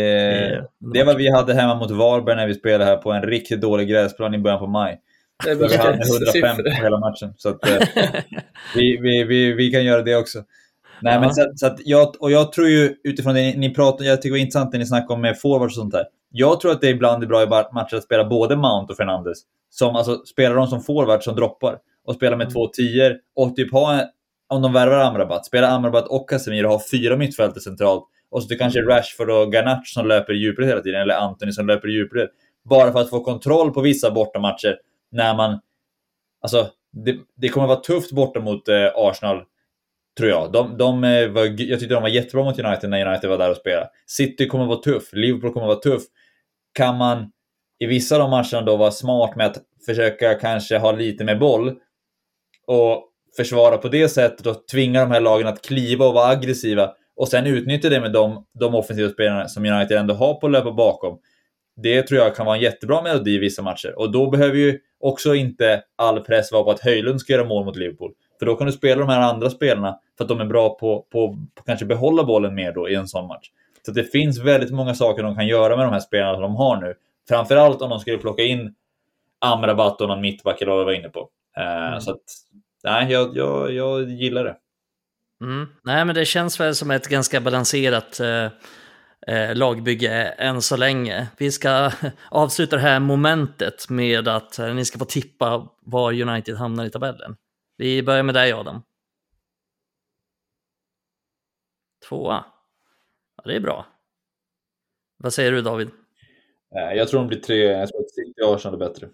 det är vad vi hade hemma mot Varberg när vi spelade här på en riktigt dålig gräsplan i början på maj. Det vi hade 105 på hela matchen. Så att, eh, vi, vi, vi, vi kan göra det också. Nej, men så, så, att jag, och jag tror ju utifrån det ni pratar, jag tycker det var intressant det ni snackade om med forwards och sånt där. Jag tror att det ibland är bra i matcher att spela både Mount och Fernandes. Som, alltså, spelar de som forwards som droppar och spelar med mm. två tior och typ ha, om de värvar Amrabat, spela Amrabat och Casemiro och ha fyra mittfältare centralt och så det kanske är Rashford och Garnacho som löper i djupled hela tiden, eller Anthony som löper i djupled. Bara för att få kontroll på vissa bortamatcher när man... Alltså, det, det kommer vara tufft borta mot eh, Arsenal, tror jag. De, de eh, var, jag tyckte de var jättebra mot United när United var där och spelade. City kommer vara tuff, Liverpool kommer vara tuff. Kan man i vissa av de matcherna då vara smart med att försöka kanske ha lite mer boll och försvara på det sättet och tvinga de här lagen att kliva och vara aggressiva och sen utnyttja det med de, de offensiva spelarna som United ändå har på löpa bakom. Det tror jag kan vara en jättebra melodi i vissa matcher. Och då behöver ju också inte all press vara på att Höjlund ska göra mål mot Liverpool. För då kan du spela de här andra spelarna för att de är bra på, på, på kanske behålla bollen mer då i en sån match. Så det finns väldigt många saker de kan göra med de här spelarna som de har nu. Framförallt om de skulle plocka in Amrabat och någon mittback eller vad jag var inne på. Uh, mm. Så att, nej, jag, jag, jag gillar det. Mm. Nej, men det känns väl som ett ganska balanserat eh, eh, lagbygge än så länge. Vi ska avsluta det här momentet med att eh, ni ska få tippa var United hamnar i tabellen. Vi börjar med dig Adam. Tvåa. Ja, det är bra. Vad säger du David? Eh, Jag tror de blir tre. Jag tror att City och Arsenal är bättre.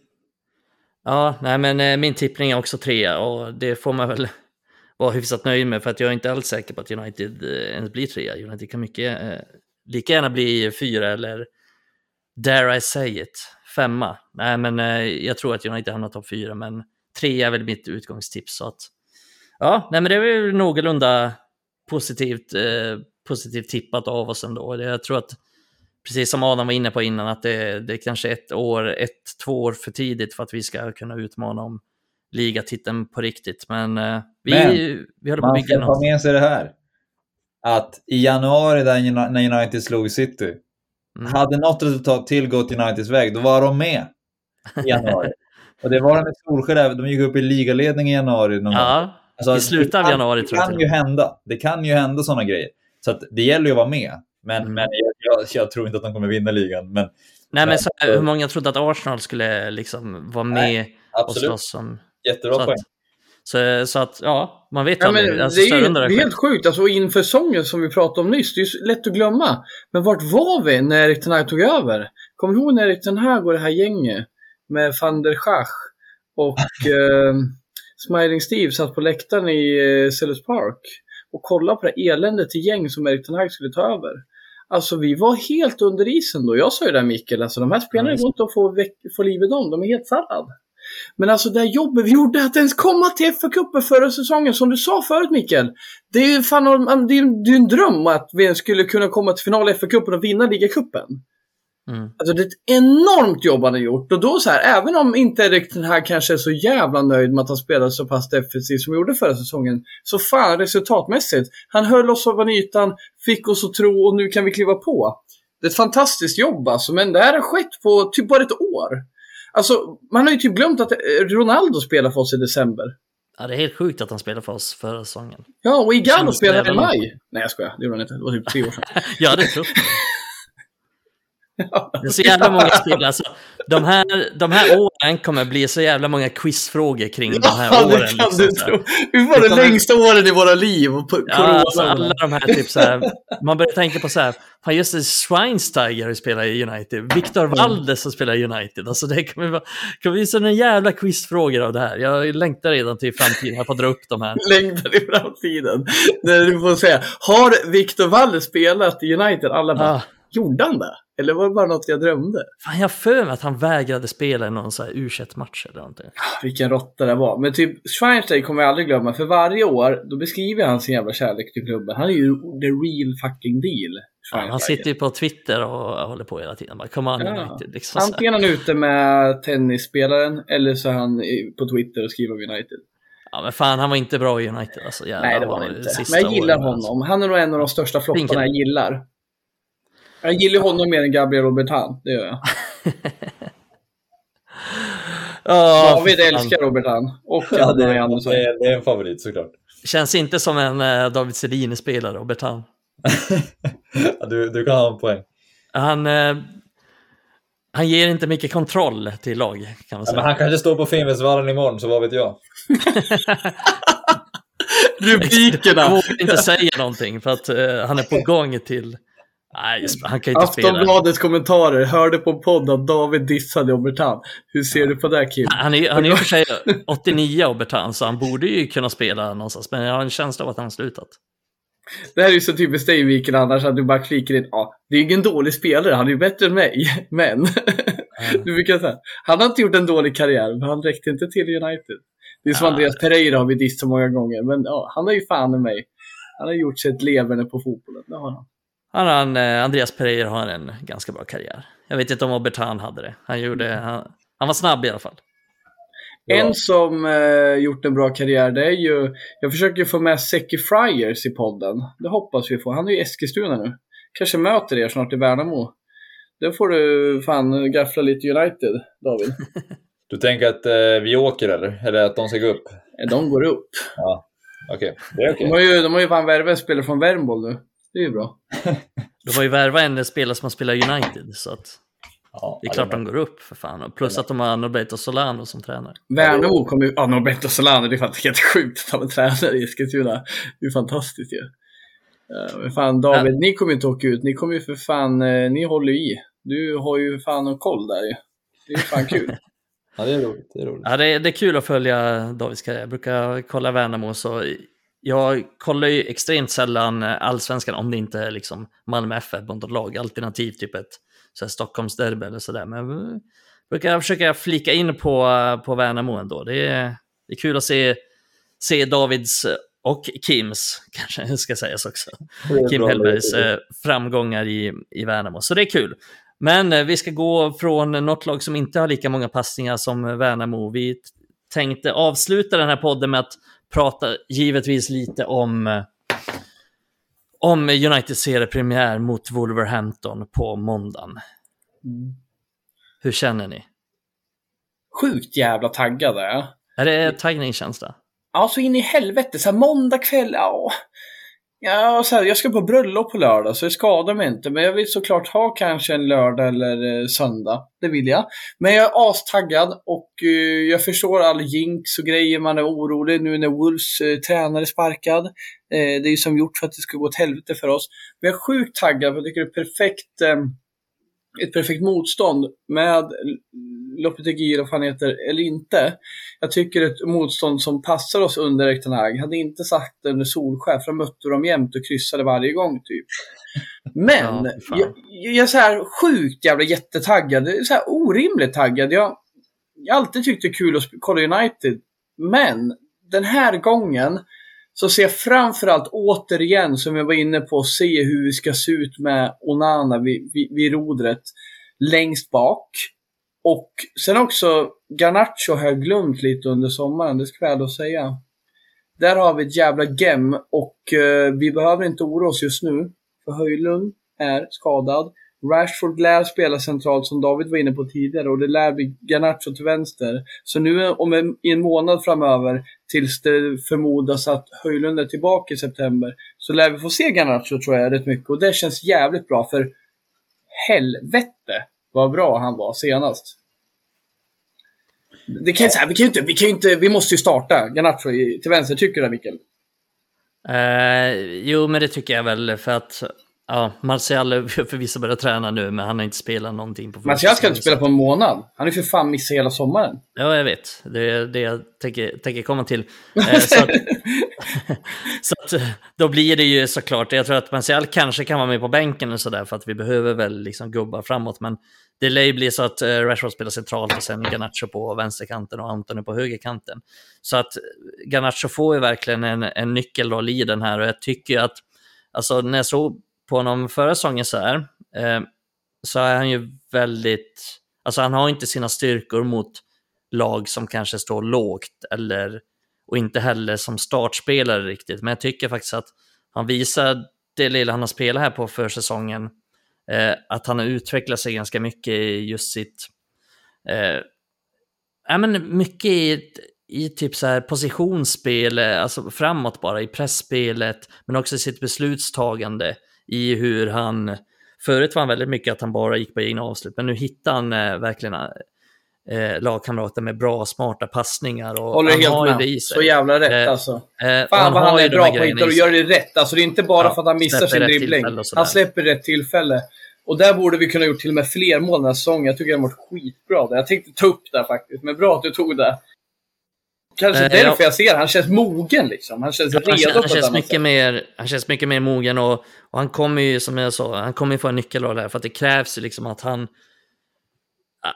Ja, nej men eh, min tippning är också trea och det får man väl vara hyfsat nöjd med för att jag är inte alls säker på att United eh, ens blir trea. United kan mycket, eh, lika gärna bli fyra eller dare I say it, femma. Nej men eh, jag tror att United hamnar topp fyra men trea är väl mitt utgångstips. Så att, ja, nej men det är väl någorlunda positivt, eh, positivt tippat av oss ändå. Jag tror att precis som Adam var inne på innan, att det, det är kanske ett år, ett, två år för tidigt för att vi ska kunna utmana om ligatiteln på riktigt. Men, eh, vi, Men, vi håller på att Man bygga ska ta något. med sig det här. Att i januari där när United slog City, Mm. hade något resultat till gått Uniteds väg, då var de med i januari. och det var de med Solskjaer, även- de gick upp i ligaledning i januari. Någon. Ja, Alltså, i slutet det av kan- januari det tror jag kan till och ju hända. Det kan ju hända sådana grejer. Så att det gäller ju att vara med. Men, Mm. men jag, jag, jag tror inte att de kommer vinna ligan. Men Nej, men Nej, så, så- hur många trodde att Arsenal skulle liksom vara med och absolut, slåss om... jättebra Så att, poäng. så, så att, ja, man vet Ja, aldrig. men Alltså, det är ju det är helt sjukt. Alltså, inför säsongen som vi pratade om nyss, det är ju lätt att glömma. Men vart var vi när Erik Ten Hag tog över? Kommer du ihåg när Erik Ten Hag och det här gänget med van der Schach och eh, Smiling Steve satt på läktaren i eh, Sellers Park och kollade på det eländet i gäng som Erik Ten Hag skulle ta över. Alltså vi var helt under isen då. Jag sa ju det Mikael, alltså de här spelarna går inte att få, få liv i dem. De är helt sallad. Men alltså det här jobbet vi gjorde, att ens komma till FA-cupen förra säsongen, som du sa förut Mikael. Det är ju fan, det är, det är en dröm att vi skulle kunna komma till final i FA-cupen och vinna ligacupen. Mm. Alltså det är ett enormt jobb han har gjort. Och då så här, även om inte Erik den här kanske är så jävla nöjd med att han spelade så pass defensivt som han gjorde förra säsongen. Så fan resultatmässigt. Han höll oss över ytan, fick oss att tro och nu kan vi kliva på. Det är ett fantastiskt jobb alltså, men det här har skett på typ bara ett år. Alltså, man har ju typ glömt att Ronaldo spelar för oss i december. Ja, det är helt sjukt att han spelade för oss förra säsongen. Ja, och Igalo spelade i maj. Nej, jag skojar. Det gjorde han inte. Det var typ tre år sedan. Jag hade trott det. Det är så jävla många spelare. Alltså, de, här, de här åren kommer bli så jävla många quizfrågor kring de här Ja, åren. det kan liksom, du tro. Vi var Det de kommer- längsta åren i våra liv. På Ja, alltså alla de här typ så här, man börjar tänka på så här, fan just det, Schweinsteiger har spelat i United, Victor Valdes som spelar i United, alltså det kommer vara, kommer bli sådana jävla quizfrågor av det här. Jag längtar redan till framtiden, jag får dra upp de här. längtar i framtiden. När du får säga, har Victor Walle spelat i United? Alla bara, Ah, gjorde han det? Eller var det bara något jag drömde? fan, jag för mig att han vägrade spela i någon så här u match eller någonting. Vilken råtta det var. Men typ, Schweinsteiger kommer jag aldrig glömma, för varje år, då beskriver han sin jävla kärlek till klubben. Han är ju the real fucking deal. Ja, han sitter ju på Twitter och håller på hela tiden. Bara, Come on Ja. United. Liksom. Antingen han ute med tennisspelaren, eller så är han på Twitter och skriver om United. Ja, men fan, han var inte bra i United. Alltså, jävlar Nej, det var han inte. Men jag gillar alltså. honom. Han är nog en av de största flopparna jag gillar. Jag gillar honom mer än Gabriel Robertan, det gör jag. Ja, David fan. älskar Robertan. Och Ja, det, är, Andersson. det, är, det är en favorit såklart. Känns inte som en eh, David Sedin-spelare, Robert Hahn. Ja, du, du kan ha en poäng. Han, eh, han ger inte mycket kontroll till lag, kan man Ja, säga. men han kanske står på Finnvedsvallen imorgon, så vad vet jag. Jag Rubrikerna! vågar inte säga någonting för att eh, han är på gång till... Nej, han kan inte spela. Aftonbladets kommentarer. Hörde på en podd att David dissade Robertan. Hur ser du på det Kim? Han är, han är ju för sig 89 Robert Hahn, så han borde ju kunna spela någonstans. Men jag har en känsla av att han har slutat. Det här är ju så typiskt dig Mikael annars att du bara klickar in. Ja, det är ju ingen dålig spelare. Han är ju bättre än mig. Men. du brukar säga. Han har inte gjort en dålig karriär, men han räckte inte till United. Det är som Ja. Andreas Pereira har vi dissat så många gånger. Men ja, han har ju fan med mig. Han har gjort sig ett leverne på fotbollen. Det har han. Han, han, eh, Andreas Pereira har en ganska bra karriär. Jag vet inte om Robert Hahn hade det. Han, gjorde, han, han var snabb i alla fall. Ja. En som eh, gjort en bra karriär, det är ju... Jag försöker få med Seki Friars i podden. Det hoppas vi får. Han är ju i Eskilstuna nu. Kanske möter er snart i Värnamo. Då får du fan gaffla lite United, David. Du tänker att eh, vi åker eller? Eller att de ska gå upp? De går upp. Okej, det är okej. De har ju, de har ju fan värvat en spelare från Värmboll nu. Det är ju bra. De har ju värvat en spelare som har spelat United, så att Ja, det är klart de går upp för fan. Och Plus att de har Norberto Solano som tränare. Värnamo kommer ju... Ja, Norberto Solano, det är faktiskt helt sjukt att ha en tränare i Eskilstuna. Det är fantastiskt ju. Ja. men fan David, ni kommer ju inte åka ut. Ni kommer ju för fan, eh, ni håller i. Du har ju fan en koll där ju. Det är ju fan kul. Ja, det är roligt. Det är roligt. Ja, det, är, det är kul att följa Davids karriär. Jag brukar kolla Värnamo, så jag kollar ju extremt sällan allsvenskan om det inte är liksom Malmö FF lag, alternativt typ ett så här Stockholmsderby eller sådär. Men jag brukar försöka flika in på, på Värnamo ändå. Det är, det är kul att se, se Davids och Kims, kanske ska sägas också, Kim Hellbergs eh, framgångar i, i Värnamo. Så det är kul. Men eh, vi ska gå från något lag som inte har lika många passningar som Värnamo. Vi tänkte avsluta den här podden med att prata givetvis lite om om Uniteds seriepremiär mot Wolverhampton på måndagen. Mm. Hur känner ni? Sjukt jävla taggad är jag. Är det taggningskänsla? Ja, så in i helvete. Så här måndag kväll, ja. Ja, så här, jag ska på bröllop på lördag, så det skadar mig inte. Men jag vill såklart ha kanske en lördag eller eh, söndag. Det vill jag. Men jag är astaggad och eh, jag förstår all jinx och grejer. Man är orolig nu när Wolves eh, tränare är sparkad. Eh, det är ju som gjort för att det ska gå åt helvete för oss. Men jag är sjukt taggad för jag tycker det är perfekt, ehm, ett perfekt motstånd med Lopetegui eller vad han heter, eller inte. Jag tycker ett motstånd som passar oss under Erik Hag. Hade inte sagt det under Solskär, för de mötte dem jämt och kryssade varje gång typ. Men, Ja, jag, jag är så här sjukt jävla jättetaggad. Så här orimligt taggad. Jag, jag har alltid tyckt det är kul att kolla United. Men, den här gången så ser jag framförallt återigen, som jag var inne på, se hur vi ska se ut med Onana vid, vid, vid rodret längst bak. Och sen också Garnacho har jag glömt lite under sommaren, det ska jag då säga. Där har vi ett jävla gem och eh, vi behöver inte oroa oss just nu. För Höjlund är skadad. Rashford lär spela centralt som David var inne på tidigare och det lär bli Garnacho till vänster. Så nu om en, i en månad framöver, tills det förmodas att Höjlund är tillbaka i september, så lär vi få se Garnacho tror jag rätt mycket och det känns jävligt bra för helvete vad bra han var senast. Det kan, så här, vi, kan ju inte, vi kan ju inte, vi måste ju starta Garnacho till vänster, tycker du det Mikael? Uh, jo, men det tycker jag väl för att ja, Martial är förvisso börjat träna nu, men han har inte spelat någonting på Martial ska inte spela på en månad. Han är för fan missat hela sommaren. Ja, jag vet. Det är det jag tänker, tänker komma till. Eh, så att, så att, eh, då blir det ju såklart, jag tror att Martial kanske kan vara med på bänken och sådär för att vi behöver väl liksom gubbar framåt. Men det lär ju bli så att eh, Rashford spelar centralt och sen Garnacho på vänsterkanten och Antoni på högerkanten. Så att Garnacho får ju verkligen en, en nyckelroll i den här och jag tycker ju att, alltså när jag såg på honom förra säsongen så här, eh, så är han ju väldigt, alltså han har inte sina styrkor mot lag som kanske står lågt eller och inte heller som startspelare riktigt. Men jag tycker faktiskt att han visar det lilla han har spelat här på försäsongen, eh, att han har utvecklat sig ganska mycket i just sitt, eh, ja men mycket i, i typ så här positionsspel, eh, alltså framåt bara i pressspelet, men också i sitt beslutstagande i hur han, förut var han väldigt mycket att han bara gick på egna avslut, men nu hittar han eh, verkligen eh, lagkamrater med bra, smarta passningar. Och Håller han helt har med. det i sig. Så jävla rätt Eh, alltså. Eh, Fan vad han är bra på att hitta och göra det rätt. Alltså det är inte bara Ja, för att han missar sin dribbling. Han släpper rätt tillfälle. Och där borde vi kunna gjort till och med fler mål den här säsongen. Jag tycker han har varit skitbra där. Jag tänkte ta upp det faktiskt, men bra att du tog det. Kanske Eh, därför ja. jag ser Han känns mogen liksom. Han känns Han, redo känns, på han, känns mycket sätt. mer, han känns mycket mer mogen och, och han kommer ju, som jag sa, han kommer ju få en nyckelroll här för att det krävs liksom att han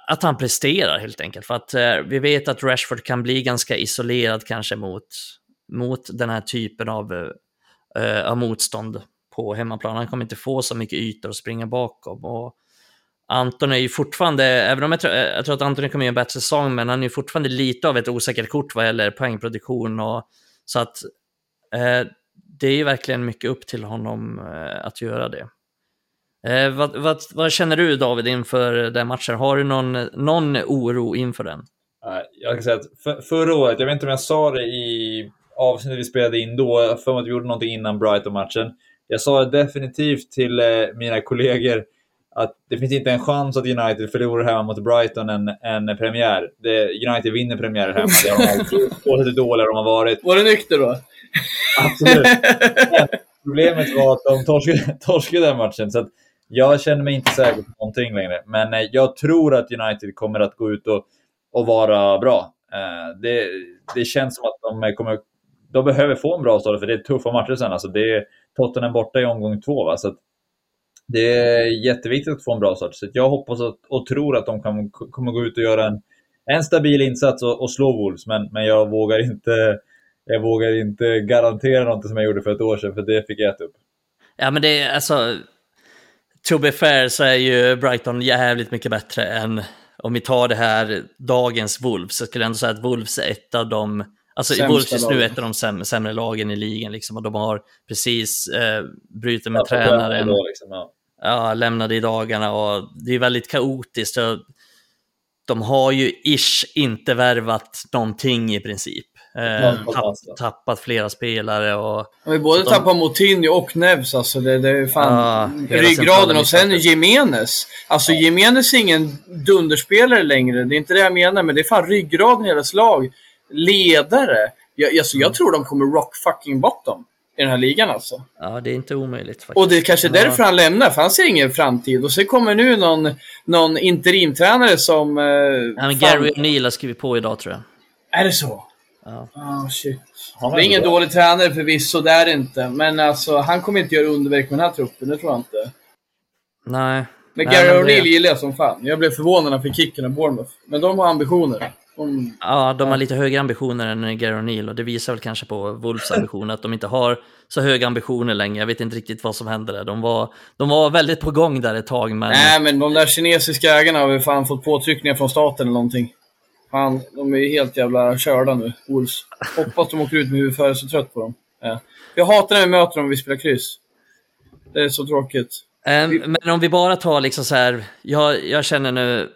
att han presterar helt enkelt. För att eh, vi vet att Rashford kan bli ganska isolerad kanske mot, mot den här typen av, eh, av motstånd på hemmaplan. Han kommer inte få så mycket ytor att springa bakom. Och Anton är ju fortfarande, även om jag tror, jag tror att Anton kommer göra en bättre säsong, men han är ju fortfarande lite av ett osäkert kort vad gäller poängproduktion. Och, så att eh, det är ju verkligen mycket upp till honom eh, att göra det. Eh, vad, vad, vad känner du David inför den matchen? Har du någon, någon oro inför den? Eh, jag kan säga att för, förra året, jag vet inte om jag sa det i avsnittet vi spelade in då, jag har för mig att vi gjorde någonting innan Brighton-matchen. jag sa det definitivt till eh, mina kollegor att det finns inte en chans att United förlorar hemma mot Brighton en, en premiär. Det, United vinner premiärer hemma. Det har de alltid oavsett hur dåliga de har varit. Var du nykter då? Absolut. Problemet var att de torskade, torskade den matchen. Så jag känner mig inte säker på någonting längre. Men eh, jag tror att United kommer att gå ut och, och vara bra. Eh, det, det känns som att de kommer... De behöver få en bra start, för det är tuffa matcher sen. Alltså det är Tottenham borta i omgång två. Va? Så det är jätteviktigt att få en bra start. Så jag hoppas att, och tror att de kan, kommer gå ut och göra en, en stabil insats och, och slå Wolves. Men, men jag vågar inte jag vågar inte garantera något som jag gjorde för ett år sedan, för det fick jag äta upp. Ja, men det är alltså... To be fair så är ju Brighton jävligt mycket bättre än om vi tar det här dagens Wolves, så skulle jag ändå säga att Wolves är ett av de Alltså Sämsta Wolves just nu är ett av de säm sämre lagen i ligan liksom, och de har precis eh, brutit med ja, tränaren. liksom, ja. Ja. lämnade i dagarna och det är väldigt kaotiskt. Och de har ju ish inte värvat någonting i princip. Eh, tapp, tappat flera spelare och... Ja, vi både de... Moutinho och Neves alltså. Det, det är fan ja, ryggraden. Och sen Jimenez. Alltså ja. Jimenez är ingen dunderspelare längre. Det är inte det jag menar, men det är fan ryggraden i deras lag. Ledare. Jag, alltså, jag mm. tror de kommer rock fucking bottom i den här ligan alltså. Ja, det är inte omöjligt faktiskt. Och det är kanske är därför han lämnar, för han ser ingen framtid. Och så kommer nu någon, någon interimtränare som... Eh, ja, men Gary O'Neill har skrivit på idag tror jag. Är det så? Ja. Oh, shit. Det är ingen bra. dålig tränare förvisso, det är det inte. Men alltså, han kommer inte göra underverk med den här truppen, det tror jag inte. Nej. Men Gary O'Neill det... gillar jag som fan. Jag blev förvånad när han fick kicken av Bournemouth. Men de har ambitioner. De... Ja, de har lite högre ambitioner än Gary O'Neill och det visar väl kanske på Wolves ambitioner att de inte har så höga ambitioner längre. Jag vet inte riktigt vad som hände där. De var, de var väldigt på gång där ett tag. Men... Nej, men de där kinesiska ägarna har väl fan fått påtryckningar från staten eller någonting. Fan, de är helt jävla körda nu, Wolves. Hoppas de åker ut med huvudet så trött på dem. Ja. Jag hatar när vi möter dem och vi spelar kryss. Det är så tråkigt. Um, men om vi bara tar liksom så här, jag, jag känner nu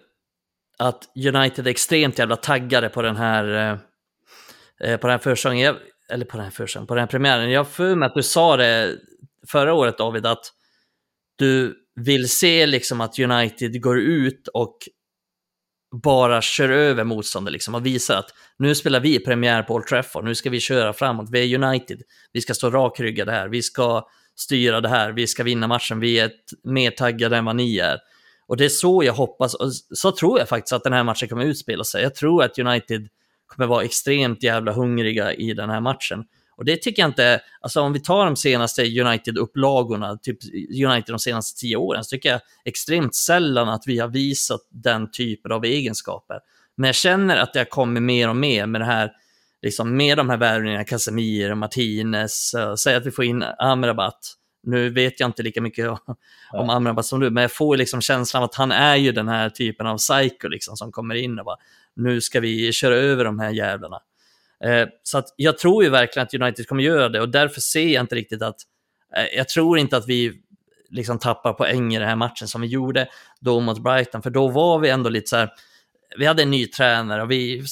att United är extremt jävla taggade på den här, eh, eh på den här försäsongen, eller på den här försäsongen, på den här premiären. Jag har för mig att du sa det förra året David, att du vill se liksom att United går ut och bara kör över motståndet. liksom och visar att nu spelar vi premiär på Old Trafford, nu ska vi köra framåt, vi är United, vi ska stå rakryggade här, vi ska styra det här, vi ska vinna matchen, vi är mer taggade än vad ni är. Och det är så jag hoppas, och så tror jag faktiskt att den här matchen kommer utspela sig. Jag tror att United kommer vara extremt jävla hungriga i den här matchen. Och det tycker jag inte, alltså om vi tar de senaste United-upplagorna, typ United de senaste tio åren, så tycker jag extremt sällan att vi har visat den typen av egenskaper. Men jag känner att det kommer mer och mer med det här, liksom med de här värvningarna, Casemiro, Martinez, eh, säg att vi får in Amrabat. Nu vet jag inte lika mycket om, ja. Amrabat som du, men jag får liksom känslan av att han är ju den här typen av psycho liksom, som kommer in och bara, nu ska vi köra över de här jävlarna. Eh, så att jag tror ju verkligen att United kommer göra det och därför ser jag inte riktigt att, eh, jag tror inte att vi liksom tappar poäng i den här matchen som vi gjorde då mot Brighton, för då var vi ändå lite så här, vi hade en ny tränare och vi,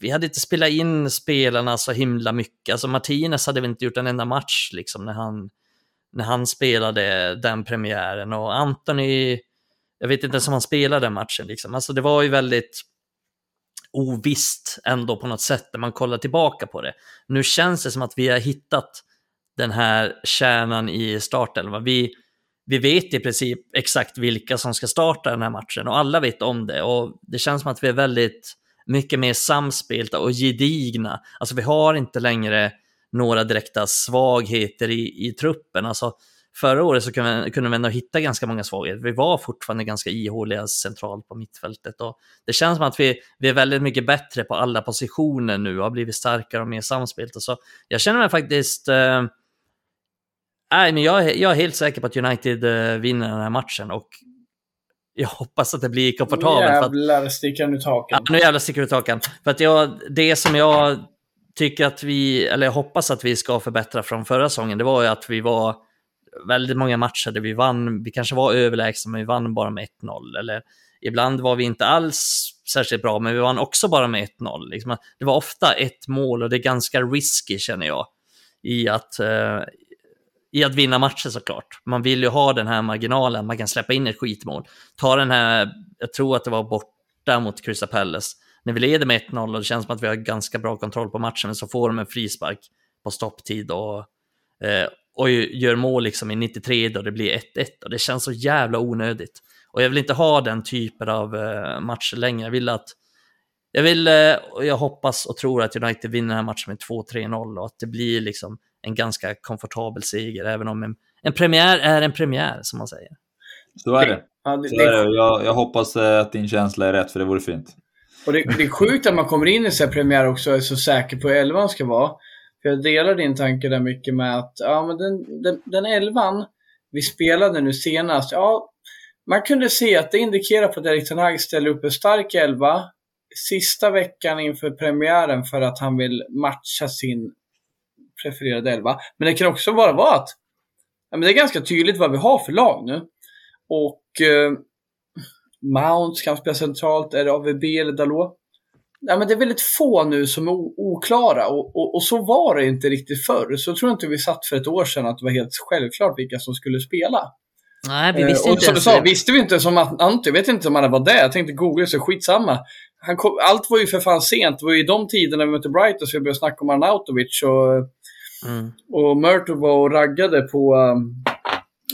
vi hade inte spelat in spelarna så himla mycket. Alltså Martinez hade väl inte gjort en enda match liksom när han, när han spelade den premiären och Anthony, jag vet inte ens om han spelade den matchen liksom. Alltså det var ju väldigt, ovisst ändå på något sätt när man kollar tillbaka på det. Nu känns det som att vi har hittat den här kärnan i startelvan. Vi, vi vet i princip exakt vilka som ska starta den här matchen och alla vet om det och det känns som att vi är väldigt mycket mer samspelta och gedigna. Alltså vi har inte längre några direkta svagheter i, i truppen. Alltså, Förra året så kunde kunde vi ändå hitta ganska många svagheter. Vi var fortfarande ganska ihåliga centralt på mittfältet. Och det känns som att vi, vi är väldigt mycket bättre på alla positioner nu och har blivit starkare och mer samspelta. Så jag känner mig faktiskt... Eh, nej, men jag, jag är helt säker på att United eh, vinner den här matchen. Och jag hoppas att det blir komfortabelt. Nu jävlar sticker han ut hakan. Ja, nu jävlar sticker ut hakan. För att jag, det som jag tycker att vi, eller jag hoppas att vi ska förbättra från förra säsongen, det var ju att vi var väldigt många matcher där vi vann, vi kanske var överlägsna men vi vann bara med 1-0. Eller ibland var vi inte alls särskilt bra men vi vann också bara med 1-0. Liksom, det var ofta ett mål och det är ganska risky känner jag. I att, eh, i att vinna matcher såklart. Man vill ju ha den här marginalen, man kan släppa in ett skitmål. Ta den här, jag tror att det var borta mot Crystal Palace, när vi leder med 1-0 och det känns som att vi har ganska bra kontroll på matchen, men så får de en frispark på stopptid och, eh, och gör mål liksom i 93 och det blir 1-1 och det känns så jävla onödigt. Och jag vill inte ha den typen av eh, matcher längre. Jag vill att jag vill, eh, och jag hoppas och tror att United vinner den här matchen med 2-3-0 och att det blir liksom en ganska komfortabel seger, även om en, en premiär är en premiär, som man säger. Så är det. Så är det. Jag, jag hoppas att din känsla är rätt, för det vore fint. Och det, det är sjukt att man kommer in i så premiär också och är så säker på hur elvan ska vara. För jag delar din tanke där mycket med att ja, men den, den, den elvan vi spelade nu senast, ja, man kunde se att det indikerar på att Erik Ten Hag ställer upp en stark elva sista veckan inför premiären för att han vill matcha sin prefererade elva. Men det kan också bara vara att ja, men det är ganska tydligt vad vi har för lag nu. Och eh, Mounts kan spela centralt, är det AVB eller Dalot? Ja, men det är väldigt få nu som är oklara och, och, och, så var det inte riktigt förr. Så tror jag inte vi satt för ett år sedan att det var helt självklart vilka som skulle spela. Nej, vi visste eh, inte och som du sa, visste vi inte som att Ante, jag vet inte om han var där. Jag tänkte googla så skitsamma. Han kom, allt var ju för fan sent. Det var ju de tiderna vi mötte Brighton så vi började snacka om Arnautovic och, mm. och Murto var och raggade på um,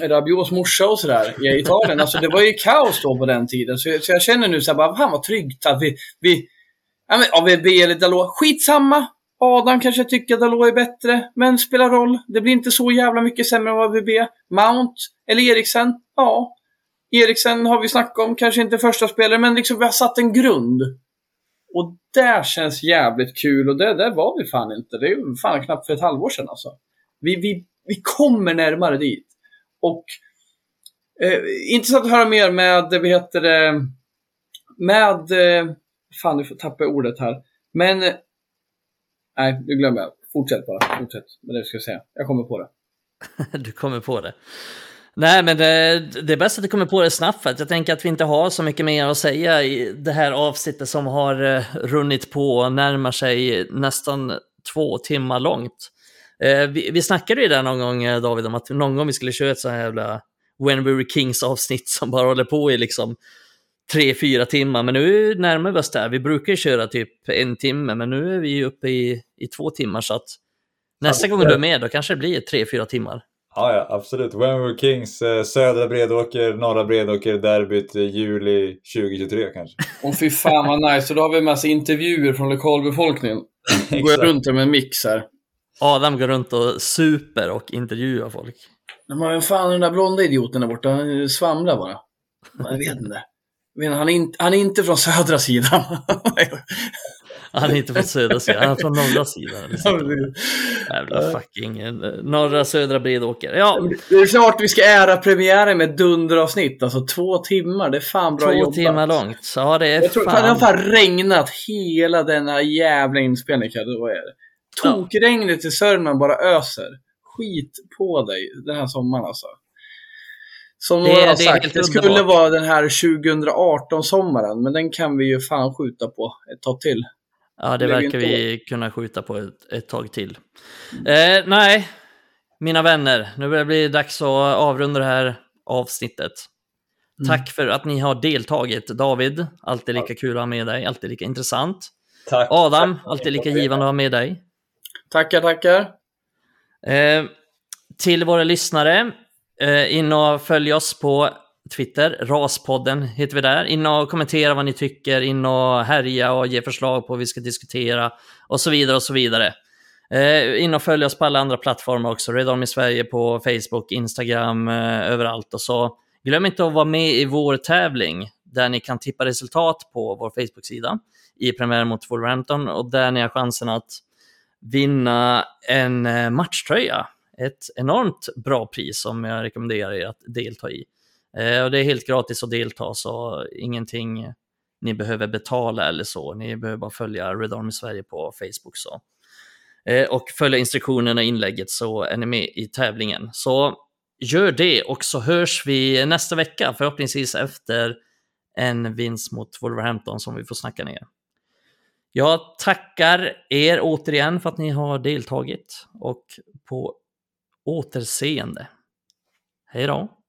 Rabios morsa och sådär i Italien. Alltså det var ju kaos då på den tiden. Så, så jag känner nu så här, bara, fan vad tryggt att vi, vi ja men AVB eller Dalot, skitsamma. Adam kanske tycker att Dalot är bättre, men spelar roll. Det blir inte så jävla mycket sämre än AVB. Mount eller Eriksen, ja. Eriksen har vi snackat om, kanske inte första spelare, men liksom vi har satt en grund. Och det känns jävligt kul och det där var vi fan inte. Det är fan knappt för ett halvår sedan alltså. Vi, vi, vi kommer närmare dit. Och eh, intressant att höra mer med, eh, vad heter det, med, eh, fan nu tappar jag ordet här. Men, eh, nej, nu glömmer jag. Fortsätt bara, fortsätt med det du ska säga. Jag kommer på det. du kommer på det. Nej, men det, det är bäst att du kommer på det snabbt, för jag tänker att vi inte har så mycket mer att säga i det här avsnittet som har eh, runnit på och närmar sig nästan två timmar långt. Uh, vi, vi snackade ju där någon gång, eh, David, om att någon gång vi skulle köra ett så här jävla When We Were Kings avsnitt som bara håller på i liksom tre, fyra timmar, men nu närmar vi oss där. Vi brukar ju köra typ en timme, men nu är vi uppe i, i två timmar, så att nästa gång du är med, då kanske det blir tre, fyra timmar. Ja, ja absolut. When We Kings, eh, södra Bredåker, norra Bredåker, derbyt eh, juli 2023 kanske. Och fy fan vad nice. Och då har vi en massa intervjuer från lokalbefolkningen. Går jag runt med en mix här. Adam går runt och super och intervjuar folk. Men vem fan den där blonda idioten där borta? Han svamlar bara. Jag vet inte. Han är, inte, han är inte från södra sidan. Han är inte från södra sidan, han är från norra sidan. Liksom. Jävla fucking eh, norra södra Bredåker. Ja. Det är klart vi ska ära premiären med dunderavsnitt. Alltså två timmar, det är fan bra två jobbat. Två timmar långt. Ja, det är Jag tror, fan. Det har fan regnat hela denna jävla inspelningen. Vad är det? Tokregnet i Sörmland bara öser. Skit på dig den här sommaren alltså. Som några har sagt, det skulle underbart. vara den här 2018-sommaren, men den kan vi ju fan skjuta på ett tag till. Ja, det, det verkar vi kunna skjuta på ett, ett tag till. Eh, nej, mina vänner, nu börjar det bli dags att avrunda det här avsnittet. Mm. Tack för att ni har deltagit. David, alltid lika kul att ha med dig, alltid lika intressant. Tack. Adam, alltid lika givande att ha med dig. Tackar, tackar. Eh, till våra lyssnare, eh, in och följ oss på Twitter, Raspodden heter vi där. In och kommentera vad ni tycker, in och härja och ge förslag på vad vi ska diskutera och så vidare och så vidare. Eh, in och följ oss på alla andra plattformar också, Red i Sverige på Facebook, Instagram, eh, överallt. Och så glöm inte att vara med i vår tävling där ni kan tippa resultat på vår Facebook-sida i premiär mot Wolverhampton och där ni har chansen att vinna en eh, matchtröja. Ett enormt bra pris som jag rekommenderar er att delta i. Eh, och det är helt gratis att delta, så ingenting ni behöver betala eller så. Ni behöver bara följa Red Army Sverige på Facebook. så. Eh, och följa instruktionerna i inlägget så är ni med i tävlingen. Så gör det och så hörs vi nästa vecka, förhoppningsvis efter en vinst mot Wolverhampton som vi får snacka ner. Jag tackar er återigen för att ni har deltagit och på återseende. Hej då!